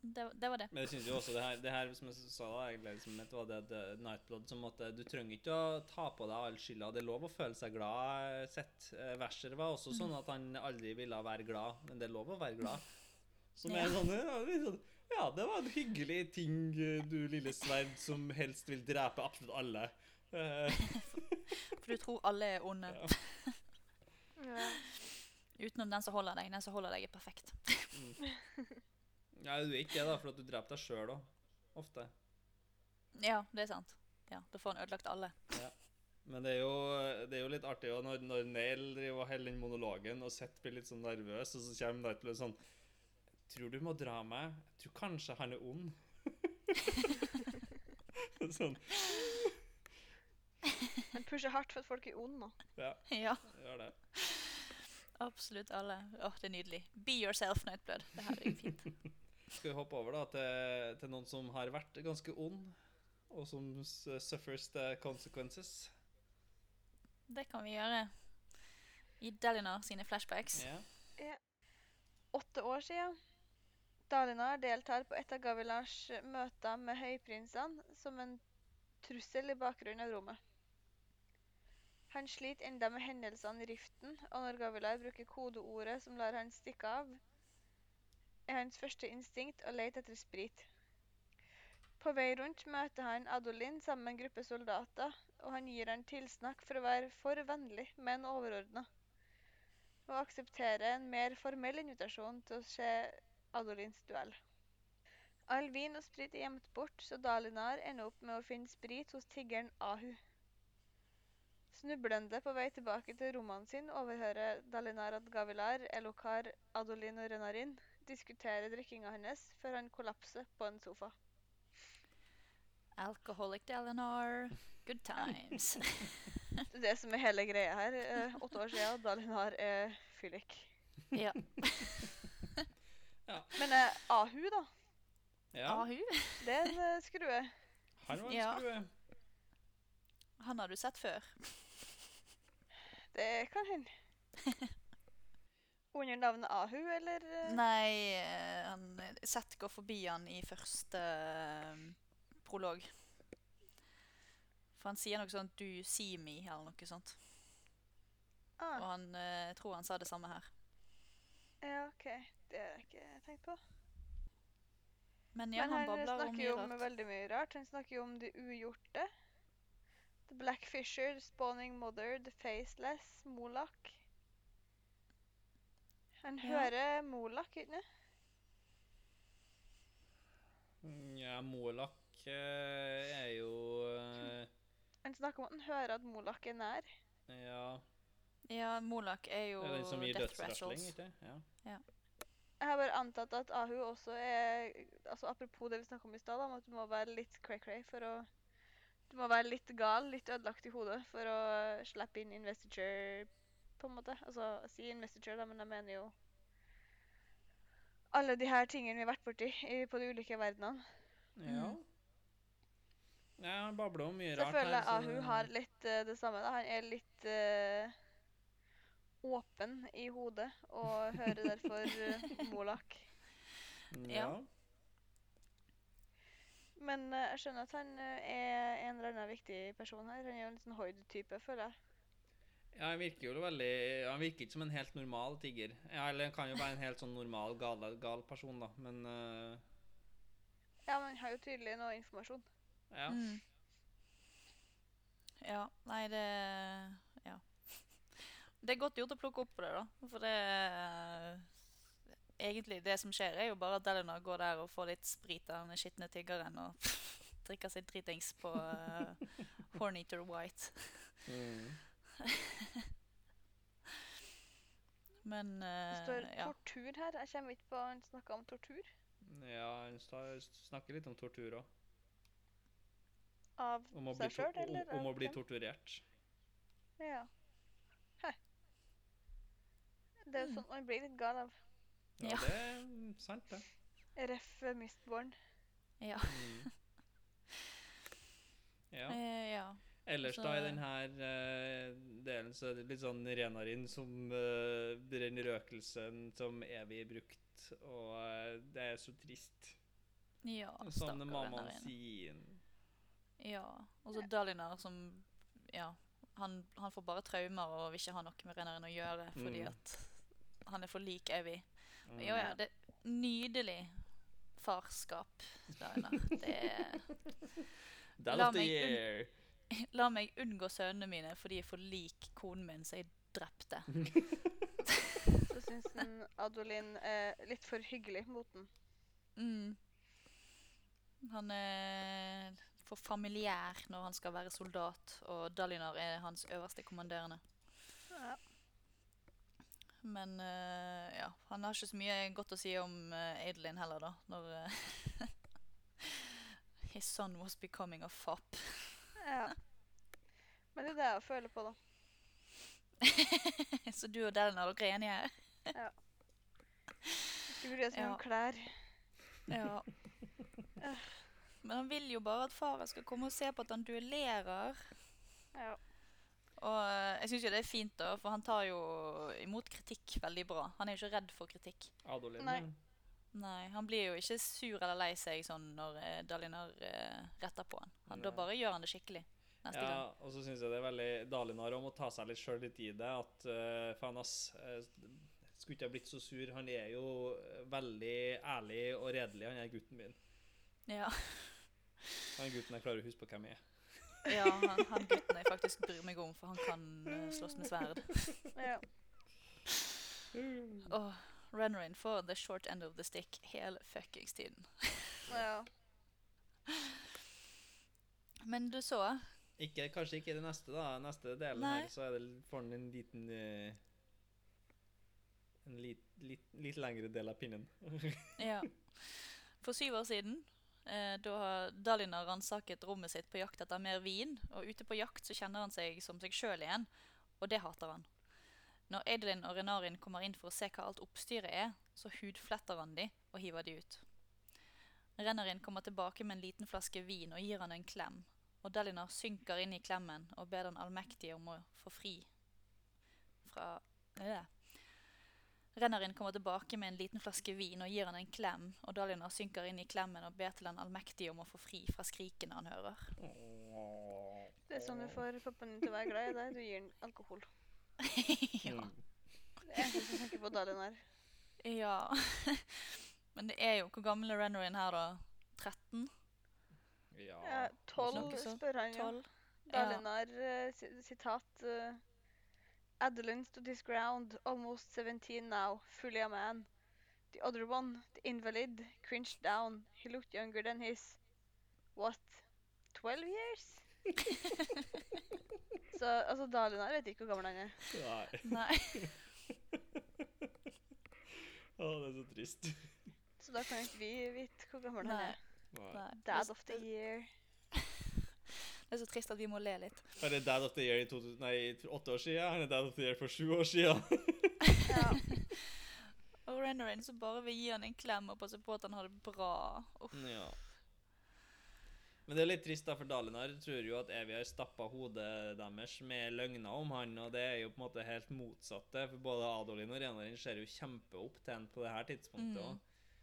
Det, det var det. Men jeg synes jo også det her, det her som jeg sa da, egentlig, liksom, det var det eh, Nightblood som at eh, Du trenger ikke å ta på deg all skylda. Det er lov å føle seg glad. Sett. Eh, Verser var også sånn at han aldri ville være glad, men det er lov å være glad. Som er Ja. sånn, ja, litt sånn Ja, det var en hyggelig ting, eh, du lille sverd som helst vil drepe absolutt alle. For du tror alle er onde. Ja. ja. Utenom den som holder deg. Den som holder deg, er perfekt. ja, du er ikke det, da, for at du dreper deg sjøl òg. Ofte. Ja, det er sant. Ja, Da får han ødelagt alle. Men det er jo, det er jo litt artig også når, når Nail driver og holder den monologen, og Seth blir litt sånn nervøs, og så kommer Nightblood sånn Tror du må dra meg? Jeg tror kanskje han er ond. sånn. Han pusher hardt for at folk er onde nå. Ja, Ja, gjør det. absolutt alle. Åh, det er nydelig. Be yourself, Nightblood. Det her er fint. Skal vi hoppe over da til, til noen som har vært ganske ond, og som suffers the consequences? Det kan vi gjøre. I Delinar sine flashbacks. Ja. Åtte år siden. Dalinar deltar på et av Gavilars møter med høyprinsene som en trussel i bakgrunnen av rommet. Han sliter enda med hendelsene i riften, og når Gavilar bruker kodeordet som lar han stikke av, er hans første instinkt å lete etter sprit. På vei rundt møter han Adolin sammen med en gruppe soldater, og han gir han tilsnakk for å være for vennlig, men overordna. Og aksepterer en mer formell invitasjon til å se Adolins duell. All vin og sprit er gjemt bort, så Dalinar ender opp med å finne sprit hos tiggeren Ahu. Snublende på vei tilbake til romanen sin overhører Dalinar at Gavilar, Elokar, Adolin og Renarin diskuterer drikkinga hans før han kollapser på en sofa. Alcoholic Dalinar. Good times. Det er det som er hele greia her. Eh, åtte år siden, Dalinar er fyllik. ja. Men eh, Ahu, da? ja. Ahu. Det er en eh, skrue. Han var en Ja. skrue. Han har du sett før. Det kan hende. Under navnet Ahu, eller? eh? Nei, eh, han Seth går forbi han i første eh, prolog. For han sier noe sånt 'du see me', eller noe sånt. Og Ah, han eh, jeg tror han sa det samme her. ja, OK. Det har jeg ikke tenkt på. Men ja, Men han han babler om snakker mye jo om veldig mye rart. Han snakker jo om de ugjorte. The Black Fisher, The Spawning Mother, The Faceless, Molak. Han Ja. hører Molak, ikke sant? Ja, Molak eh, er jo eh, Han snakker om at han hører at Molak er nær. Ja Ja, Molak er jo Det er den som gir death Rattles. thresholds. Ja. Ja. Jeg har bare antatt at Ahu også er altså Apropos det vi snakka om i stad, om at du må være litt cray-cray for å Du må være litt gal, litt ødelagt i hodet for å slippe inn investiture, på en måte. Altså, si investiture, da, men jeg mener jo alle de her tingene vi har vært borti i, på de ulike verdenene. Ja. Mm. han babler om mye Så jeg Så føler her. så Ahu har litt uh, det samme. da. Han er litt eh, åpen i hodet og hører derfor uh, Molak. Ja. Men eh, jeg skjønner at han eh, er en eller annen viktig person her. Han er jo en sånn Hoid-type, føler jeg. ja, han virker jo veldig Han virker ikke som en helt normal tigger. Ja, eller han kan jo være en helt sånn normal, gal, gal person, da, men eh, Ja, men han har jo tydelig noe informasjon. ja. Mm. Ja, nei, det. Det er godt gjort å plukke opp på det, da. For det Egentlig, det som skjer, er jo bare at Delenar går der og får litt sprit av den skitne tiggeren og drikker seg dritings på uh, Horneater White. Mm. Men Det eh, står ja. tortur her. Jeg kommer ikke på han snakka om tortur. Ja, han snakker litt om tortur òg. Av Om, å bli seg sjøl, eller? om, om å bli torturert. Ja. Det er jo sånn man blir litt gal av. Ja, Ja. det er sant, det. Ref. eh, Mistborn. Ja. Mm. Ja. Eh, ja. Ellers så, da i denne delen så er det litt sånn Renarin som uh, brenner røkelsen som evig brukt, og uh, det er så trist. ja Sånn mammaen sier. Ja. Og så Dalinar som Ja. Han, han får bare traumer og vil ikke ha noe med Renarin å gjøre fordi Mm. at han er for lik Evy. Mm. Ja, ja, det er nydelig farskap, Dalinar. Det er That La of the meg un- year. La meg unngå sønnene mine fordi jeg er for lik konen min så jeg drepte. Så syns han Adolin er litt for hyggelig mot den. Mm. Han er for familiær når han skal være soldat, og Dalinar er hans øverste kommanderende. Ja. Men uh, ja, han har ikke så mye godt å si om uh, Adelin heller, da. Når uh, His son was becoming a fop. ja. Men det er det jeg føler på, da. så du og dere er enige her? Skulle bry deg så mye om klær. Ja. Men han vil jo bare at faren skal komme og se på at han duellerer. Ja. Og eh, jeg syns jo det er fint, da, for han tar jo imot kritikk veldig bra. Han er jo ikke redd for kritikk. Adolin. Nei. Nei, Han blir jo ikke sur eller lei seg sånn når eh, Dalinar eh, retter på han. han da bare gjør han det skikkelig neste Ja, gang. og så syns jeg det er veldig Dalinar om å ta seg litt sjøl litt i det. At uh, faen, ass. Uh, skulle ikke ha blitt så sur. Han er jo veldig ærlig og redelig, han er gutten min. Ja, Han gutten jeg klarer å huske på hvem jeg er. Ja han, han gutten jeg faktisk bryr meg om, for han kan eh, slåss med sverd. Ja. Og Rennerin får the short end of the stick hele fuckings tiden. ja. Men du så Ikke, kanskje ikke det neste, da. Neste delen Nei. her, så er det, får han en liten uh, En lit, litt, litt lengre del av pinnen. Ja. For syv år siden, eh, da Dalinar ransaket rommet sitt på jakt etter mer vin, og ute på jakt så kjenner han seg som seg sjøl igjen, og det hater han. Når Adelin og Renarin kommer inn for å se hva alt oppstyret er, så hudfletter han de og hiver de ut. Rennarin kommer tilbake med en liten flaske vin og gir han en klem, og Dalinar synker inn i klemmen og ber den allmektige om å få fri fra øh. Rennarin kommer tilbake med en liten flaske vin og gir han en klem, og Dalinar synker inn i klemmen og ber til den allmektige om å få fri fra skrikene han hører. Det er sånn du får pappaen din til å være glad i deg. Du gir han alkohol. ja. Det er eneste som tenker på Dalinar. ja. Men det er jo Hvor gammel er Rennarin her, da? 13? Ja. Ja, Tolv, Noe sånt. spør han jo. Dalinar, eh, sitat uh, Adeline stood his ground, almost 17 now, fully a man. The other one, the invalid, cringed down. He looked younger than his What? 12 years? Så altså, Dalinar vet ikke hvor gammel han er. Nei. Nei. Å, det er så trist. Så da kan ikke vi vite hvor gammel han er. Nei. Dad of the year. Det er så trist at vi må le litt. Han er Dad of the Year i 2000, nei, åtte år siden. Han er Dad of the Year for sju år siden. Ja. Og Rennarin som bare vil gi han en klem og passe på at han har det bra. Uff. Ja. Men det er litt trist, da, for Dalinar tror jo at Evy har stappa hodet deres med løgner om han, og det er jo på en måte helt motsatte. For både Adolin og Renarin ser jo kjempeopp til han på det her tidspunktet Mm. òg.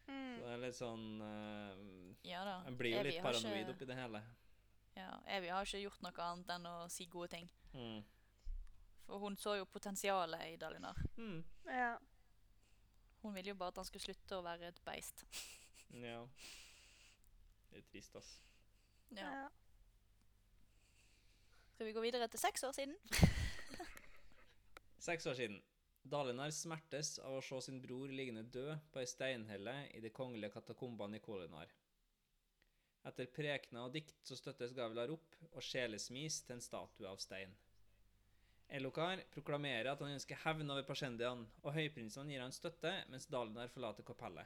Mm. Så det er litt sånn uh, Ja da. Han blir jo Evie litt paranoid ikke- oppi det hele. Ja, Evy har ikke gjort noe annet enn å si gode ting. Mm. For hun så jo potensialet i Dalinar. Mm. Ja. Hun ville jo bare at han skulle slutte å være et beist. Ja. Det er trist, ass. Ja. ja. Skal vi gå videre til seks år siden? Seks år siden. Dalinar smertes av å se sin bror liggende død på ei steinhelle i de kongelige katakombene i Kolinar. Etter prekener og dikt så støttes Gavilar opp og sjelesmis til en statue av stein. Elokar proklamerer at han ønsker hevn over Pashendian, og høyprinsen gir han støtte mens Dalinar forlater kapellet.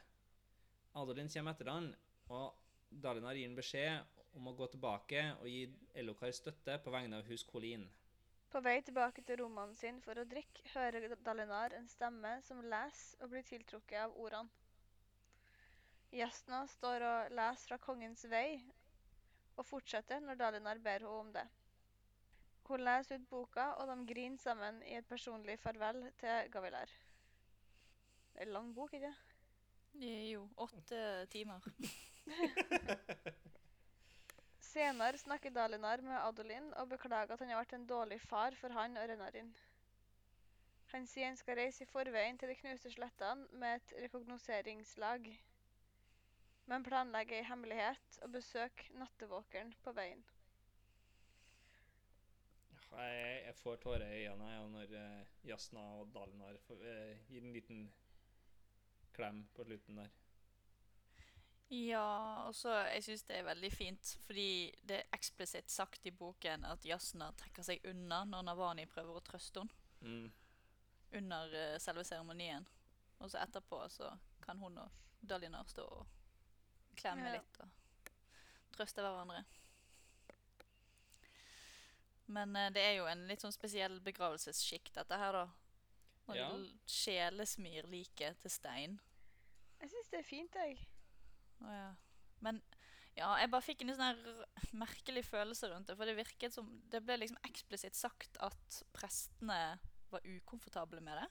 Adolin kommer etter han, og Dalinar gir han beskjed om å gå tilbake og gi Elokar støtte på vegne av hus Kolin. På vei tilbake til romanen sin for å drikke, hører Dalinar en stemme som leser og blir tiltrukket av ordene. Jasna står og leser fra kongens vei, og fortsetter når Dalinar ber henne om det. Hun leser ut boka, og de griner sammen i et personlig farvel til Gavilar. Det er en lang bok, ikke Eh, Jo, åtte timer. Senere snakker Dalinar med Adolin og beklager at han har vært en dårlig far for han og Renarin. Han sier han skal reise i forveien til de knuste slettene med et rekognoseringslag, men planlegger i hemmelighet å besøke nattevåkeren på veien. Jeg, jeg får tårer i øynene jeg, når uh, Jasna og Dalinar får, uh, gir en liten klem på slutten der. Ja, og så jeg syns det er veldig fint, fordi det er eksplisitt sagt i boken at Jasna trekker seg unna når Navani prøver å trøste henne Mm. under uh, selve seremonien. Og så etterpå så kan hun og Dalinar stå og klemme Ja. litt og trøste hverandre. Men eh, det er jo en litt sånn spesiell begravelsesskikk, dette her, da. Når Ja. de sjelesmir liket til stein. Jeg syns det er fint, jeg. Å ja. Men ja, jeg bare fikk en sånn her merkelig følelse rundt det. For det virket som Det ble liksom eksplisitt sagt at prestene var ukomfortable med det.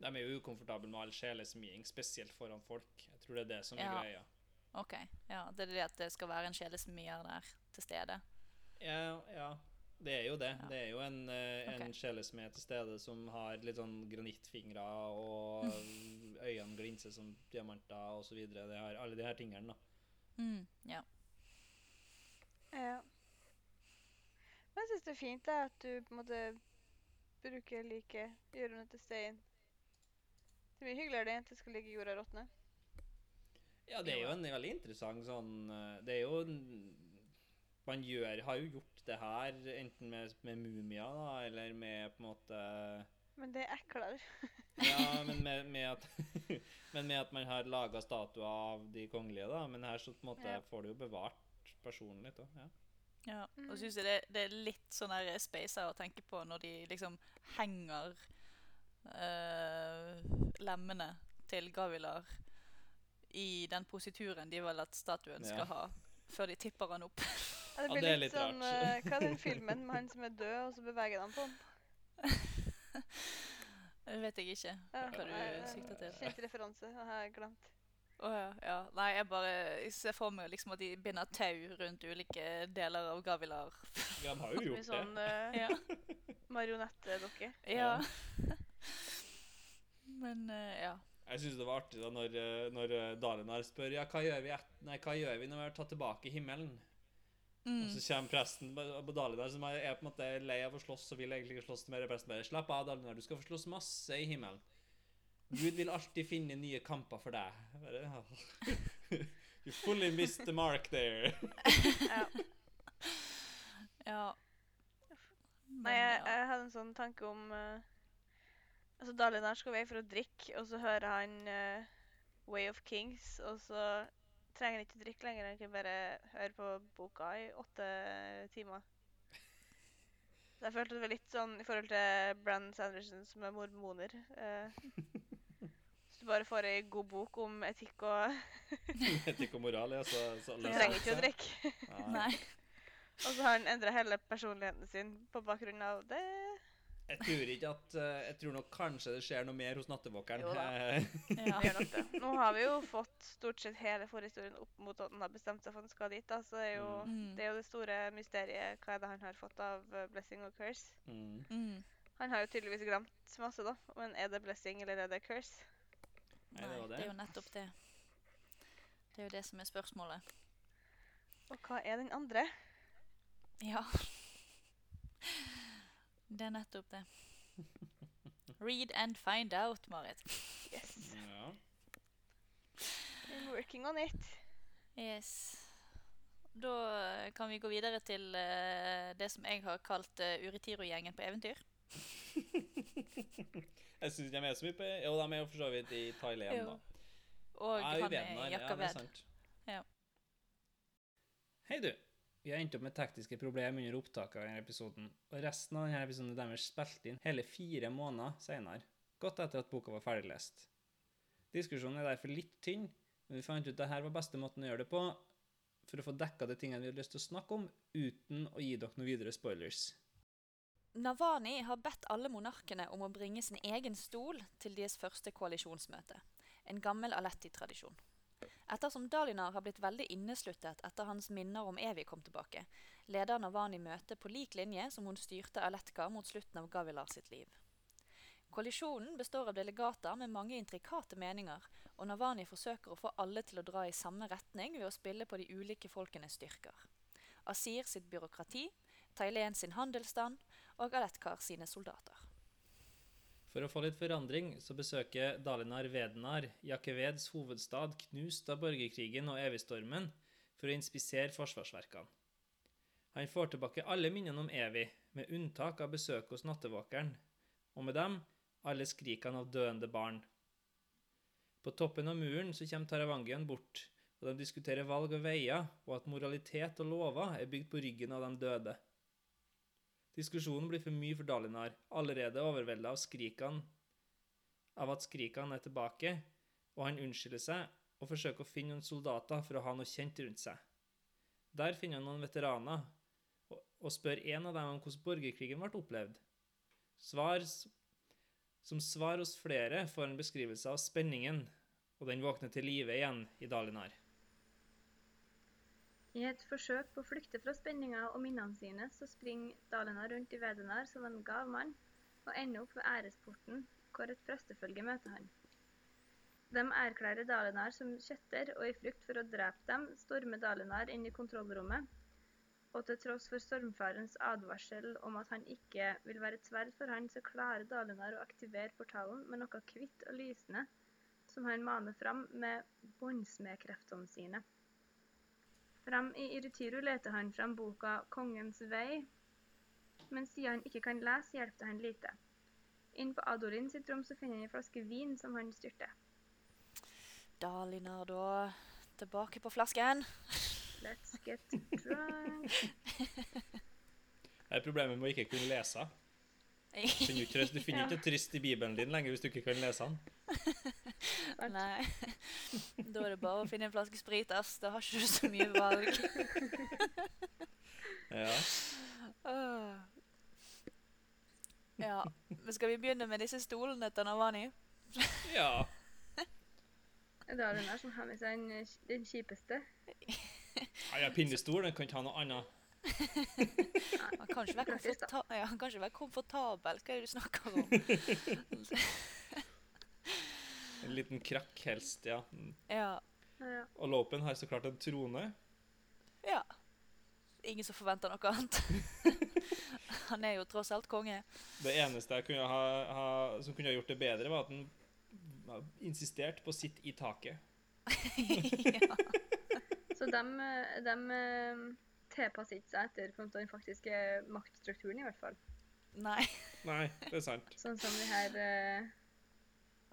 De er jo ukomfortable med all sjelesmying, spesielt foran folk. Jeg tror det er det som er Ja. greia. Ok, ja, Det er det at det skal være en sjelesmier der til stede. Ja, ja. det er jo det. Ja. Det er jo en, eh, en Ok. sjelesmed til stede som har litt sånn granittfingre, og øynene glinser som diamanter videre. Det har alle de her tingene, da. Mm, ja. Ja. Men jeg syns det er fint da, at du på en måte bruker like gjørende til stein. Det er mye hyggeligere det enn at det skal ligge i jorda og råtne. Ja, det er Jo, en veldig interessant sånn eh, Det er jo en- Man gjør, har jo gjort det her enten med, med mumier, da, eller med på en måte Men det er eklere. Ja, men med, med at Men med at man har laga statuer av de kongelige, da. Men her så på en måte Ja. får du jo bevart personen litt òg. Ja. Ja, Mm. og så syns jeg det, det er litt sånn der spacer å tenke på når de liksom henger øh, lemmene til Gavilar i den posituren de vil at statuen skal Ja. ha, før de tipper han opp. Ja, det Ja, blir det er litt, litt sånn eh, Hva er den filmen med han som er død, og så beveger han på han? Det vet jeg ikke. Ja, Hva du nei, sikter til. Kjent referanse. Jeg har glemt. Oh, ja, ja. Nei, jeg bare jeg ser for meg liksom at de binder tau rundt ulike deler av Gavilar. Ja, De har jo gjort sånn det. uh, Ja. marionettdokke. ja. Men uh, ja. Jeg syns det var artig da når, eh, når eh, Dalinar spør ja, hva gjør vi, et, nei, hva gjør vi når vi har tatt tilbake himmelen. Mm. Og så kommer presten på Dalinar, som er på en måte lei av å slåss og vil egentlig ikke slåss mer. Presten bare slapp av, Dalinar, du skal få slåss masse i himmelen. Gud vil alltid finne nye kamper for deg. Bare, ja. You fully missed the mark there. Ja. ja. Nei, jeg, jeg hadde en sånn tanke om uh, Altså, Dalinar skal vei for å drikke, og så hører han uh, Way of Kings, og så trenger han ikke å drikke lenger. Han kan bare høre på boka i åtte timer. Så jeg følte det var litt sånn i forhold til Brann Sanderson, som er mormoner. hvis du bare får ei god bok om etikk og Etikk og moral, ja, så, så Du trenger ikke å drikke. Nei. Og så har han endra hele personligheten sin på bakgrunn av det. Jeg tror ikke at eh, Jeg tror nok kanskje det skjer noe mer hos nattevåkeren. Jo da. Eh, Ja. Gjør nok det. Nå har vi jo fått stort sett hele forhistorien opp mot at han har bestemt seg for at han skal dit. da, så det er, jo, Mm. det er jo det store mysteriet. Hva er det han har fått av eh, blessing og curse? mm. Mm. Han har jo tydeligvis glemt masse, da. Men er det blessing eller er det curse? Nei, det det det. er jo nettopp det. Det er jo det som er spørsmålet. Og hva er den andre? Ja. Det er nettopp det. Read and find out, Marit. Yes, Ja. I'm working on it. Yes. Da kan vi gå videre til uh, det som jeg har kalt uh, Uritiro-gjengen på eventyr. Jeg syns de er med så mye på Jo, de er jo for så vidt i Thailand, da. Og Ja, han er jakka ved. Ja. Hei, du. Vi har endt opp med tekniske problemer under opptaket av denne episoden, og resten av denne episoden er deres spilt inn hele fire måneder senere, godt etter at boka var ferdiglest. Diskusjonen er derfor litt tynn, men vi fant ut at dette var beste måten å gjøre det på, for å få dekka de tingene vi har lyst til å snakke om, uten å gi dere noen videre spoilers. Navani har bedt alle monarkene om å bringe sin egen stol til deres første koalisjonsmøte. En gammel Aletti-tradisjon. Ettersom Dalinar har blitt veldig innesluttet etter hans minner om Evy kom tilbake, leder Navani møtet på lik linje som hun styrte Aletka mot slutten av Gavilar sitt liv. Koalisjonen består av delegater med mange intrikate meninger, og Navani forsøker å få alle til å dra i samme retning ved å spille på de ulike folkenes styrker. Asir sitt byråkrati, Thailand sin handelsstand og Aletkar sine soldater. For å få litt forandring så besøker Dalinar Vedenar, Jakeveds hovedstad, knust av borgerkrigen og evigstormen, for å inspisere forsvarsverkene. Han får tilbake alle minnene om Evig, med unntak av besøket hos nattevåkeren, og med dem alle skrikene av døende barn. På toppen av muren så kommer Taravangian bort, og de diskuterer valg og veier, og at moralitet og lover er bygd på ryggen av de døde. Diskusjonen blir for mye for Dalinar, allerede overveldet av skrikene av at skrikene er tilbake, og han unnskylder seg og forsøker å finne noen soldater for å ha noe kjent rundt seg. Der finner han noen veteraner og, spør en av dem om hvordan borgerkrigen ble opplevd. Svar, som svar hos flere får en beskrivelse av spenningen, og den våkner til live igjen i Dalinar. I et forsøk på å flykte fra spenninga og minnene sine, så springer Dalena rundt i Vedenar som en gav mann, og ender opp ved æresporten, hvor et prestefølge møter han. De erklærer Dalenar som kjetter, og i frykt for å drepe dem, stormer Dalenar inn i kontrollrommet. Og til tross for stormfarens advarsel om at han ikke vil være et sverd for han, så klarer Dalenar å aktivere portalen med noe hvitt og lysende, som han maner fram med båndsmedkreftene sine. Fram i Irutiru leter han fram boka 'Kongens vei', men siden han ikke kan lese, hjelper det han lite. Inn på Adolin sitt rom så finner han en flaske vin som han styrter. Dalinar, da. Tilbake på flasken. Let's get drunk. Det er problemet med å ikke kunne lese. Du finner ikke, trøst- du finner ikke trøst i Bibelen din lenger hvis du ikke kan lese den. Nei. Da er det bare å finne en flaske sprit, ass. Da har ikke du så mye valg. Ja. Ja. Men skal vi begynne med disse stolene til Navani? ja. Det er den der som har med seg den, den kjipeste. Ja, ja, pinnestol, den kan ikke ha noe annet. Han kanskje være, komforta ja, komfortabel. Hva er det du snakker om? En liten krakk helst, ja. Ja. Ja, ja. Og Lopen har så klart en trone. ja. Ingen som forventer noe annet. Han er jo tross alt konge. Det eneste jeg kunne ha, ha, som kunne ha gjort det bedre, var at han insisterte insistert på å sitte i taket. ja. Så de, de eh, tilpasser ikke seg etter den faktiske maktstrukturen, i hvert fall. Nei, Nei, det er sant. Sånn som de her uh,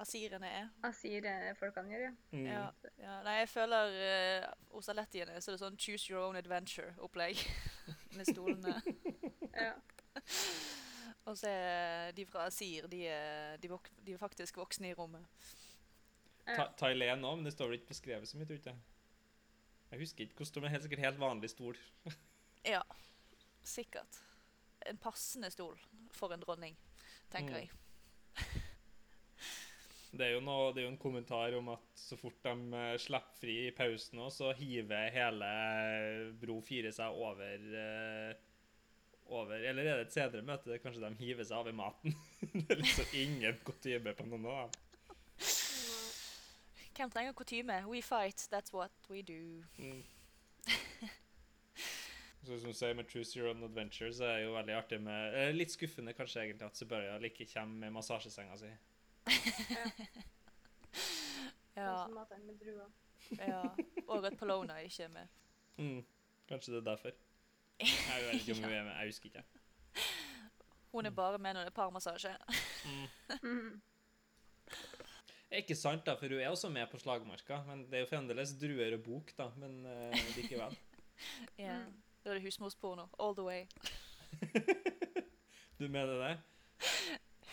asirene er. Asir-folkene gjør, ja. Mm. Ja, ja. Nei, jeg føler uh, hos alettiene så er det sånn choose your own adventure-opplegg med stolene. ja. Og så er de fra Asir, de er, de, vok de er faktisk voksne i rommet. Ta Thailand òg, men det står vel ikke beskrevet så mye, tror jeg ikke. Jeg husker ikke hvordan, men helt sikkert helt vanlig stol. Ja, sikkert. En passende stol for en dronning, tenker Mm. jeg. Det er, noe, det er jo en kommentar om at så fort de eh, slipper fri i pausen, nå, så hiver hele Bro 4 seg over eh, over, Eller er det et senere møte der kanskje de hiver seg over maten? det er liksom ingen kutyme på noen av nå. Hvem trenger kutyme? We fight, that's what we do. Mm. Så som du sier med Choose Your Own Adventure, så er det jo veldig artig med eh, Litt skuffende kanskje egentlig at Subaria like kommer med massasjesenga si. Ja, ja. Og at Polona ikke er med. Mm. Kanskje det er derfor. Jeg vet ikke om hun er med, jeg husker ikke. Hun er bare med når det er parmassasje. Mm. Ikke sant, da, for hun er også med på slagmarka. Men det er jo fremdeles druer og bok, da. Men uh, likevel. Ja. Mm. Da er det husmorsporno. All the way. Du mener det?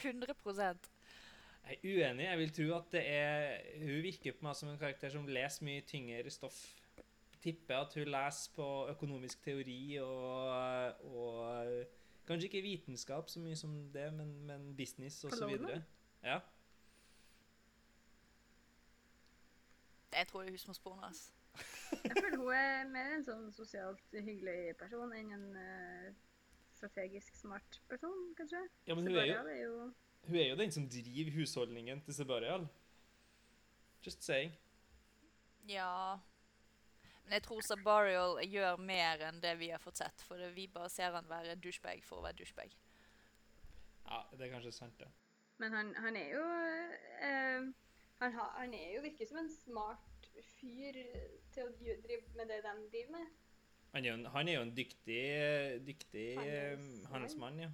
100% Jeg er uenig. Jeg vil tro at det er Hun virker på meg som en karakter som leser mye tyngre stoff. Tipper at hun leser på økonomisk teori og, og Kanskje ikke vitenskap så mye som det, men, men business og så videre. Ja. Jeg tror det er husmorsporno. hans. Jeg føler hun er mer en sånn sosialt hyggelig person enn en uh, strategisk smart person, kanskje. ja, men hun er, jo, er jo hun er jo den som driver husholdningen til Sebarial. Just saying. Ja Men jeg tror Sabarial gjør mer enn det vi har fått sett. For vi bare ser han være douchebag for å være douchebag. Ja, det er kanskje sant, det. Men han, han er jo eh, han, har, han er jo virker som en smart fyr til å drive med det de driver med. Han er jo en, han er jo en dyktig, dyktig eh, Handelsmann. ja.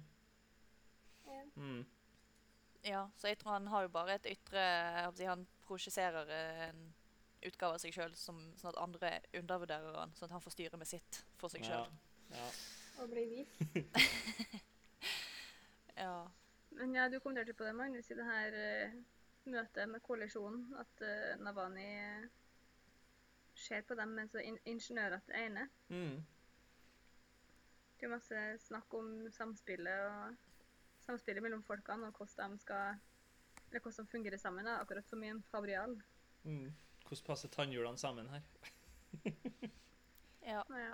Ja. Mm. Ja, Så jeg tror han har jo bare et ytre si, Han projiserer en utgave av seg sjøl, sånn at andre undervurderer han, sånn at han får styre med sitt for seg Ja, sjøl. ja. Og bli hvit. Ja. Men ja, du kommenterte på det, Magnus, i det her eh, møtet med koalisjonen, at uh, Navani eh, ser på dem mens in ingeniørete øyne. Mm. Det er masse snakk om samspillet og samspillet mellom folkene og hvordan de skal eller hvordan de fungerer sammen, da, akkurat som i en fabrial. Mm. Hvordan passer tannhjulene sammen her? Ja. Ja.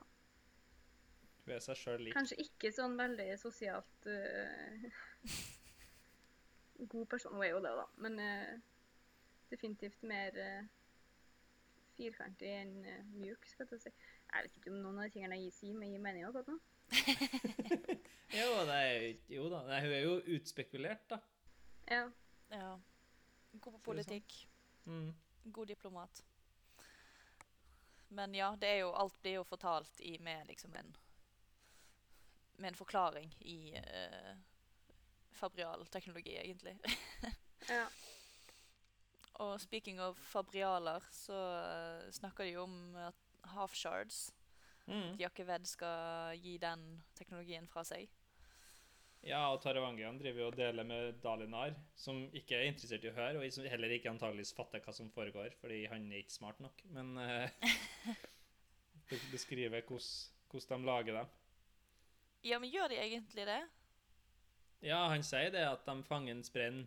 Hun er seg sjøl lik. Kanskje ikke sånn veldig sosialt eh, god person. Hun er jo det, da. Men uh, definitivt mer uh, firkantig enn uh, mjuk, skal jeg til å si. Jeg vet ikke om noen av de tingene jeg sier, men gir mening akkurat nå. Jo, er, jo da. Nei, hun er jo utspekulert, da. Ja. ja. God på politikk. Mm. God diplomat. Men ja, det er jo, alt blir jo fortalt i, med liksom en Med en forklaring i eh, fabrial teknologi, egentlig. ja. Og speaking of fabrialer, så eh, snakker de om at half shards Mm. At Jakkeved skal gi den teknologien fra seg. Ja, og Taravangian driver jo og deler med Dalinar, som ikke er interessert i å høre, og som heller ikke antageligvis fatter hva som foregår, fordi han er ikke smart nok. Men uh, beskriver hvordan hvordan de lager dem. Ja, men gjør de egentlig det? Ja, han sier det at de fanger en sprenn,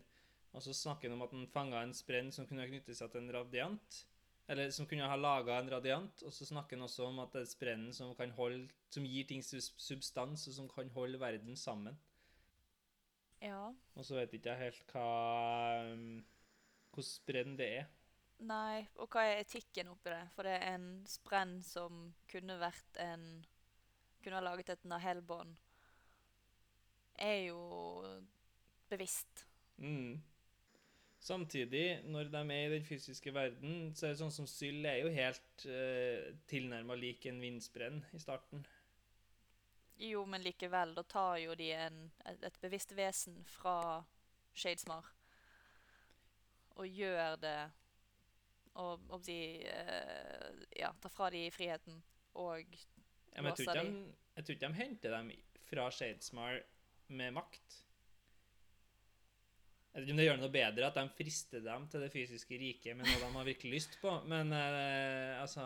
og så snakker han om at han fanga en sprenn som kunne knytte seg til en radiant. Eller som kunne ha laga en radiant, og så snakker han også om at det er sprennen som, kan holde, som gir ting substans, og som kan holde verden sammen. Ja. Og så vet ikke jeg helt hva um, Hvordan sprenn det er. Nei, og hva er etikken oppi det? For det er en sprenn som kunne vært en Kunne ha laget et Nahel-bånd. Er jo bevisst. Mm. Samtidig, når de er i den fysiske verden, så er det sånn som Syll er jo helt uh, tilnærma lik en vindsprenn i starten. Jo, men likevel, da tar jo de en, et, bevisst vesen fra Shadesmar og gjør det Og om de eh, Ja, tar fra de friheten og Låser de, jeg tror ikke de henter dem fra Shadesmar med makt. Jeg vet ikke om det gjør det noe bedre at de frister dem til det fysiske riket med noe de har virkelig lyst på, men eh, altså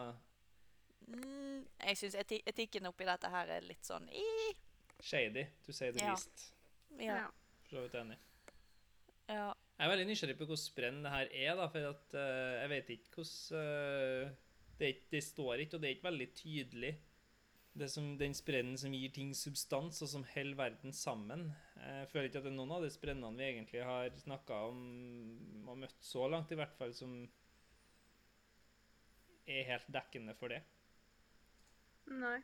mm, Jeg syns eti etikken oppi dette her er litt sånn i, Shady, to say the Ja. least. ja, ja. For så vidt enig. ja. Jeg er veldig nysgjerrig på hvordan sprenn det her er, da, for at uh, jeg vet ikke hvordan uh, det, det står ikke, og det er ikke veldig tydelig. Det som den sprennen som gir ting substans, og som holder verden sammen. Jeg føler ikke at det er noen av de sprennene vi egentlig har snakka om og møtt så langt, i hvert fall, som er helt dekkende for det. Nei.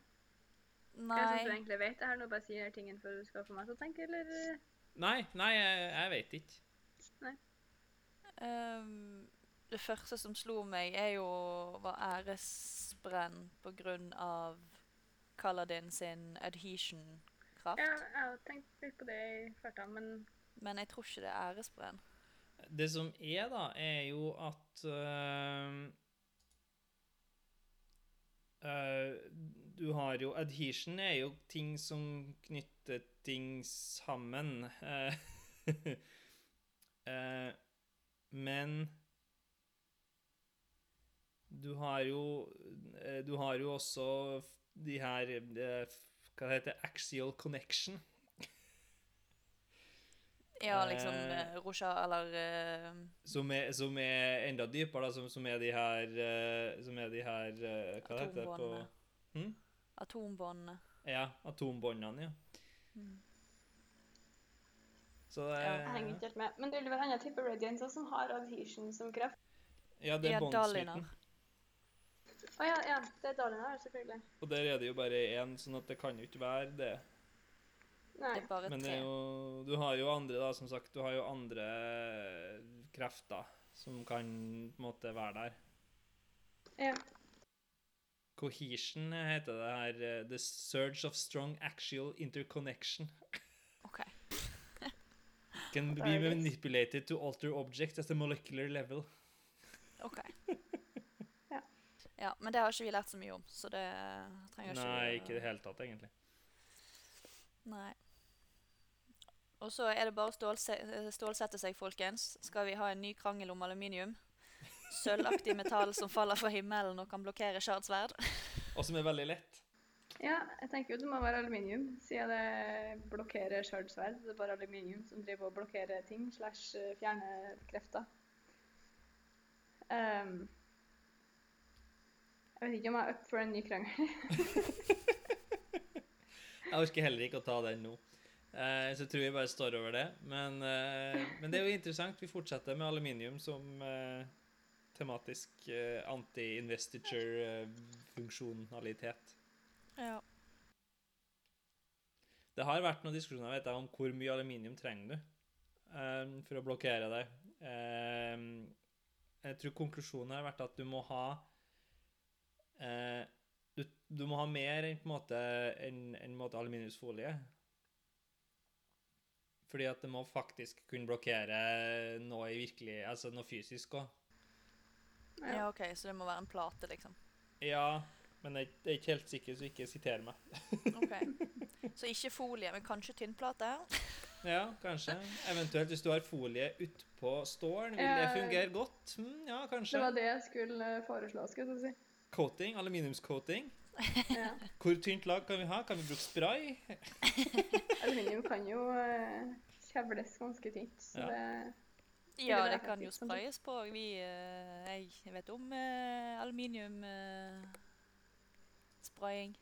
Jeg syns du egentlig vet det her, nå bare sier jeg tingen for du skal få meg til å tenke, eller? Nei, nei, jeg, jeg vet ikke. ehm, det første som slo meg, er jo var æresbrenn på grunn av Kaladin sin adhesion-kraft. Ja, jeg har tenkt litt på det i farta, men Men jeg tror ikke det er æresbrenn. Det som er, da, er jo at øh, øh, Du har jo Adhesion er jo ting som knytter ting sammen. uh, eh, men du har jo Du har jo også de her Hva heter Hva det heter Axial connection. Ja, liksom Eh. uh, Rosha eller eh, Som er, som er enda dypere, da, som, som er de her eh, Som er de her eh, Hva heter det på hm? atombåndene. Ja, atombåndene, ja. Mm. Så det Ja, jeg henger ikke helt med. Men det vil være en annen type radiance som har adhesion som kreft. Ja, det er Ja, båndsmitten. Dalinar. oh, ja, ja, det er Dalinar, selvfølgelig. Og der er det jo bare én, sånn at det kan jo ikke være det. Nei. Det er bare Men det er jo Du har jo andre, da, som sagt. Du har jo andre krefter som kan på en måte være der. Ja. Cohesion heter det her. eh, The surge of strong actual interconnection. OK. Can be manipulated to alter objects at a molecular level. ok. Ja. Men det har ikke vi lært så mye om, så det trenger ikke Nei, vi å- ikke i det hele tatt, egentlig. Nei. Og så er det bare å stålse stålsette seg, folkens. Skal vi ha en ny krangel om aluminium? Sølvaktig metall som faller fra himmelen og kan blokkere shardsverd. Og som er veldig lett. ja, jeg tenker jo det må være aluminium, siden det blokkerer shardsverd. Det er bare aluminium som driver og blokkerer ting, slash eh, fjerner krefter. Ehm, Jeg vet ikke om jeg er up for en ny krangel. Jeg orker heller ikke å ta den nå. Eh, så jeg tror jeg bare står over det. Men, eh, men det er jo interessant. Vi fortsetter med aluminium som eh, tematisk eh, anti-investiture-funksjonalitet. Ja. Det har vært noen diskusjoner vet jeg, om hvor mye aluminium trenger du eh, for å blokkere deg. Eh, jeg tror konklusjonen har vært at du må ha eh, du, du må ha mer enn på en måte, enn en måte aluminiumsfolie. Fordi at det må faktisk kunne blokkere noe virkelig Altså noe fysisk òg. ja, OK, så det må være en plate, liksom. Ja, men jeg, jeg er ikke helt sikker, så ikke siter meg. Ok. Så ikke folie, men kanskje tynnplate? Ja, kanskje. Eventuelt hvis du har folie utpå stålen, vil det fungere godt? Mm, ja, Det var det jeg skulle foreslå, skal jeg si. Coating, aluminiumscoating. Ja. Hvor tynt lag kan vi ha? Kan vi bruke spray? Aluminium kan jo eh, kjevles ganske tynt, så Ja. det Ja, det kan jo sprayes på. Vi, eh, jeg vet om uh, aluminiumspraying.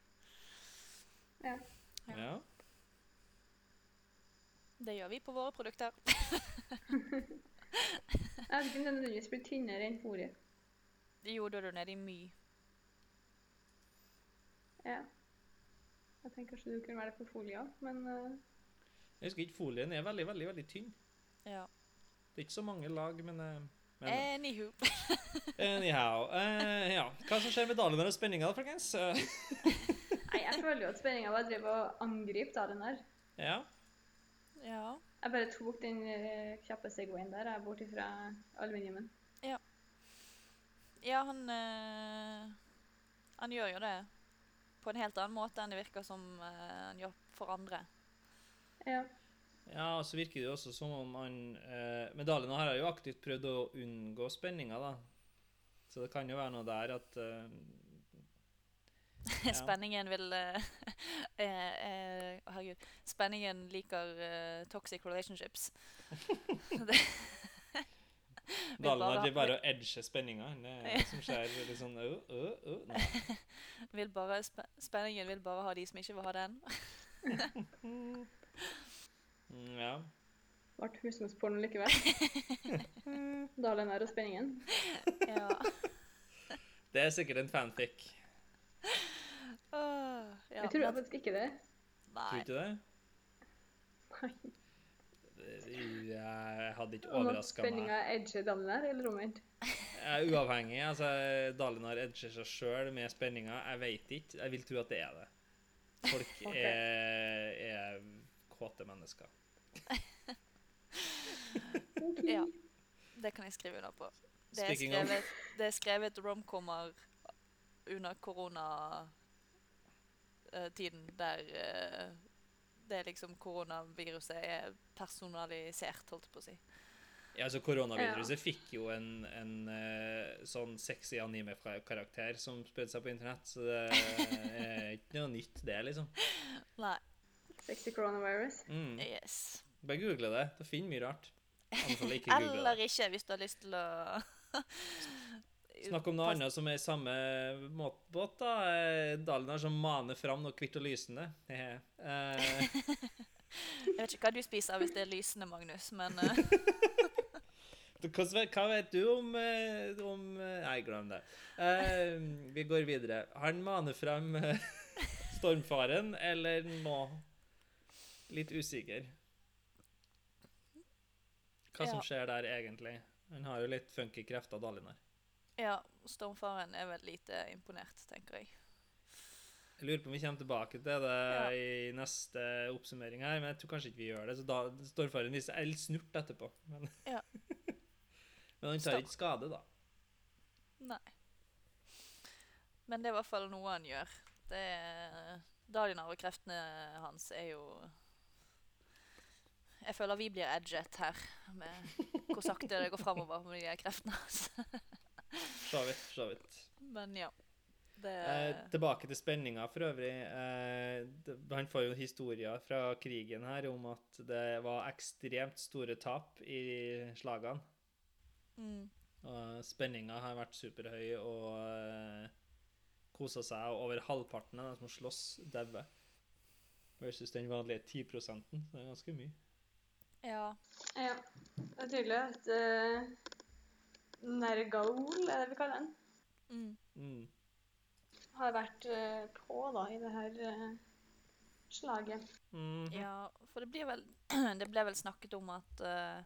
Ja. Ja. Ja. det gjør vi på våre produkter. Jeg vet ikke om det nødvendigvis blir tynnere enn folie. Jo, da er du nede i my. Ja. Jeg tenker kanskje du kunne være det på folie òg, men uh... Jeg husker ikke, folien er veldig, veldig veldig tynn. Ja. Det er ikke så mange lag, men, uh... men Anywho. Anyhow. Uh, ja. Hva som skjer med Dalen og spenninga, folkens? Eh, Nei, jeg føler jo at spenninga bare driver og angriper Dalen her. ja. Ja. Jeg bare tok den eh, kjappe segwayen der, jeg, bort ifra aluminiumen. Ja, han eh, Han gjør jo det på en helt annen måte enn det virker som eh, han gjør for andre. Ja. Ja, og så virker det jo også som om han eh, Men Dalen har jo aktivt prøvd å unngå spenninga, da. Så det kan jo være noe der at eh, Ja. Spenningen vil eh, eh, eh, Herregud. Spenningen liker eh, toxic relationships. ha- driver bare og edger spenninga. Det er som skjer litt sånn øh, øh, øh. Nei. vil bare, spenningen vil bare ha de som ikke vil ha den. Mm, Ja. Ble husmorsporno likevel. Dalen er og spenningen. Ja. Det er sikkert en fanfic. Åh, ja. Jeg tror faktisk ikke det. Tror du ikke det? Nei. Jeg hadde ikke Om overraska meg. spenninga edger Dalinar, eller omvendt. Uavhengig. altså Dalinar edger seg sjøl med spenninga. Jeg veit ikke. Jeg vil tro at det er det. Folk okay. er, er kåte mennesker. okay. Ja. Det kan jeg skrive under på. Det er Speaking of- skrevet, det er skrevet romcomer under koronatiden der eh, det er liksom koronaviruset er personalisert, holdt jeg på å si. Ja, altså Koronaviruset fikk jo en, en uh, sånn sexy anime-karakter som spredde seg på internett, så det er ikke noe nytt, det, liksom. Nei. Sexy coronavirus. Mm. Yes. Bare google det. Du finner mye rart. Ikke. Eller ikke, hvis du har lyst til å Snakk om noe annet som er i samme båt, da. Eh, Dalinar som maner fram noe hvitt og lysende. Eh, Jeg vet ikke hva du spiser hvis det er lysende, Magnus, men eh, Hva, vet du om, om Nei, glem det. Eh, vi går videre. Han maner frem stormfaren, eller nå Litt usikker. Hva som skjer der, egentlig. Han har jo litt funky krefter, Dalinar. Ja, stormfaren er vel lite imponert, tenker jeg. Jeg lurer på om vi kommer tilbake til det Ja. i neste oppsummering her, men jeg tror kanskje ikke vi gjør det. Så da stormfaren viser seg litt snurt etterpå. Men, Ja. men han tar ikke skade, da. Nei. Men det er i hvert fall noe han gjør. Det er Dalinar og kreftene hans er jo Jeg føler vi blir edget her, med hvor sakte det går framover med de kreftene hans. Så vidt. Så vidt. Men ja. Det Eh, tilbake til spenninga for øvrig. Eh, det, han får jo historier fra krigen her om at det var ekstremt store tap i slagene. mm, Og spenninga har vært superhøy, og eh, kosa seg, og over halvparten av dem som slåss, dauer. Versus den vanlige 10 prosenten. Det er ganske mye. Ja. Ja. Det er tydelig at uh, Nergaol, er det vi kaller den, Mm. Mm. har vært uh, på da i det her uh, slaget. Mhm. Ja, for det blir vel Det ble vel snakket om at uh,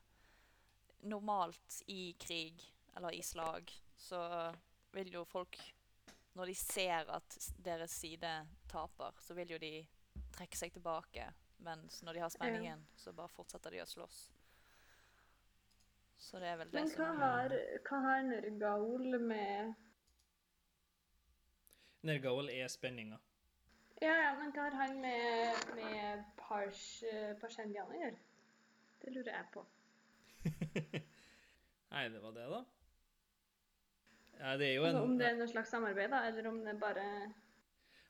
normalt i krig, eller i slag, så vil jo folk Når de ser at deres side taper, så vil jo de trekke seg tilbake. Mens når de har spenningen, så bare fortsetter de å slåss. Så det er vel det Men hva som har, hva har Nergaol med Nergaol er spenninga. Ja, ja, men hva har han med, med pars, å gjøre? Det lurer jeg på. Nei, det var det, da. Ja, det er jo en Altså, om det er noe slags samarbeid, da, eller om det bare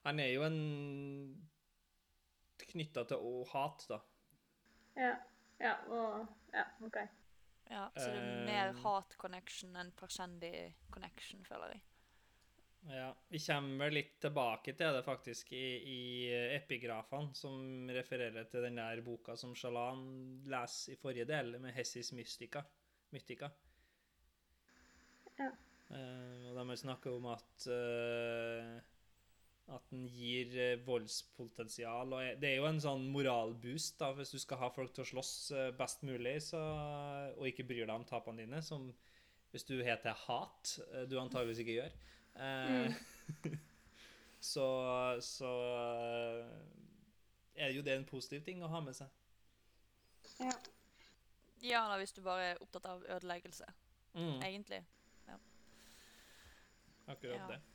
Han er jo en knytta til å hat, da. Ja. Ja, og Ja, OK. Ja, så det er mer Eh, hat connection enn Parshendi connection, føler jeg. Ja, Vi kommer vel litt tilbake til det faktisk i, i epigrafene, som refererer til den der boka som Shalan leser i forrige del, med Hessis Mystica. Mytica. Ja. Uh, og de snakker om at eh, at den gir eh, voldspotensial. og Det er jo en sånn moralboost da, hvis du skal ha folk til å slåss eh, best mulig så, og ikke bryr deg om tapene dine, som hvis du heter hat, eh, du antageligvis ikke gjør. Eh, så så er jo det en positiv ting å ha med seg. Ja. Ja, da, hvis du bare er opptatt av ødeleggelse, Mm, egentlig. akkurat ja. det.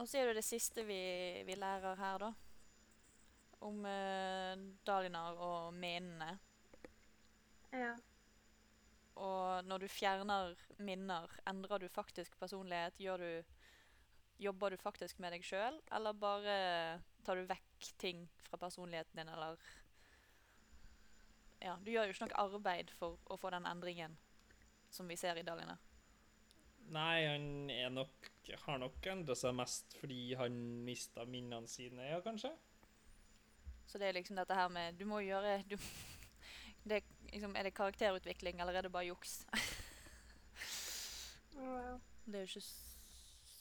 Og så er det det siste vi, vi lærer her, da. Om eh, Dalinar og menene. ja. Og når du fjerner minner, endrer du faktisk personlighet? Gjør du, jobber du faktisk med deg sjøl, eller bare tar du vekk ting fra personligheten din, eller Ja, du gjør jo ikke noe arbeid for å få den endringen som vi ser i Dalinar. Nei, han er nok, har nok endra seg mest fordi han mista minnene sine, ja, kanskje? Så det er liksom dette her med Du må gjøre du, det, liksom, Er det karakterutvikling, eller er det bare juks? Det er jo ikke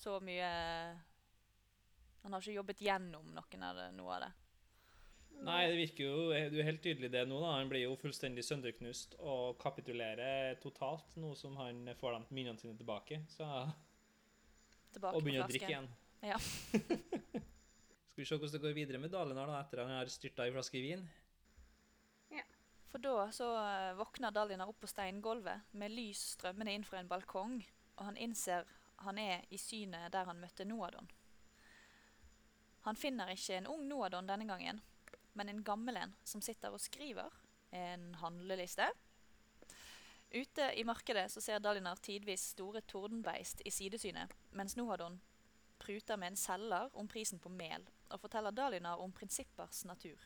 så mye Han har ikke jobbet gjennom noen av det, noe av det. Nei, det virker jo Du er helt tydelig det nå, da. Han blir jo fullstendig sønderknust og kapitulerer totalt, nå som han får de minnene sine tilbake. Så, Tilbake og begynner å drikke igjen. Ja. Skal vi se hvordan det går videre med Dalinar da, etter at han har styrta i flaske vin? Ja. For da så eh, våkner Dalinar opp på steingulvet med lys strømmende inn fra en balkong, og han innser han er i synet der han møtte Noadon. Han finner ikke en ung Noadon denne gangen, men en gammel en som sitter og skriver en handleliste. Ute i markedet så ser Dalinar tidvis store tordenbeist i sidesynet, mens Noadon pruter med en selger om prisen på mel, og forteller Dalinar om prinsippers natur.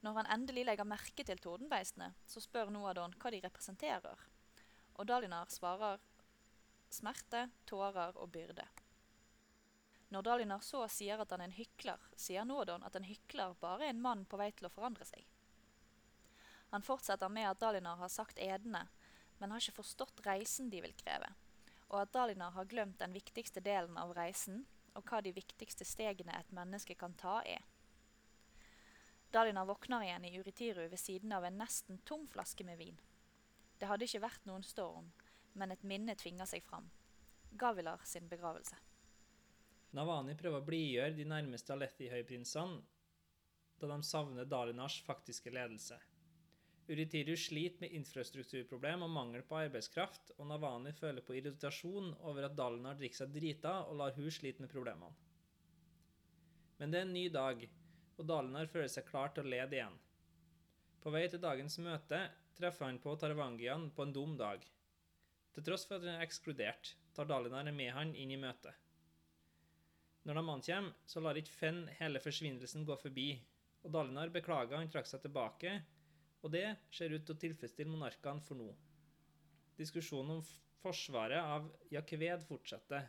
Når han endelig legger merke til tordenbeistene, så spør Noadon hva de representerer, og Dalinar svarer smerte, tårer og byrde. Når Dalinar så sier at han er en hykler, sier Noadon at en hykler bare er en mann på vei til å forandre seg. Han fortsetter med at Dalinar har sagt edene, men har ikke forstått reisen de vil kreve, og at Dalinar har glemt den viktigste delen av reisen, og hva de viktigste stegene et menneske kan ta er. Dalinar våkner igjen i Uritiru ved siden av en nesten tom flaske med vin. Det hadde ikke vært noen storm, men et minne tvinger seg fram. Gavilar sin begravelse. Navani prøver å blidgjøre de nærmeste Alethi-høyprinsene da de savner Dalinars faktiske ledelse. Uritiru sliter med infrastrukturproblem og mangel på arbeidskraft, og Navani føler på irritasjon over at Dalinar drikker seg drita og lar hun slite med problemene. Men det er en ny dag, og Dalinar føler seg klar til å lede igjen. På vei til dagens møte treffer han på Taravangian på en dum dag. Til tross for at han er ekskludert, tar Dalinar med han inn i møtet. Når de ankommer, så lar ikke Fenn hele forsvinnelsen gå forbi, og Dalinar beklager han trakk seg tilbake, og det ser ut til å tilfredsstille monarkene for nå. Diskusjonen om forsvaret av Jakved fortsetter,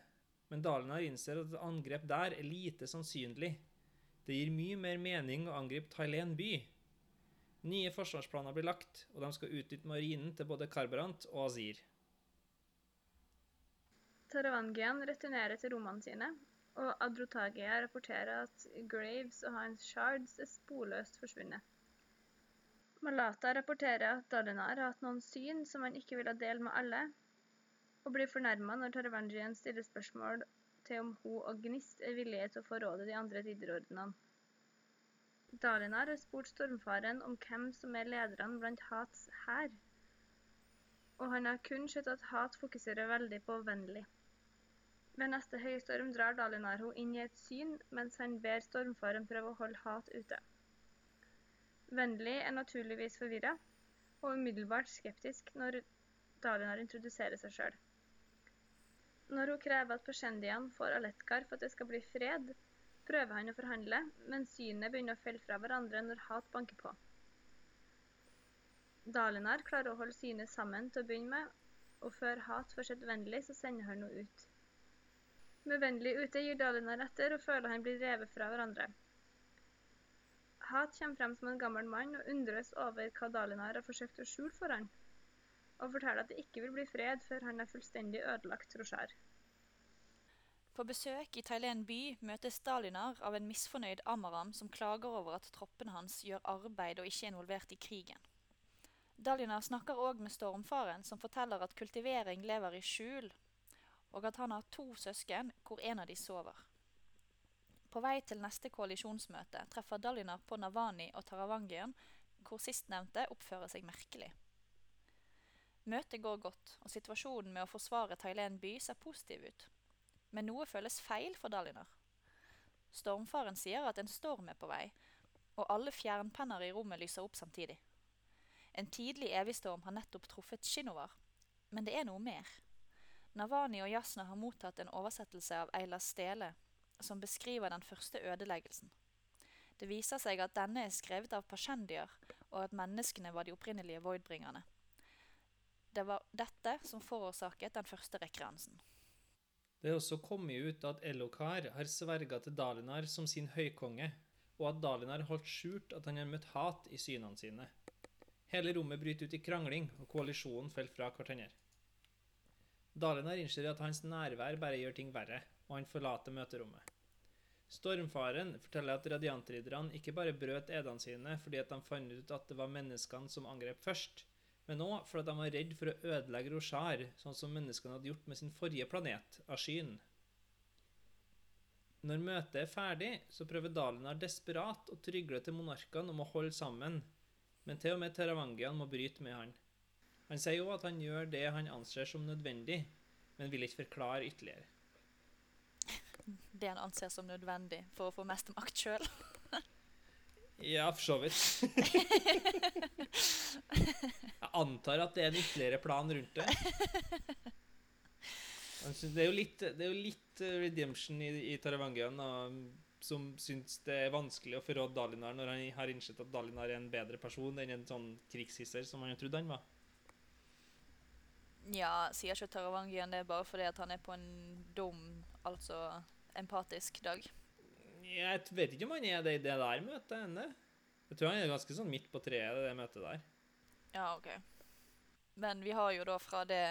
men Dalinar innser at et angrep der er lite sannsynlig. Det gir mye mer mening å angripe Thailand by. Nye forsvarsplaner blir lagt, og de skal utnytte marinen til både Karbarant og Azir. Taravangian returnerer til rommene sine, og Adrotagia rapporterer at Graves og hans shards er sporløst forsvunnet. Malata rapporterer at Dalinar har hatt noen syn som han ikke ville dele med alle, og blir fornærma når Taravangian stiller spørsmål til om hun og Gnist er villige til å forråde de andre ridderordenene. Dalinar har spurt Stormfaren om hvem som er lederne blant Hats hær, og han har kun sett at Hat fokuserer veldig på vennlig. Ved neste høystorm drar Dalinar henne inn i et syn, mens han ber Stormfaren prøve å holde Hat ute. Vennlig er naturligvis forvirra, og umiddelbart skeptisk når Dalinar introduserer seg sjøl. Når hun krever at Persjendian får Aletkar for at det skal bli fred, prøver han å forhandle, men synene begynner å felle fra hverandre når hat banker på. Dalinar klarer å holde synet sammen til å begynne med, og før hat får sett vennlig, så sender han henne ut. Med vennlig ute gir Dalinar etter og føler han blir revet fra hverandre. Hat kommer frem som en gammel mann og undres over hva Dalinar har forsøkt å skjule for han, og forteller at det ikke vil bli fred før han er fullstendig ødelagt Roshar. På besøk i Thailen by møtes Dalinar av en misfornøyd Amaram som klager over at troppene hans gjør arbeid og ikke er involvert i krigen. Dalinar snakker òg med Stormfaren, som forteller at kultivering lever i skjul, og at han har to søsken hvor en av de sover. På vei til neste koalisjonsmøte treffer Dalinar på Navani og Taravangian, hvor sistnevnte oppfører seg merkelig. Møtet går godt, og situasjonen med å forsvare Thailand by ser positiv ut. Men noe føles feil for Dalinar. Stormfaren sier at en storm er på vei, og alle fjernpenner i rommet lyser opp samtidig. En tidlig evigstorm har nettopp truffet Shinovar, men det er noe mer. Navani og Jasna har mottatt en oversettelse av Eilas stele, som beskriver den første ødeleggelsen. Det viser seg at denne er skrevet av pasjendier, og at menneskene var de opprinnelige voidbringerne. Det var dette som forårsaket den første rekreansen. Det er også kommet ut at Elokar har sverga til Dalinar som sin høykonge, og at Dalinar holdt skjult at han har møtt hat i synene sine. Hele rommet bryter ut i krangling, og koalisjonen faller fra hverandre. Dalinar innser at hans nærvær bare gjør ting verre, og han forlater møterommet. Stormfaren forteller at radiantridderne ikke bare brøt edene sine fordi at de fant ut at det var menneskene som angrep først, men òg fordi de var redd for å ødelegge Roshar, sånn som menneskene hadde gjort med sin forrige planet, Ashyn. Når møtet er ferdig, så prøver Dalinar desperat å trygle til monarkene om å holde sammen, men til og med Teravangian må bryte med han. Han sier jo at han gjør det han anser som nødvendig, men vil ikke forklare ytterligere. Det han anser som nødvendig for å få mest makt sjøl. Ja, for så vidt. Jeg antar at det er en ytterligere plan rundt det. Det er jo litt, det er jo litt eh, redemption i, i Taravangian som syns det er vanskelig å forråde Dalinar når han har innsett at Dalinar er en bedre person enn en sånn krigshisser som han trodde han var. Ja, sier ikke Taravangian det bare fordi han er på en dum, altså empatisk dag. Jeg vet ikke om han er det i det der møtet ennå. Jeg tror han er ganske sånn midt på treet i det møtet der. Ja, ok. Men vi har jo da fra det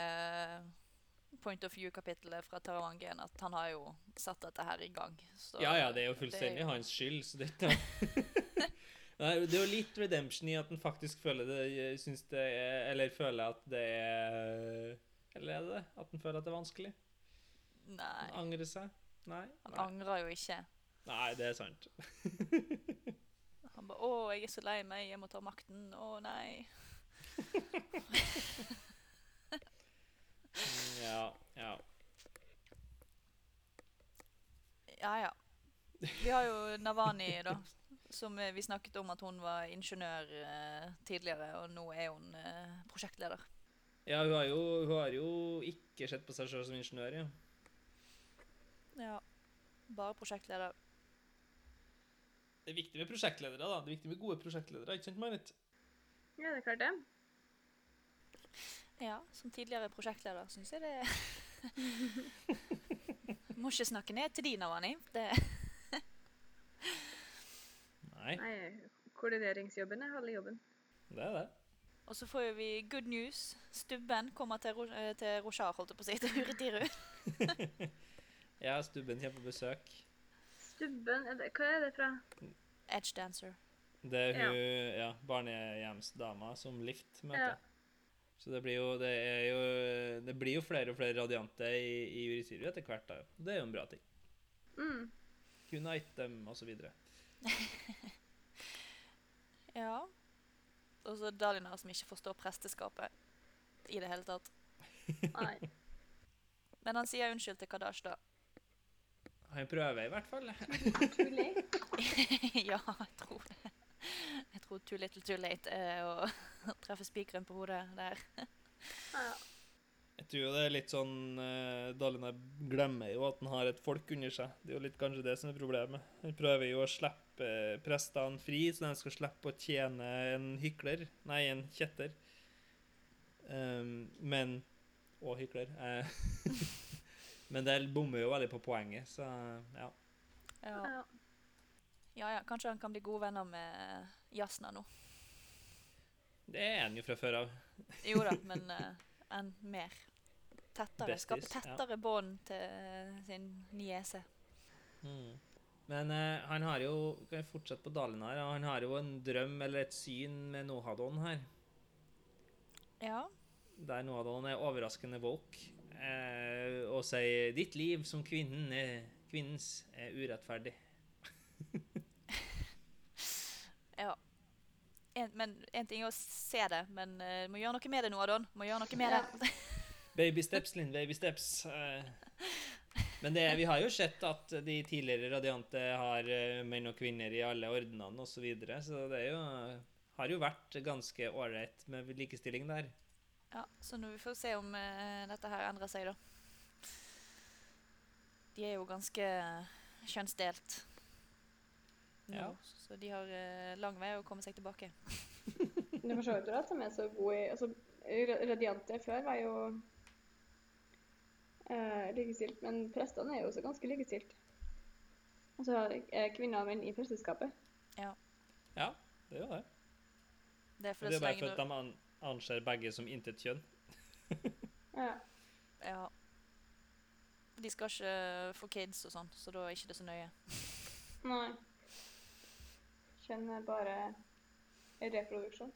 point of view-kapittelet fra Taravangian at han har jo satt dette her i gang. Så Ja, ja, det er jo fullstendig hans skyld, så dette Nei, Det er jo litt redemption i at en faktisk føler det syns det er Eller føler at det er Eller er det det? At han føler at det er vanskelig? Nei, Angre seg? Nei? han Nei. angrer jo ikke. Nei, det er sant. Han bare 'Å, jeg er så lei meg, jeg må ta makten'. Å nei. Ja, ja. Ja, ja. Vi har jo Navani, da. Som eh, vi snakket om at hun var ingeniør eh, tidligere, og nå er hun eh, prosjektleder. Ja, hun har, jo, hun har jo ikke sett på seg sjøl som ingeniør, ja. Ja. Bare prosjektleder. Det er viktig med prosjektledere, da. Det er viktig med gode prosjektledere, ikke sant, Marit? Ja, det er klart det. Ja, som tidligere prosjektleder syns jeg det Må ikke snakke ned til din, Avani. Det Nei, Nei, koordineringsjobben er halve jobben. det er det. Og så får vi good news. Stubben kommer til, Ro eh, til Roshar, holdt jeg på å si. Til Huretiru. Ja, Stubben kommer på besøk. Stubben, er det, hva er det fra? Edge dancer. Det er hun, ja, barnehjemsdama som Lift møter. Ja. Så det blir jo, det er jo, det blir jo flere og flere radiante i, i Urisiru etter hvert. da. Det er jo en bra ting. Mm. Unite dem, og så videre. Ja. Og så Dalinar som ikke forstår presteskapet i det hele tatt. Nei. Men han sier unnskyld til Kadash, da. Han prøver i hvert fall. Too late. ja, jeg tror det. Jeg tror too little too late er å treffe spikeren på hodet der. Ja. Jeg tror jo det er litt sånn uh, Dalinar glemmer jo at han har et folk under seg. Det er jo litt kanskje det som er problemet. Han prøver jo å slippe eh, prestene fri, så de skal slippe å tjene en hykler. Nei, en kjetter. Um, men Og hykler. Uh, men det bommer jo veldig på poenget, så ja. Ja. Ja. ja, ja, kanskje han kan bli gode venner med Jasna nå. Det er han jo fra før av. Jo da, men uh, enn mer. Tettere. Skape tettere ja. bånd til sin niese. Mm. Men eh, han har jo Kan vi fortsette på Dalinar? her? Han har jo en drøm eller et syn med Nohadon her. Ja. Der Nohadon er overraskende woke eh, og sier 'ditt liv som kvinnen er, kvinnens er urettferdig'. ja. En, men En ting er å se det, men uh, må gjøre noe med det Nohadon. Må gjøre noe med Ja. det. Baby steps, Linn, baby steps. Eh, men det, vi har jo sett at de tidligere radiante har eh, menn og kvinner i alle ordnene osv., så, videre, så det er jo, har jo vært ganske ålreit med likestilling der. Ja, Så nå får vi se om eh, dette her endrer seg, da. De er jo ganske kjønnsdelt. nå, Ja. Så de har lang vei å komme seg tilbake. du forstår bra at de er så gode i altså, Radiante før var jo eh, likestilt, men prestene er jo også ganske likestilt. Altså eh, kvinner og menn i presteskapet. Ja, det er jo det. Det er for det er bare fordi du- de an anser begge som intet kjønn. Ja. Ja. De skal ikke få kids og sånn, så da er ikke det så nøye. Nei. Kjønn er bare reproduksjon.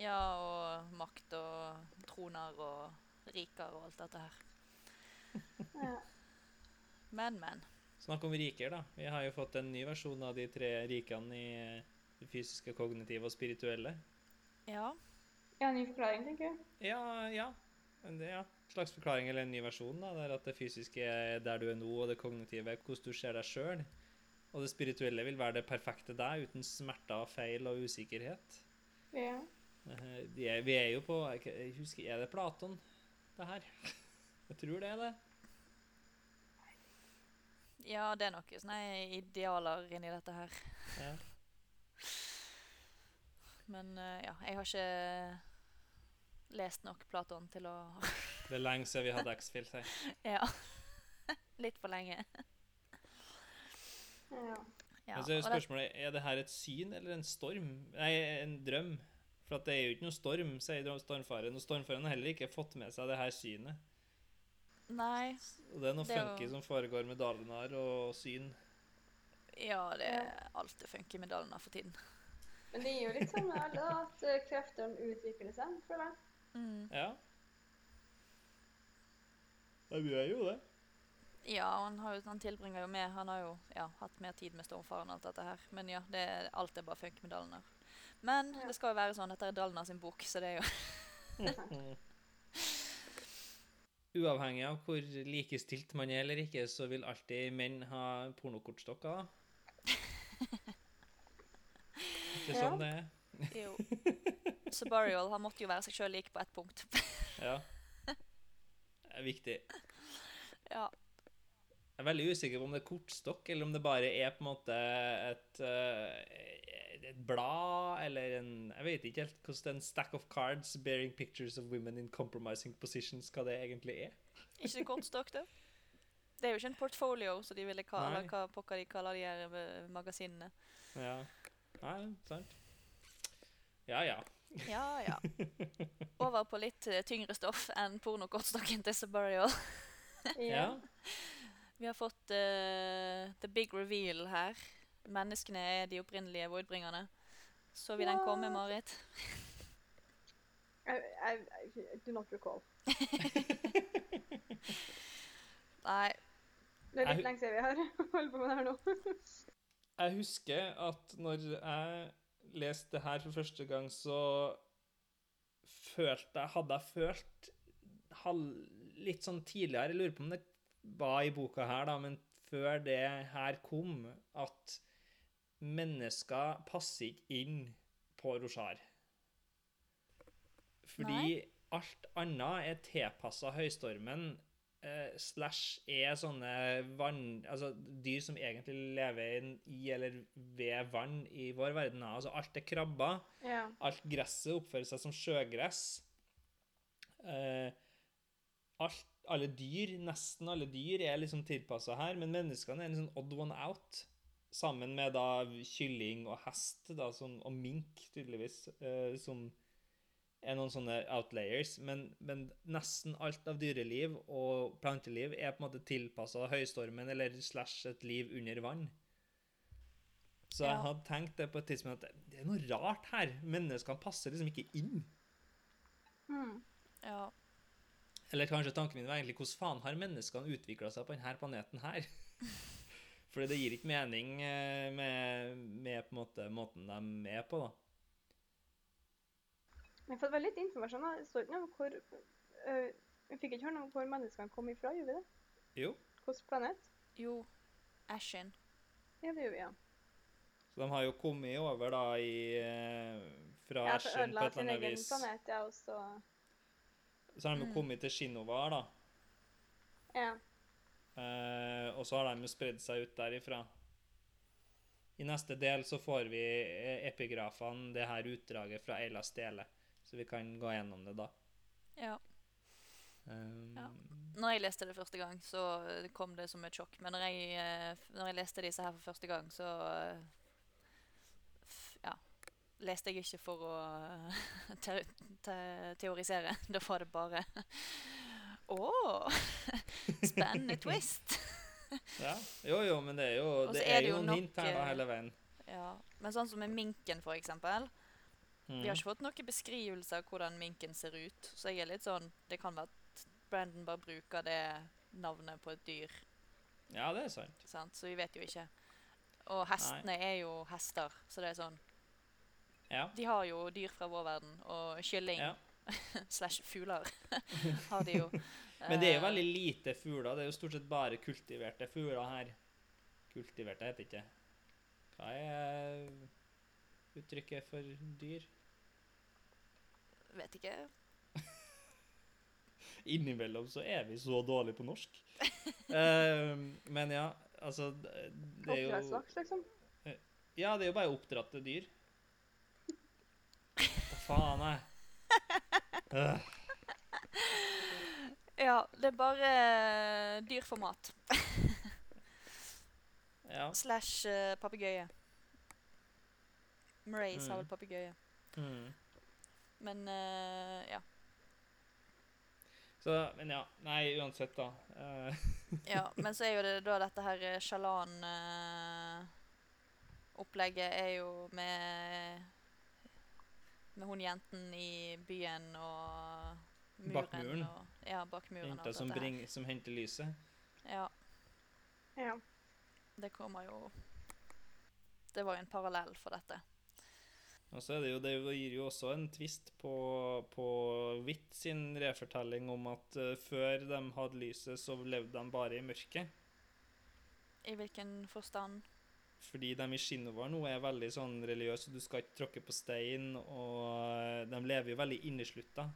Ja, og makt og troner og riker og alt dette her. Ja. Men, men. Snakk om riker, da. Vi har jo fått en ny versjon av de tre rikene i det fysiske, kognitive og spirituelle. Ja. ja, ny forklaring, tenker jeg. Ja, ja. Det, ja. Slags forklaring eller en ny versjon. da, der At det fysiske er der du er nå, og det kognitive er hvordan du ser deg sjøl. Og det spirituelle vil være det perfekte deg, uten smerter, feil og usikkerhet. Ja. Eh, Vi er, vi er jo på jeg husker, Er det Platon, det her? Jeg tror det er det. ja, det er noe sånne idealer inni dette her. Ja. Men eh, ja, jeg har ikke lest nok Platon til å Det er lenge siden vi hadde X-Filt her. Ja. Litt for lenge. ja. Ja, Men så er jo spørsmålet er det her et syn eller en storm? Nei, en drøm. For at det er jo ikke noe storm, sier stormfaren. Og stormfaren har heller ikke fått med seg det her synet. Nei. Og det er noe Det er jo- funky som foregår med Dalinar og syn. Ja, det er alt er funky med Dalenar for tiden. Men det er jo litt sånn med alle, at eh, kreftene utvikler seg, føler jeg. Mm. Ja. Det gjør jo det. Ja, han, har jo, han tilbringer jo med Han har jo ja, hatt mer tid med stormfaren og alt dette her. Men ja, det, alt er bare funk med Dalinar. Men Ja. det skal jo være sånn. Dette er Dalinar sin bok, så det er jo Uavhengig av hvor likestilt man er eller ikke, så vil alltid menn ha pornokortstokker, da. Ikke sånn det er? Jo. Subarial han måtte jo være seg sjøl lik på ett punkt. Ja. Det er viktig. ja. Jeg er veldig usikker på om det er kortstokk, eller om det bare er på en måte et, eh, et blad, eller en Jeg vet ikke helt hvordan en stack of cards bearing pictures of women in compromising positions, hva det egentlig er. Ikke kortstokk, da? Det er jo ikke en portfolio, som de ville kalle hva pokker de kaller de her magasinene. Ja. Nei, sant. Ja, ja. Ja, ja. Over på litt eh, tyngre stoff enn pornokortstokken til ja, Ja. Vi har fått uh, the big reveal her. Menneskene er de opprinnelige voidbringerne. Så vi den komme, Marit? I, I, I do not recall. Nei. Det er litt lenge siden vi har holdt på med det her nå. Jeg husker at når jeg leste det her for første gang, så følte jeg Hadde jeg følt halv, litt sånn tidligere Jeg lurer på om det var i boka her, da, men før det her kom, at mennesker passer ikke inn på Roshar. Fordi Nei. alt annet er tilpassa høystormen, eh, slash er sånne vann... Altså dyr som egentlig lever i- i eller ved vann i vår verden. Altså alt er krabber. Ja. Alt gresset oppfører seg som sjøgress. Eh, alt, alle dyr, nesten alle dyr, er liksom tilpassa her, men menneskene er en sånn odd one out. Sammen med da kylling og hest, da, som, og mink, tydeligvis, eh, som er noen sånne outlayers. Men, men nesten alt av dyreliv og planteliv er på en måte tilpassa høystormen eller slash et liv under vann. Så jeg hadde tenkt det på et tidspunkt at det er noe rart her. Menneskene passer liksom ikke inn. Mm. Ja. Eller kanskje tanken min var egentlig hvordan faen har menneskene utvikla seg på denne planeten her? Fordi det gir ikke mening eh, med, med på en måte måten de er på, da. Jeg har fått veldig litt informasjon. da. så ikke noe hvor øh, Vi fikk ikke høre noe om hvor menneskene kom ifra, gjorde vi det? Jo. Hvilken planet? Jo. Ashen. Ja, det gjorde vi, ja. Så de har jo kommet over da i eh, Fra Ja, Ashen på et eller annet vis. Ja, ødela sin egen planet, ja, og så Så har de jo Mm. kommet til Shinovar, da. Ja. Eh, og så har de jo spredd seg ut derifra. I neste del så får vi eh, epigrafene, det her utdraget fra Eila Stele. Så vi kan gå gjennom det da. Ja. Um, Ja. Når jeg leste det første gang, så kom det som et sjokk. Men når jeg, eh, når jeg leste disse her for første gang, så eh. Leste jeg ikke for å te te teorisere. Da var det bare Å! Spennende twist! Ja. Jo, jo, men det er jo, det er jo noen nok, hint her da eh, hele veien. Ja. Men sånn som med minken, for eksempel. Mm. Vi har ikke fått noen beskrivelse av hvordan minken ser ut. Så jeg er litt sånn Det kan være at Brandon bare bruker det navnet på et dyr. Ja, det er sant. Så vi vet jo ikke. Og hestene er jo hester, så det er sånn Ja. De har jo dyr fra vår verden, og kylling ja. slash fugler har de jo. Men det er jo Eh, veldig lite fugler. Det er jo stort sett bare kultiverte fugler her. Kultiverte heter ikke Hva er uttrykket for dyr? Vet ikke. Innimellom så er vi så dårlige på norsk. Eh, men ja, altså det det er jo Oppdrettslaks, liksom. Ja, det er jo bare oppdratte dyr. Faen, jeg. Uh. Ja, det er bare uh, dyr for mat. ja. Slash uh, papegøye. Har Mm. vel papegøye. Mm. Men uh, ja. Så, men ja. Nei, uansett, da. Ja. Men så er jo det da dette her Shalan-opplegget er jo med Med hun jenten i byen og muren. Bak muren. Og, ja, bak muren. Jenta som, bring, som henter lyset. Ja, Ja. det kommer jo Det var jo en parallell for dette. Og så er det jo, det gir jo også en tvist på, på Witt sin refortelling om at eh, før de hadde lyset, så levde de bare i mørket. I hvilken forstand? Fordi de i Shinovar nå er veldig sånn religiøse, og du skal ikke tråkke på stein, og eh, de lever jo veldig inneslutta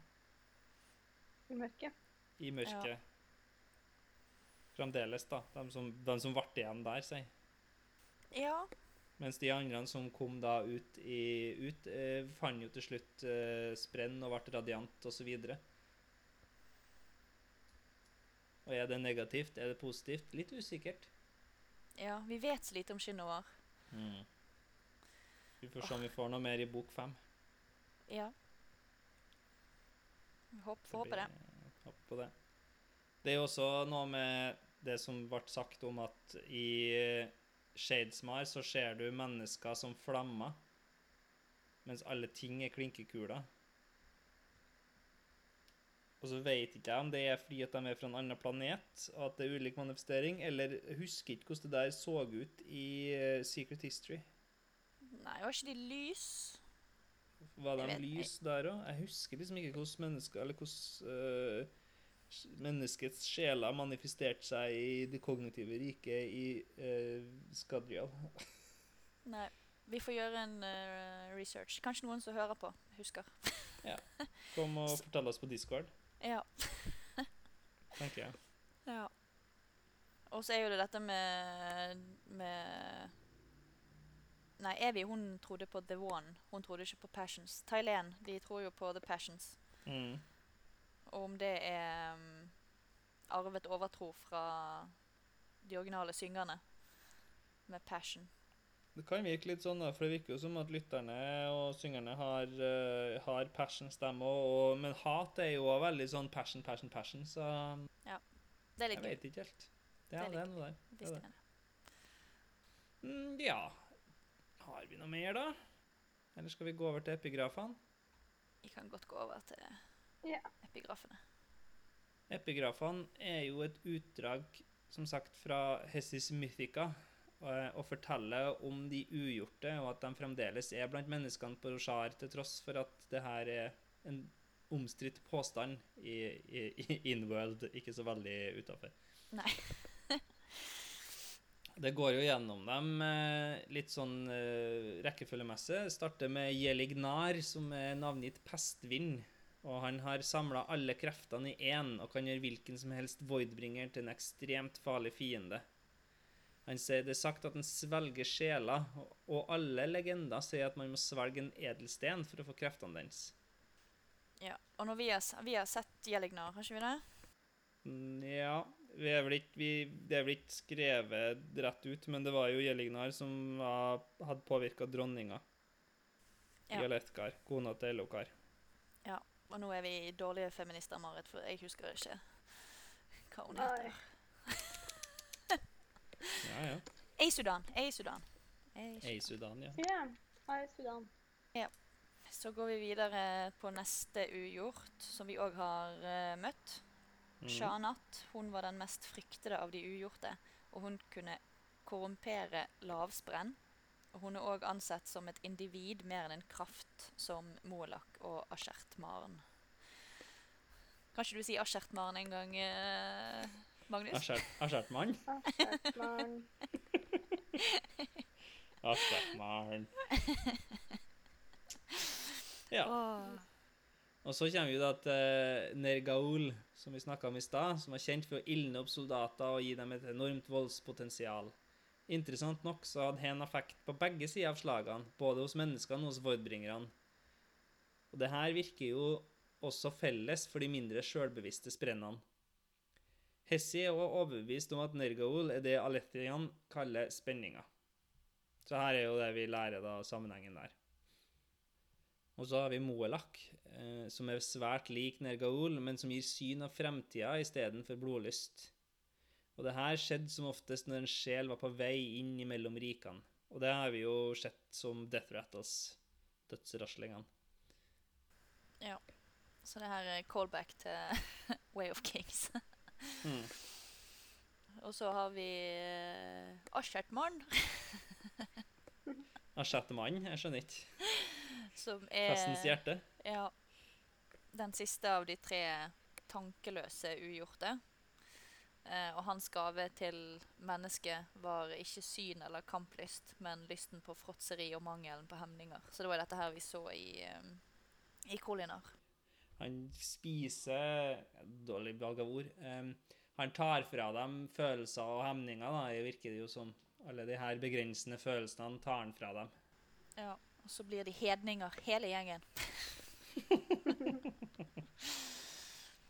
I mørket. i mørket. Fremdeles, da. De som, de som ble igjen der, sier. Ja. Mens de andre som kom da ut, i, ut eh, fant jo til slutt eh, sprenn og ble radiant osv. Og er det negativt? Er det positivt? Litt usikkert. Ja, vi vet så lite om Shinnover. Mm. Vi får se om vi får noe mer i bok fem. Ja. Vi håper, får håpe det. håper på det. Det er jo også noe med det som ble sagt om at i Shadesmar så ser du mennesker som flammer, mens alle ting er klinkekuler. Og så vet ikke jeg om det er fordi at de er fra en annen planet, og at det er ulik manifestering, eller husker ikke hvordan det der så ut i eh, Secret History. Nei, var ikke de lys? Var en lys der òg? Jeg husker liksom ikke hvordan mennesker Eller hvordan uh, menneskets sjeler manifesterte seg i det kognitive riket i uh, Skadrial. Nei. Vi får gjøre en uh, research. Kanskje noen som hører på, husker. ja. Kom og fortell oss på Discord, Ja. tenker jeg. ja. Og så er jo det dette med, med Nei, Evy hun trodde på The One. Hun trodde ikke på Passions. Thailand de tror jo på The Passions. Mm. Og om det er um, arvet overtro fra de originale syngerne med passion. Det kan virke litt sånn, da, for det virker jo som at lytterne og syngerne har, uh, har passion stemme og, Men hat er jo også veldig sånn passion, passion, passion, så Ja. Det ligger jeg vet ikke helt. Det er det er noe der. det er det. Mm, ja Har vi noe mer, da? Eller skal vi gå over til epigrafene? Vi kan godt gå over til epigrafene. Epigrafene er jo et utdrag, som sagt, fra Hessis Mythica, og, og forteller om de ugjorte, og at de fremdeles er blant menneskene på Roshar, til tross for at det her er en omstridt påstand i, i, i Inworld, ikke så veldig utafor. Nei. Det går jo gjennom dem eh, litt sånn eh, rekkefølgemessig. Starter med Jelignar, som er navngitt pestvind. Og han har samla alle kreftene i én og kan gjøre hvilken som helst voidbringer til en ekstremt farlig fiende. Han sier det er sagt at han svelger sjeler, og- alle legender sier at man må svelge en edelsten for å få kreftene dens. Ja. Og når vi har, vi har sett Jelignar, har ikke vi det? Nja Ja, vi vel ikke, vi, det er vel ikke skrevet rett ut, men det var jo Jelignar som var, hadde påvirka dronninga. Ja. Jaletkar, kona til Elokar. Ja, Og nå er vi dårlige feminister, Marit, for jeg husker ikke hva hun Nei. heter. Ja, ja. Eisudan. Eisudan. Eisudan, ja. Ja. Hei, Sudan. Så går vi videre på neste ugjort, som vi òg har uh, møtt. Mm. Shanat hun var den mest fryktede av de ugjorte, og hun kunne korrumpere lavsprenn. Og hun er òg ansett som et individ mer enn en kraft, som Molak og Ashertmaren. Kan ikke du si Ashertmaren en gang, eh, Magnus? Askjertmann? Ashertmann. Askjertmann. Ja. Og så kommer vi da til Nergaul, som vi snakka om i stad, som var kjent for å ildne opp soldater og gi dem et enormt voldspotensial. Interessant nok så hadde han effekt på begge sider av slagene, både hos menneskene og hos vordbringerne. Og det her virker jo også felles for de mindre sjølbevisste sprennene. Hessi er også overbevist om at Nergaol er det Alethian kaller spenninga. Så her er jo det vi lærer da sammenhengen der. Og så har vi Moelak, eh, som er svært lik Nergaol, men som gir syn av fremtida istedenfor blodlyst. Og det her skjedde som oftest når en sjel var på vei inn mellom rikene. Og det har vi jo sett som Death Rattles, dødsraslingene. Ja. Så det her er callback til Way of Kings. Mm. Og så har vi uh, Asjertmann. Asjertmann? jeg skjønner ikke. som er Festens hjerte. Ja. Den siste av de tre tankeløse ugjorte. Uh, og hans gave til mennesket var ikke syn eller kamplyst, men lysten på fråtseri og mangelen på hemninger. Så det var dette her vi så i, um, i Kolinar. Han spiser Dårlig valg av ord. Um, han tar fra dem følelser og hemninger, da, det virker det jo som. Alle de her begrensende følelsene tar han fra dem. Ja. Og så blir de hedninger, hele gjengen.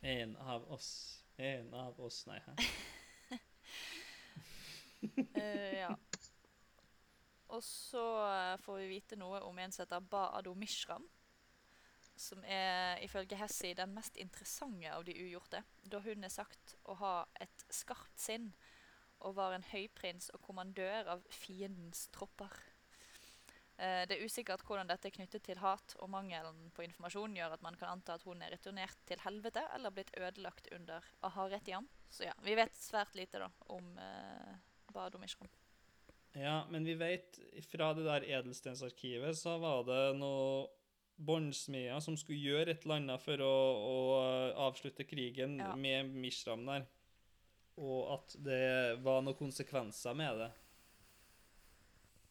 En av oss. En av oss, nei. Hæ? uh, ja. Og så eh, får vi vite noe om en som heter Ba-Ado Mishram. Som er ifølge Hessi den mest interessante av de ugjorte, da hun er sagt å ha et skarpt sinn og var en høyprins og kommandør av fiendens tropper. Eh, Det er usikkert hvordan dette er knyttet til hat, og mangelen på informasjon gjør at man kan anta at hun er returnert til helvete eller blitt ødelagt under Aharetiam. Så ja, vi vet svært lite da om eh, Badomishrom. Ja, men vi vet fra det der edelstensarkivet så var det noe båndsmeder som skulle gjøre et eller annet for å, å avslutte krigen Ja. med Mishram der. Og at det var noen konsekvenser med det.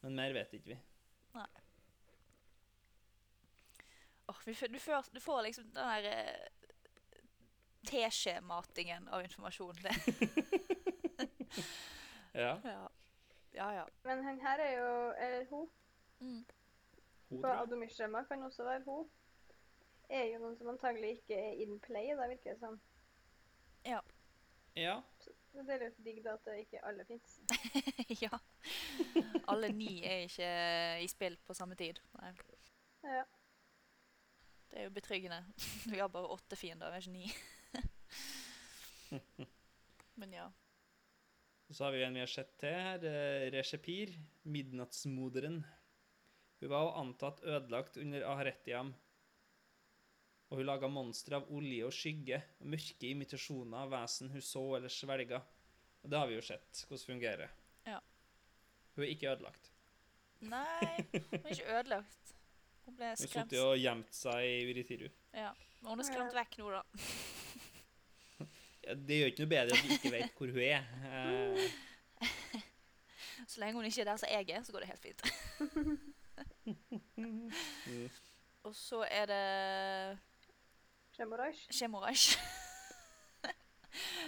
Men mer vet ikke vi. Nei. vi får- du, får, du får liksom den der eh, teskjematingen av informasjon. Det. Ja, Ja. ja, ja. Men han her er jo Eller hun, Mm. Hun For. Adomishema kan også være hun, er jo noen som antagelig ikke er in play, da virker det som. Ja. Så det er litt digg da at det ikke alle fins. ja. Alle ni er ikke i spill på samme tid. Nei. Ja. Det er jo betryggende. Vi har bare åtte fiender, vi er ikke ni. Men ja. Så har vi en vi har sett til her. eh, Reshepir, midnattsmoderen. Hun var antatt ødelagt under Aharetiam. Og hun laga monstre av olje og skygge, og mørke imitasjoner av vesen hun så eller svelga. Og det har vi jo sett hvordan fungerer. Ja. Hun er ikke ødelagt. Nei, hun er ikke ødelagt. Hun ble Hun satt skremt. og gjemt seg i Uritiru. Ja. Men hun er skremt vekk nå, da. Ja, det gjør ikke noe bedre at vi ikke vet hvor hun er. Eh, Så lenge hun ikke er der som jeg er, så går det helt fint. Mm. Og så er det. Shemoraj.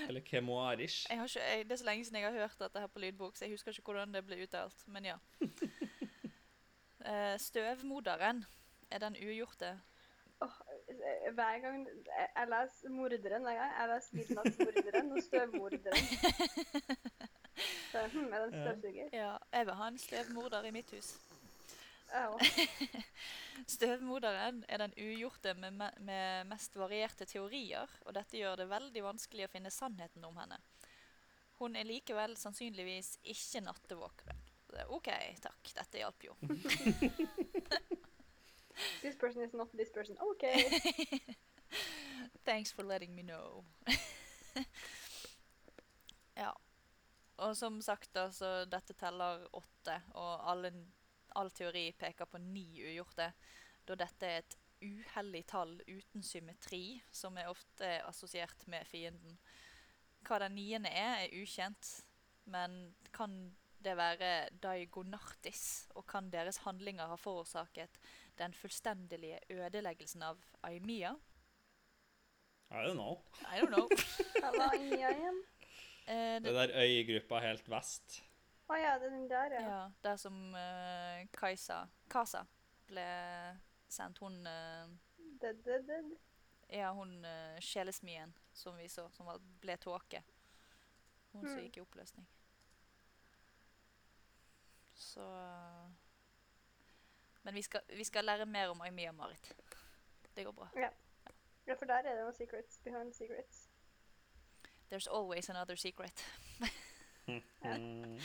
eller Kemoarish. Jeg har ikke, jeg, det er så lenge siden jeg har hørt dette her på lydbok, så jeg husker ikke hvordan det ble uttalt. Men ja. Eh, støvmoderen er den ugjorte. Hver gang jeg, leser morderen hver gang. Jeg leser midnattsmorderen og støvmorderen. Så, hm, er det en støvsuger? Ja, jeg vil ha en støvmorder i mitt hus. Støvmoderen er den ugjorte med, med mest varierte teorier, og dette gjør det veldig vanskelig å finne sannheten om henne. Hun er likevel sannsynligvis ikke nattevåkeren. OK, takk. Dette hjalp jo. This person is not this person. OK. Thanks for letting me know. ja. Og som sagt, altså, dette teller åtte, og alle, all teori peker på ni ugjorte, da dette er et uhellig tall uten symmetri, som er ofte assosiert med fienden. Hva den niende er, er ukjent, men kan det være Daigonartis, og kan deres handlinger ha forårsaket den fullstendige ødeleggelsen av Aimia? I don't know. I don't know. Hva var inni igjen? Eh, Det det, der øygruppa helt vest. Å ja, det er den der, ja. ja, der som uh, Kajsa Kasa ble sendt. Hun uh, Dead, dead, dead. Ja, hun uh, sjelesmien som vi så, som var, ble tåke. Hun som Mm. gikk i oppløsning. Så eh, Men vi skal, vi skal lære mer om Aimia Marit. Det går bra. Ja, for der er det noen secrets behind secrets. There's always another secret. Mm.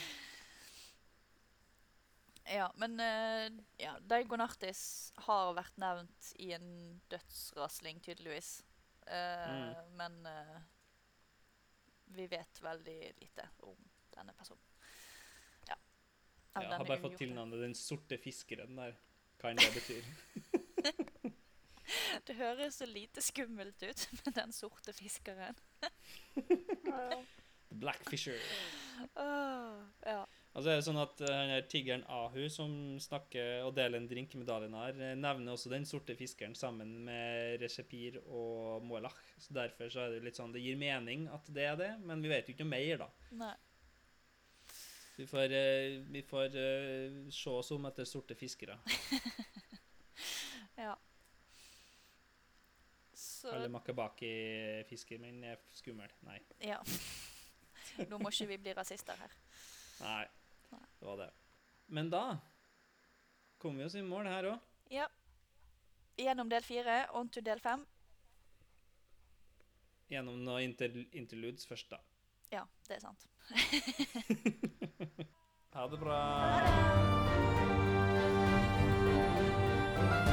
Ja, men uh, ja, Daigonartis har vært nevnt i en dødsrasling, tydeligvis. Eh, Men uh, vi vet veldig lite om denne personen. Ja. ja Jeg denne har bare fått tilnavnet Den sorte fiskeren der. Hva enn det betyr. Det høres så lite skummelt ut med den sorte fiskeren. Blackfisher. Oh, ja. Altså er det sånn at eh, han her tiggeren Ahu, som snakker og deler en drink med Dalinar, eh, nevner også den sorte fiskeren sammen med Reshepir og Moelach. Så derfor så er det litt sånn Det gir mening at det er det, men vi vet jo ikke noe mer, da. Nei. Vi får, eh, vi får se oss om etter sorte fiskere. Ja. så Alle makabaki-fiskermenn er skummel. Nei. Ja. Nå må ikke vi bli rasister her. Nei. Det var det. Men da kom vi oss i mål her òg. Ja. Gjennom del fire, on to del fem. Gjennom noen inter interludes først, da. Ja, det er sant. ha det bra. Ha det.